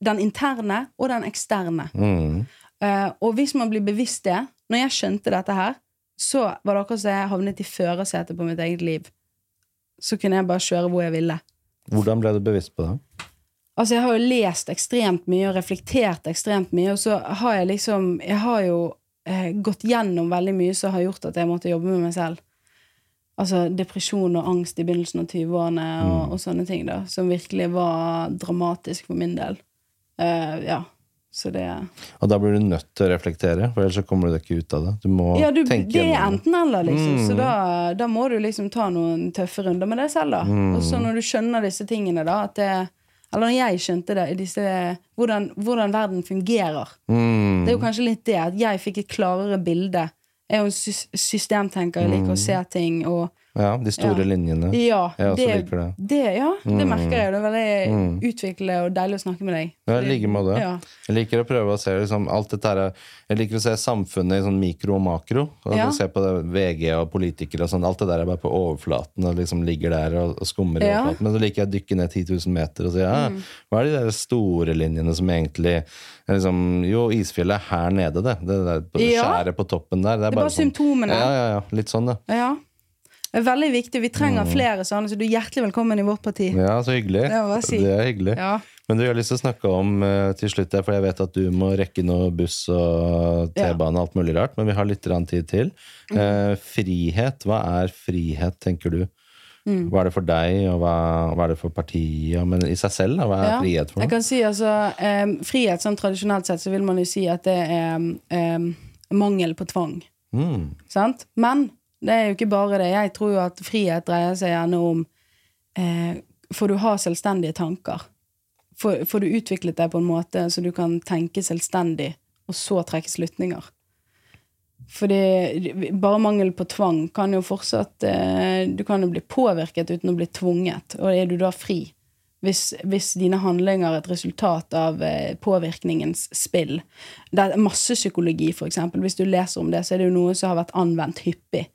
Speaker 1: Den interne og den eksterne.
Speaker 2: Mm.
Speaker 1: Uh, og hvis man blir bevisst det Når jeg skjønte dette her, så var det akkurat som jeg havnet i førersetet på mitt eget liv. Så kunne jeg bare kjøre hvor jeg ville.
Speaker 2: Hvordan ble du bevisst på det?
Speaker 1: Altså, jeg har jo lest ekstremt mye og reflektert ekstremt mye, og så har jeg liksom Jeg har jo eh, gått gjennom veldig mye som har gjort at jeg måtte jobbe med meg selv. Altså depresjon og angst i begynnelsen av 20-årene og, og sånne ting, da, som virkelig var dramatisk for min del. Uh, ja. Så det
Speaker 2: Og da blir du nødt til å reflektere, for ellers så kommer du deg ikke ut av det. Du må
Speaker 1: Ja, du,
Speaker 2: tenke
Speaker 1: det er enten-eller, liksom.
Speaker 2: Mm.
Speaker 1: Så da, da må du liksom ta noen tøffe runder med deg selv, da.
Speaker 2: Mm.
Speaker 1: Og så når du skjønner disse tingene, da, at det Eller når jeg skjønte det, disse, hvordan, hvordan verden fungerer.
Speaker 2: Mm.
Speaker 1: Det er jo kanskje litt det, at jeg fikk et klarere bilde. Er jo en sys systemtenker, jeg liker å se ting og
Speaker 2: Ja, de store
Speaker 1: Ja.
Speaker 2: linjene.
Speaker 1: Ja, det,
Speaker 2: det.
Speaker 1: det. Ja, det
Speaker 2: Mm.
Speaker 1: merker jeg. Det er veldig utviklende og deilig å snakke med deg.
Speaker 2: Ja, i like måte.
Speaker 1: Ja.
Speaker 2: Jeg liker å prøve å se liksom, alt dette her Jeg liker å se samfunnet i sånn mikro og makro. Og
Speaker 1: Ja.
Speaker 2: Se på det, VG og politikere og sånn. Alt det der er bare på overflaten og liksom ligger der og, og skummer i.
Speaker 1: Mm.
Speaker 2: overflaten. Men så liker jeg å dykke ned 10 000 meter og si ja, hva er de der store linjene som egentlig liksom, Jo, isfjellet er her nede, det. Det der på- skjæret på toppen der. Det er,
Speaker 1: Det er bare
Speaker 2: sånn-
Speaker 1: symptomene.
Speaker 2: Ja, ja, ja. Litt sånn, det.
Speaker 1: Ja. Det er veldig viktig. Vi trenger flere sånne, så du er hjertelig velkommen i vårt parti.
Speaker 2: Mm. Ja, så hyggelig.
Speaker 1: Det si.
Speaker 2: Det er hyggelig.
Speaker 1: Ja.
Speaker 2: Men du har lyst til å snakke om eh, til slutt, for jeg vet at du må rekke noe buss og T-bane og alt mulig rart, men vi har litt tid til.
Speaker 1: Mhm.
Speaker 2: Eh, frihet, hva er frihet, tenker du?
Speaker 1: Mm.
Speaker 2: Hva er det for deg, og hva, hva er det for partiet? Men i seg selv, da, hva er
Speaker 1: Ja.
Speaker 2: frihet for
Speaker 1: Jeg kan si altså em, Frihet sånn tradisjonelt sett så vil man jo si at det er em, mangel på tvang.
Speaker 2: Mm.
Speaker 1: Sant? Men det er jo ikke bare det. Jeg tror jo at frihet dreier seg gjerne om eh, Får du ha selvstendige tanker? Får, får du utviklet deg på en måte så du kan tenke selvstendig, og så trekke slutninger? Fordi bare mangel på tvang kan jo fortsatt eh, Du kan jo bli påvirket uten å bli tvunget. Og er du da fri? Hvis, hvis dine handlinger er et resultat av eh, påvirkningens spill. Det er massepsykologi, for eksempel. Hvis du leser om det, så er det jo noe som har vært anvendt hyppig.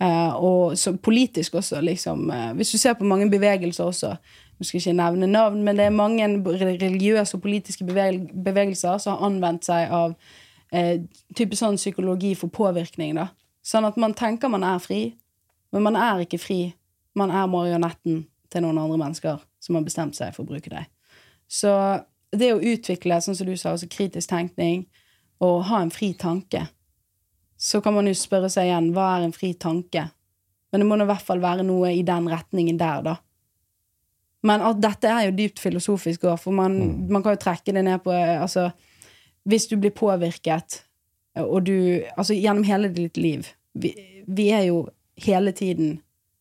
Speaker 1: Eh, og så politisk også, liksom. eh, hvis du ser på mange bevegelser også Nå skal ikke nevne navn, men det er mange religiøse og politiske beveg bevegelser som har anvendt seg av eh, type sånn psykologi for påvirkning, da. Sånn at man tenker man er fri, men man er ikke fri. Man er marionetten til noen andre mennesker som har bestemt seg for å bruke deg. Så det å utvikle, sånn som du sa, også kritisk tenkning, og ha en fri tanke, så kan man jo spørre seg igjen hva er en fri tanke? Men det må nå i hvert fall være noe i den retningen der, da. Men at dette er jo dypt filosofisk òg, for man, man kan jo trekke det ned på eh, Altså, hvis du blir påvirket, og du Altså gjennom hele ditt liv vi, vi er jo hele tiden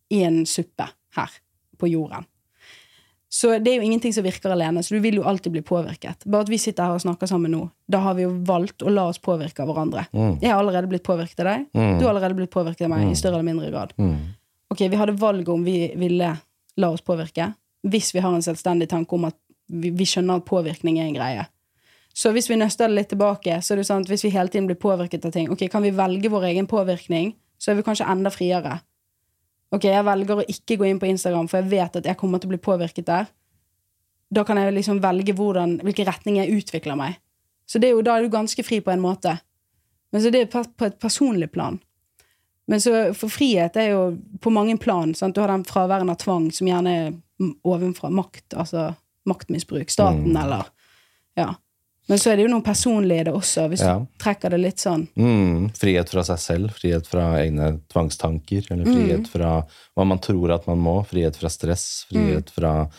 Speaker 1: i en suppe her på jorden. Så det er jo ingenting som virker alene, så du vil jo alltid bli påvirket. Bare at vi sitter her og snakker sammen nå, da har vi jo valgt å la oss påvirke av hverandre. Jeg har allerede blitt påvirket av deg, du har allerede blitt påvirket av meg i større eller mindre grad. Ok, vi hadde valget om vi ville la oss påvirke, hvis vi har en selvstendig tanke om at vi, vi skjønner at påvirkning er en greie. Så hvis vi nøster det litt tilbake, så er det sånn at hvis vi hele tiden blir påvirket av ting, ok, kan vi velge vår egen påvirkning, så er vi kanskje enda friere. Ok, jeg velger å ikke gå inn på Instagram, for jeg vet at jeg kommer til å bli påvirket der. Da kan jeg liksom velge hvordan, hvilken retning jeg utvikler meg. Så det er jo, da er du ganske fri på en måte. Men så det er på et personlig plan. Men så for frihet er jo på mange plan. Sant? Du har den fraværen av tvang som gjerne er ovenfra makt, altså maktmisbruk. Staten, eller Ja. Men så er det jo noen personlige i det også, hvis
Speaker 2: Ja.
Speaker 1: du trekker det litt sånn.
Speaker 2: Mm, frihet fra seg selv, frihet fra egne tvangstanker, eller frihet fra hva man tror at man må, frihet fra stress, frihet fra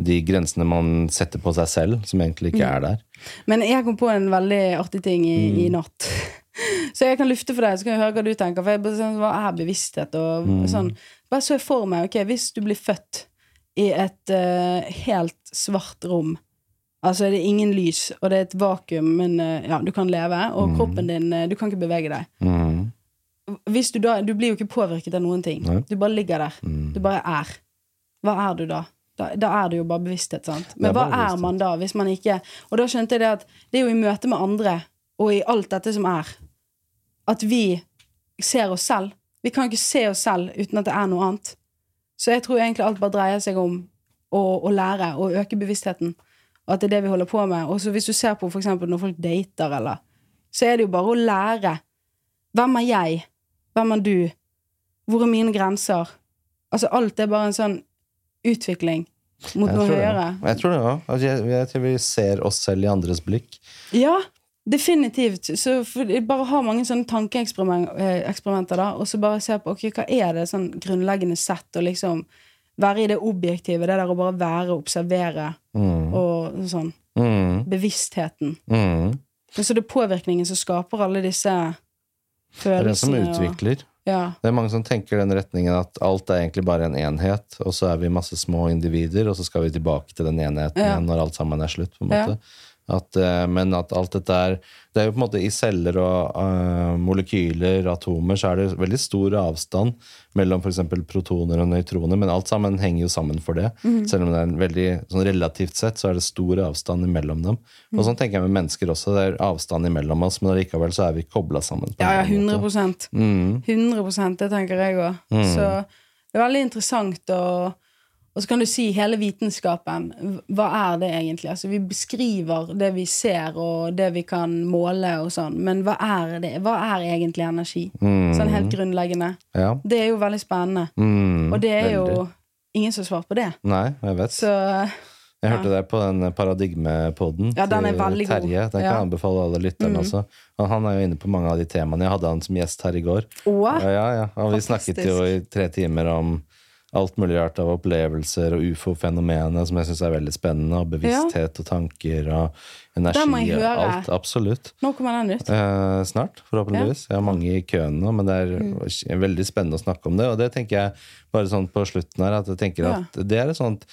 Speaker 2: de grensene man setter på seg selv, som egentlig ikke er der.
Speaker 1: Men jeg kom på en veldig artig ting i, i natt. Så jeg kan lufte for deg, så kan jeg høre hva du tenker. For jeg sånn, Hva er bevissthet? Og sånn. Bare så jeg for meg, ok, hvis du blir født i et uh, helt svart rom Altså er det ingen lys, og det er et vakuum, men eh, ja, du kan leve, og kroppen din eh, Du kan ikke bevege deg.
Speaker 2: Mm.
Speaker 1: Du da Du blir jo ikke påvirket av noen ting.
Speaker 2: Nei.
Speaker 1: Du bare ligger der. Du bare er. Hva er du da? Da, da er det jo bare bevissthet, sant? Men
Speaker 2: er
Speaker 1: hva
Speaker 2: bevissthet.
Speaker 1: er man da, hvis man ikke Og da skjønte jeg det at det er jo i møte med andre, og i alt dette som er, at vi ser oss selv. Vi kan ikke se oss selv uten at det er noe annet. Så jeg tror egentlig alt bare dreier seg om å, å lære og øke bevisstheten. At det er det vi holder på med. Og hvis du ser på for eksempel når folk dater, eller Så er det jo bare å lære. Hvem er jeg? Hvem er du? Hvor er mine grenser? Altså alt er bare en sånn utvikling mot noe høyere.
Speaker 2: Jeg tror det òg. Jeg, jeg tror vi ser oss selv i andres blikk.
Speaker 1: Ja, definitivt. Så for, bare ha mange sånne tankeeksperimenter, da, og så bare se på ok, hva er det sånn grunnleggende sett, og liksom være i det objektive, det der å bare være og observere og sånn.
Speaker 2: Mm.
Speaker 1: Bevisstheten.
Speaker 2: Mm.
Speaker 1: Men så det er påvirkningen som skaper alle disse følelsene.
Speaker 2: Det er den som
Speaker 1: utvikler. og-. Ja.
Speaker 2: Det er mange som tenker den retningen at alt er egentlig bare en enhet, og så er vi masse små individer, og så skal vi tilbake til den enheten
Speaker 1: Ja.
Speaker 2: igjen når alt sammen er slutt. på en
Speaker 1: Ja.
Speaker 2: At, eh, men at alt dette er Det er jo på en måte i celler og uh, molekyler, atomer, så er det veldig stor avstand mellom f.eks. protoner og nøytroner, men alt sammen henger jo sammen for det.
Speaker 1: Mm.
Speaker 2: Selv om det er en veldig sånn relativt sett så er det stor avstand mellom dem.
Speaker 1: Mhm.
Speaker 2: Og sånn tenker jeg med mennesker også. Det er avstand imellom oss, men allikevel så er vi kobla sammen. på
Speaker 1: ja, ja,
Speaker 2: annen måte.
Speaker 1: 100
Speaker 2: Mm.
Speaker 1: 100 det tenker jeg òg. Så det er veldig interessant å Og så kan du si hele vitenskapen. Hva er det egentlig? Altså, vi beskriver det vi ser, og det vi kan måle og sånn, men hva er det? Hva er egentlig energi? Sånn helt grunnleggende.
Speaker 2: Ja.
Speaker 1: Det er jo veldig spennende.
Speaker 2: Mm,
Speaker 1: Og det er jo ingen som har svart på det.
Speaker 2: Nei, jeg vet.
Speaker 1: Så
Speaker 2: Jeg hørte deg på den Paradigmepoden
Speaker 1: Ja, den er
Speaker 2: til
Speaker 1: veldig god.
Speaker 2: Terje. Den kan
Speaker 1: Ja. Mm.
Speaker 2: jeg anbefale alle lytterne også. Og han er jo inne på mange av de temaene. Jeg hadde han som gjest her i går.
Speaker 1: Å,
Speaker 2: Ja, ja, ja. Og vi
Speaker 1: Fantastisk.
Speaker 2: snakket jo i tre timer om alt mulig rart av opplevelser og ufo-fenomenet, som jeg syns er veldig spennende. Og bevissthet og tanker og energi. Og. Alt. Absolutt.
Speaker 1: nå kommer den ut.
Speaker 2: Eh, snart, forhåpentligvis. Jeg har mange i køen nå, men det er
Speaker 1: Mm.
Speaker 2: veldig spennende å snakke om det. Og det tenker jeg bare sånn på slutten her, at jeg tenker
Speaker 1: Ja.
Speaker 2: at det er et sånt,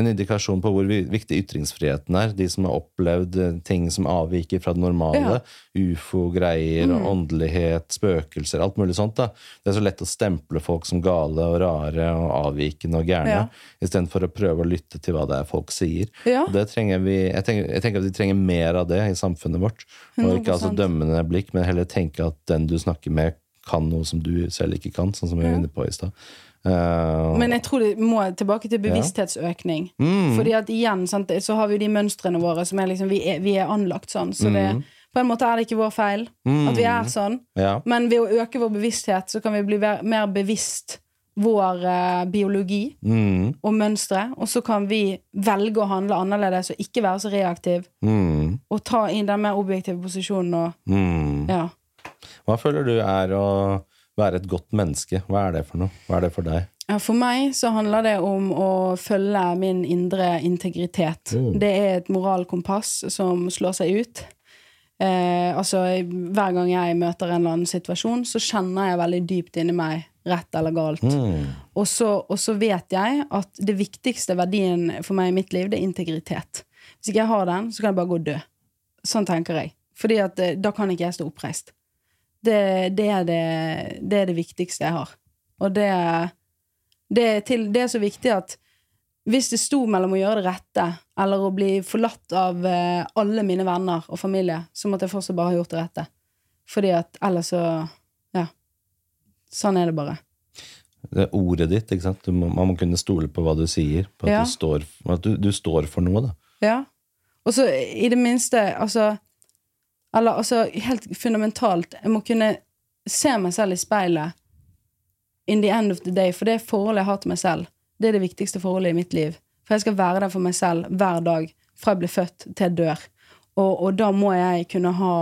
Speaker 2: en indikasjon på hvor viktig ytringsfriheten er. De som har opplevd eh, ting som avviker fra det normale. Ufo-greier
Speaker 1: Mm.
Speaker 2: åndelighet, spøkelser, alt mulig sånt. da. Det er så lett å stemple folk som gale og rare og avvikende og gærne,
Speaker 1: Ja.
Speaker 2: istedenfor å prøve å lytte til hva det er folk sier.
Speaker 1: Ja.
Speaker 2: Det trenger vi, jeg, tenker, jeg tenker at vi trenger mer av det i samfunnet vårt. Og ikke altså
Speaker 1: 100%.
Speaker 2: dømmende blikk, men heller tenke at den du snakker med, kan noe som du selv ikke kan, sånn som vi var inne på i stad. Eh,
Speaker 1: Men jeg tror det må tilbake til bevissthetsøkning.
Speaker 2: Mm.
Speaker 1: Fordi at igjen sant, så har vi de mønstrene våre som er liksom Vi er, vi er anlagt sånn. Så det, På en måte er det ikke vår feil at vi er sånn,
Speaker 2: Ja.
Speaker 1: men ved å øke vår bevissthet så kan vi bli mer bevisst vår uh, biologi
Speaker 2: Mm.
Speaker 1: og mønstre, og så kan vi velge å handle annerledes og ikke være så reaktiv,
Speaker 2: Mm.
Speaker 1: og ta inn den mer objektive posisjonen og
Speaker 2: Mm.
Speaker 1: ja.
Speaker 2: Hva føler du er å være et godt menneske? Hva er det for noe? Hva er det for deg?
Speaker 1: Ja, For meg så handler det om å følge min indre integritet.
Speaker 2: Mm.
Speaker 1: Det er et moralkompass som slår seg ut. Eh, altså, Hver gang jeg møter en eller annen situasjon, så kjenner jeg veldig dypt inni meg rett eller galt.
Speaker 2: Mm.
Speaker 1: Og så, og så vet jeg at det viktigste verdien for meg i mitt liv, det er integritet. Hvis ikke jeg har den, så kan jeg bare gå og dø. Sånn tenker jeg. Fordi at eh, da kan ikke jeg stå oppreist. Det, det, er det, det er det viktigste jeg har. Og det, det, er til, det er så viktig at hvis det sto mellom å gjøre det rette eller å bli forlatt av eh, alle mine venner og familie, så måtte jeg fortsatt bare ha gjort det rette. Fordi at ellers så Ja. Sånn er det bare.
Speaker 2: Det er ordet ditt, ikke sant? Må, man må kunne stole på hva du sier. På at,
Speaker 1: Ja.
Speaker 2: du, står, at du, du står for noe, da.
Speaker 1: Ja. Og så i det minste, altså Eller altså helt fundamentalt, jeg må kunne se meg selv i speilet in the end of the day, for det forholdet jeg har til meg selv, det er det viktigste forholdet i mitt liv. For jeg skal være der for meg selv hver dag, fra jeg blir født til jeg dør. Og, og da må jeg kunne ha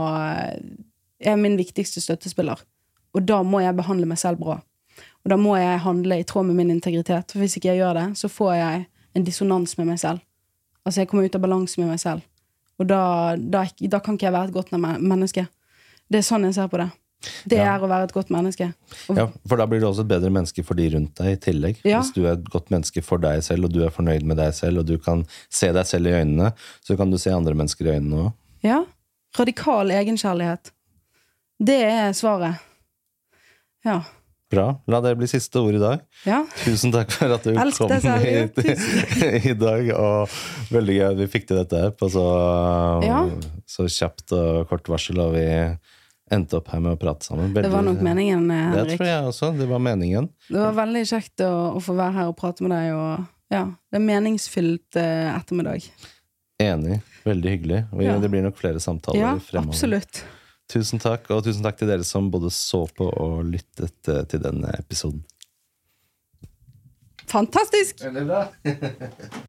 Speaker 1: Jeg er min viktigste støttespiller. Og da må jeg behandle meg selv bra. Og da må jeg handle i tråd med min integritet. For hvis ikke jeg gjør det, så får jeg en dissonans med meg selv. Altså, jeg kommer ut av balanse med meg selv. Og da, da, da kan ikke jeg være et godt menneske. Det er sånn jeg ser på det. Det
Speaker 2: Ja.
Speaker 1: er å være et godt menneske. Og,
Speaker 2: Ja, For da blir du også et bedre menneske for de rundt deg i tillegg.
Speaker 1: Ja.
Speaker 2: Hvis du er et godt menneske for deg selv, og du er fornøyd med deg selv, og du kan se deg selv i øynene, så kan du se andre mennesker i øynene òg.
Speaker 1: ja. Radikal egenkjærlighet. Det er svaret. Ja.
Speaker 2: Bra. La det bli siste ord i dag.
Speaker 1: Ja.
Speaker 2: Tusen takk for at du
Speaker 1: Elsk
Speaker 2: kom hit i dag. Og veldig gøy at vi fikk til dette her på så,
Speaker 1: Ja.
Speaker 2: så kjapt og kort varsel, og vi endte opp her med å prate sammen.
Speaker 1: Det var nok meningen, Henrik.
Speaker 2: Det tror jeg også. Det var meningen.
Speaker 1: Det var veldig kjekt å, å få være her og prate med deg. Og, ja, det er meningsfylt eh, ettermiddag.
Speaker 2: Enig. Veldig hyggelig. Og
Speaker 1: Ja.
Speaker 2: det blir nok flere samtaler
Speaker 1: Ja,
Speaker 2: fremover.
Speaker 1: absolutt.
Speaker 2: Tusen takk, og tusen takk til dere som både så på og lyttet eh, til denne episoden.
Speaker 1: Fantastisk!
Speaker 2: Veldig bra.